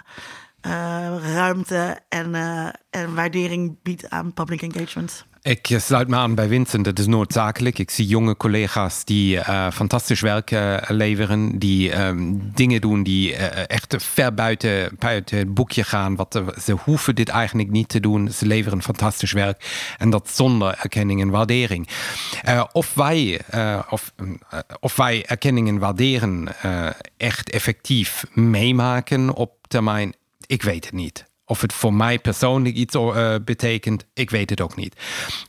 ruimte en, eh, en waardering biedt aan public engagement? Ik sluit me aan bij Vincent. Het is noodzakelijk. Ik zie jonge collega's die eh, fantastisch werk eh, leveren. Die ehm, dingen doen die eh, echt ver buiten, buiten het boekje gaan. Wat, ze hoeven dit eigenlijk niet te doen. Ze leveren fantastisch werk. En dat zonder erkenning en waardering. Of, wij, of, of wij erkenning en waarderen echt effectief meemaken op termijn, ik weet het niet. Of het voor mij persoonlijk iets eh, betekent, ik weet het ook niet.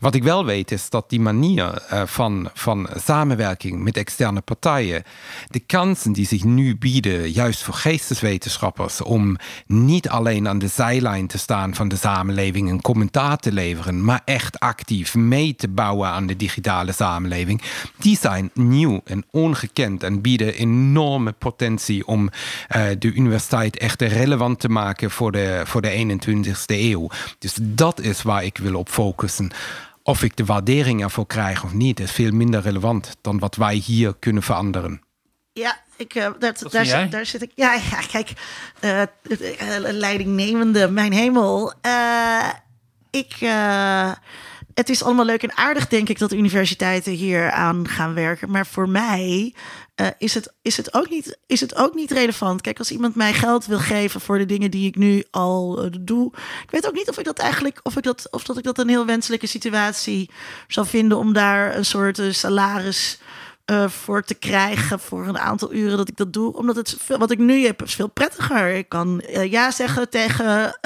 Wat ik wel weet is dat die manier eh, van, van samenwerking met externe partijen, de kansen die zich nu bieden, juist voor geesteswetenschappers, om niet alleen aan de zijlijn te staan van de samenleving en commentaar te leveren, maar echt actief mee te bouwen aan de digitale samenleving, die zijn nieuw en ongekend en bieden enorme potentie om eh, de universiteit echt relevant te maken voor de, voor de 21ste eeuw. Dus dat is waar ik wil op focussen. Of ik de waardering ervoor krijg of niet, is veel minder relevant dan wat wij hier kunnen veranderen. Ja, ik, eh, dat, daar, zit, daar zit ik. Ja, ja kijk, eh, eh, leidingnemende, mijn hemel. Eh, ik, eh, het is allemaal leuk en aardig, denk ik, dat universiteiten hier aan gaan werken. Maar voor mij eh, is, het, is, het ook niet, is het ook niet relevant. Kijk, als iemand mij geld wil geven voor de dingen die ik nu al eh, doe. Ik weet ook niet of ik dat eigenlijk, of ik dat, of dat ik dat een heel wenselijke situatie zou vinden om daar een soort eh, salaris voor te krijgen voor een aantal uren dat ik dat doe. Omdat het wat ik nu heb is veel prettiger. Ik kan ja zeggen tegen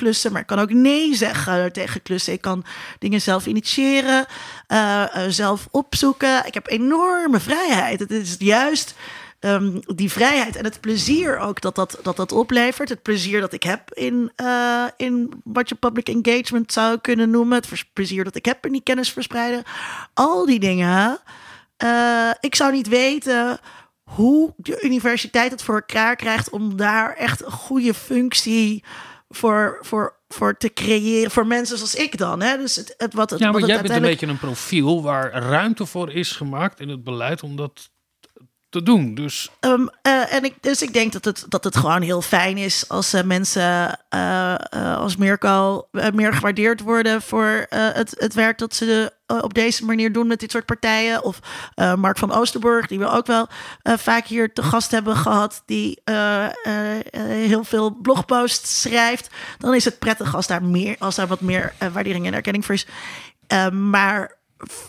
klussen, maar ik kan ook nee zeggen tegen klussen. Ik kan dingen zelf initiëren, eh, eh, zelf opzoeken. Ik heb enorme vrijheid. Het is juist ehm, die vrijheid en het plezier ook dat dat, dat dat oplevert. Het plezier dat ik heb in, eh, in wat je public engagement zou kunnen noemen. Het plezier dat ik heb in die kennis verspreiden. Al die dingen. Ik zou niet weten hoe de universiteit het voor elkaar krijgt om daar echt een goede functie voor, voor, voor te creëren. Voor mensen zoals ik dan. Hè? Dus het, het, wat het, Ja, maar wat het jij bent een beetje een profiel waar ruimte voor is gemaakt in het beleid om dat te doen. Dus Ehm, eh, en ik, dus ik denk dat het, dat het gewoon heel fijn is als eh, mensen eh, als Mirko meer gewaardeerd worden voor het, het werk dat ze op deze manier doen met dit soort partijen. Of eh, Mark van Oosterburg, die we ook wel eh, vaak hier te gast hebben gehad, die eh, eh, eh, heel veel blogposts schrijft. Dan is het prettig als daar, meer, als daar wat meer eh, waardering en erkenning voor is. Eh, maar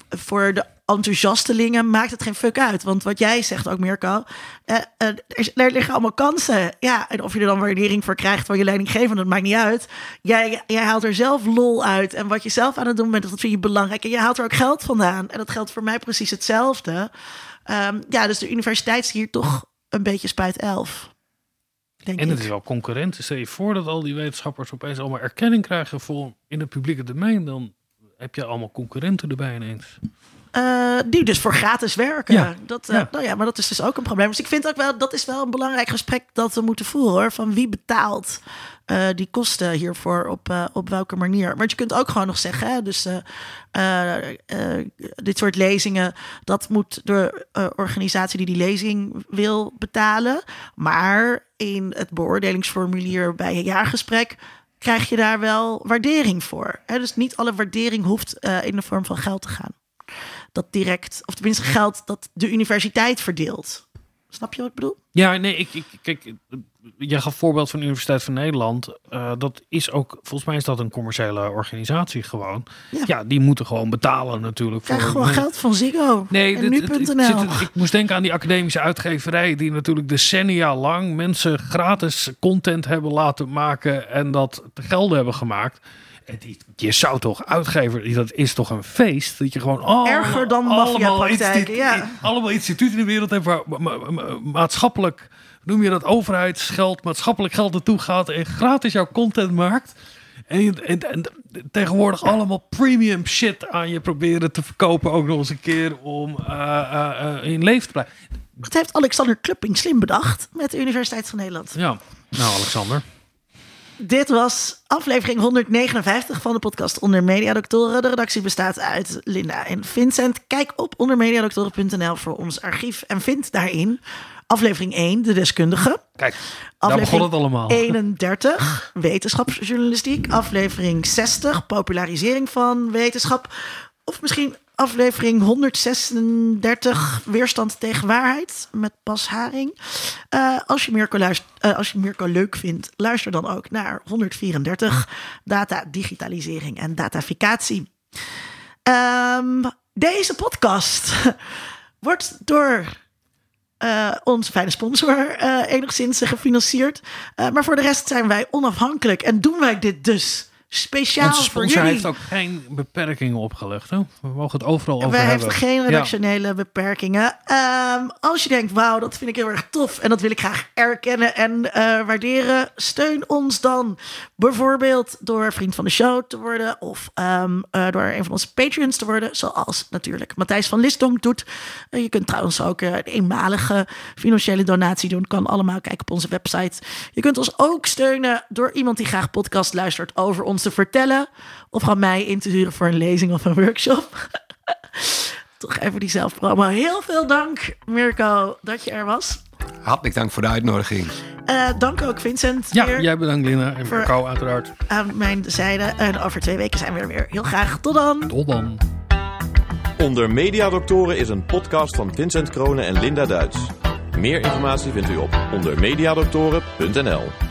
voor de enthousiastelingen maakt het geen fuck uit. Want wat jij zegt ook, Mirko, eh, eh, er, er liggen allemaal kansen. Ja, en of je er dan waardering voor krijgt van je leidinggevende, dat maakt niet uit. Jij, jij haalt er zelf lol uit. En wat je zelf aan het doen bent, dat vind je belangrijk. En je haalt er ook geld vandaan. En dat geldt voor mij precies hetzelfde. Ehm, ja, dus de universiteit is hier toch een beetje spuit elf. Denk En het ik. is wel concurrent. Stel je voor dat al die wetenschappers opeens allemaal erkenning krijgen voor in het publieke domein. Dan heb je allemaal concurrenten erbij ineens. Eh, die dus voor gratis werken. Ja. Dat, eh, Ja. Nou ja, maar dat is dus ook een probleem. Dus ik vind ook wel, dat is wel een belangrijk gesprek dat we moeten voeren. Hoor, van wie betaalt eh, die kosten hiervoor op, op welke manier. Want je kunt ook gewoon nog zeggen, hè, dus dit soort lezingen, dat moet de organisatie die die lezing wil betalen. Maar in het beoordelingsformulier bij een jaargesprek krijg je daar wel waardering voor. Hè? Dus niet alle waardering hoeft in de vorm van geld te gaan dat direct, of tenminste geld dat de universiteit verdeelt. Snap je wat ik bedoel? Ja, nee, ik, ik kijk, jij gaf voorbeeld van de Universiteit van Nederland. Eh, dat is ook, volgens mij is dat een commerciële organisatie gewoon. Ja. Ja, die moeten gewoon betalen natuurlijk. Krijg voor- gewoon geld van Ziggo Nee, en nu.nl. ik moest denken aan die academische uitgeverij die natuurlijk decennia lang mensen gratis content hebben laten maken en dat te gelden hebben gemaakt. Je zou toch uitgever, dat is toch een feest dat je gewoon oh, Erger dan allemaal institu- ja. allemaal instituten in de wereld hebben waar ma- ma- ma- maatschappelijk noem je dat overheidsgeld, maatschappelijk geld naartoe gaat en gratis jouw content maakt. En, en, en tegenwoordig allemaal premium shit aan je proberen te verkopen. Ook nog eens een keer om eh, in leven te blijven. Dat heeft Alexander Klupping slim bedacht met de Universiteit van Nederland. Ja, nou Alexander. Dit was aflevering 159 van de podcast Onder Mediadoktoren. De redactie bestaat uit Linda en Vincent. Kijk op ondermediadoktoren.nl voor ons archief en vind daarin aflevering 1, de deskundige. Kijk, daar begon het allemaal. 31, wetenschapsjournalistiek. Aflevering 60, popularisering van wetenschap. Of misschien aflevering 136, weerstand tegen waarheid. Met Bas Haring. Eh, als, je Mirko eh, als je leuk vindt, luister dan ook naar 134, data, digitalisering en dataficatie. Ehm, deze podcast wordt door eh, onze fijne sponsor enigszins gefinancierd. Maar voor de rest zijn wij onafhankelijk en doen wij dit dus speciaal Onze voor sponsor heeft ook geen beperkingen opgelegd. Hè? We mogen het overal over Wij hebben. hebben geen Ja. redactionele beperkingen. Ehm, als je denkt, wauw, dat vind ik heel erg tof en dat wil ik graag erkennen en eh, waarderen, steun ons dan bijvoorbeeld door vriend van de show te worden of ehm, eh, door een van onze Patreons te worden, zoals natuurlijk Matthijs van Listdonk doet. Eh, je kunt trouwens ook een eenmalige financiële donatie doen. Kan allemaal, kijk op onze website. Je kunt ons ook steunen door iemand die graag podcast luistert over ons te vertellen. Of gewoon mij in te huren voor een lezing of een workshop. Toch even die zelfpromo. Heel veel dank, Mirko, dat je er was. Hartelijk dank voor de uitnodiging. Eh, dank ook Vincent Ja, weer jij bedankt Lina en Marco uiteraard. aan mijn zijde. En over twee weken zijn we er weer. Heel graag. Tot dan. Tot dan. Onder Mediadoktoren is een podcast van Vincent Kronen en Linda Duits. Meer informatie vindt u op ondermediadoktoren.nl.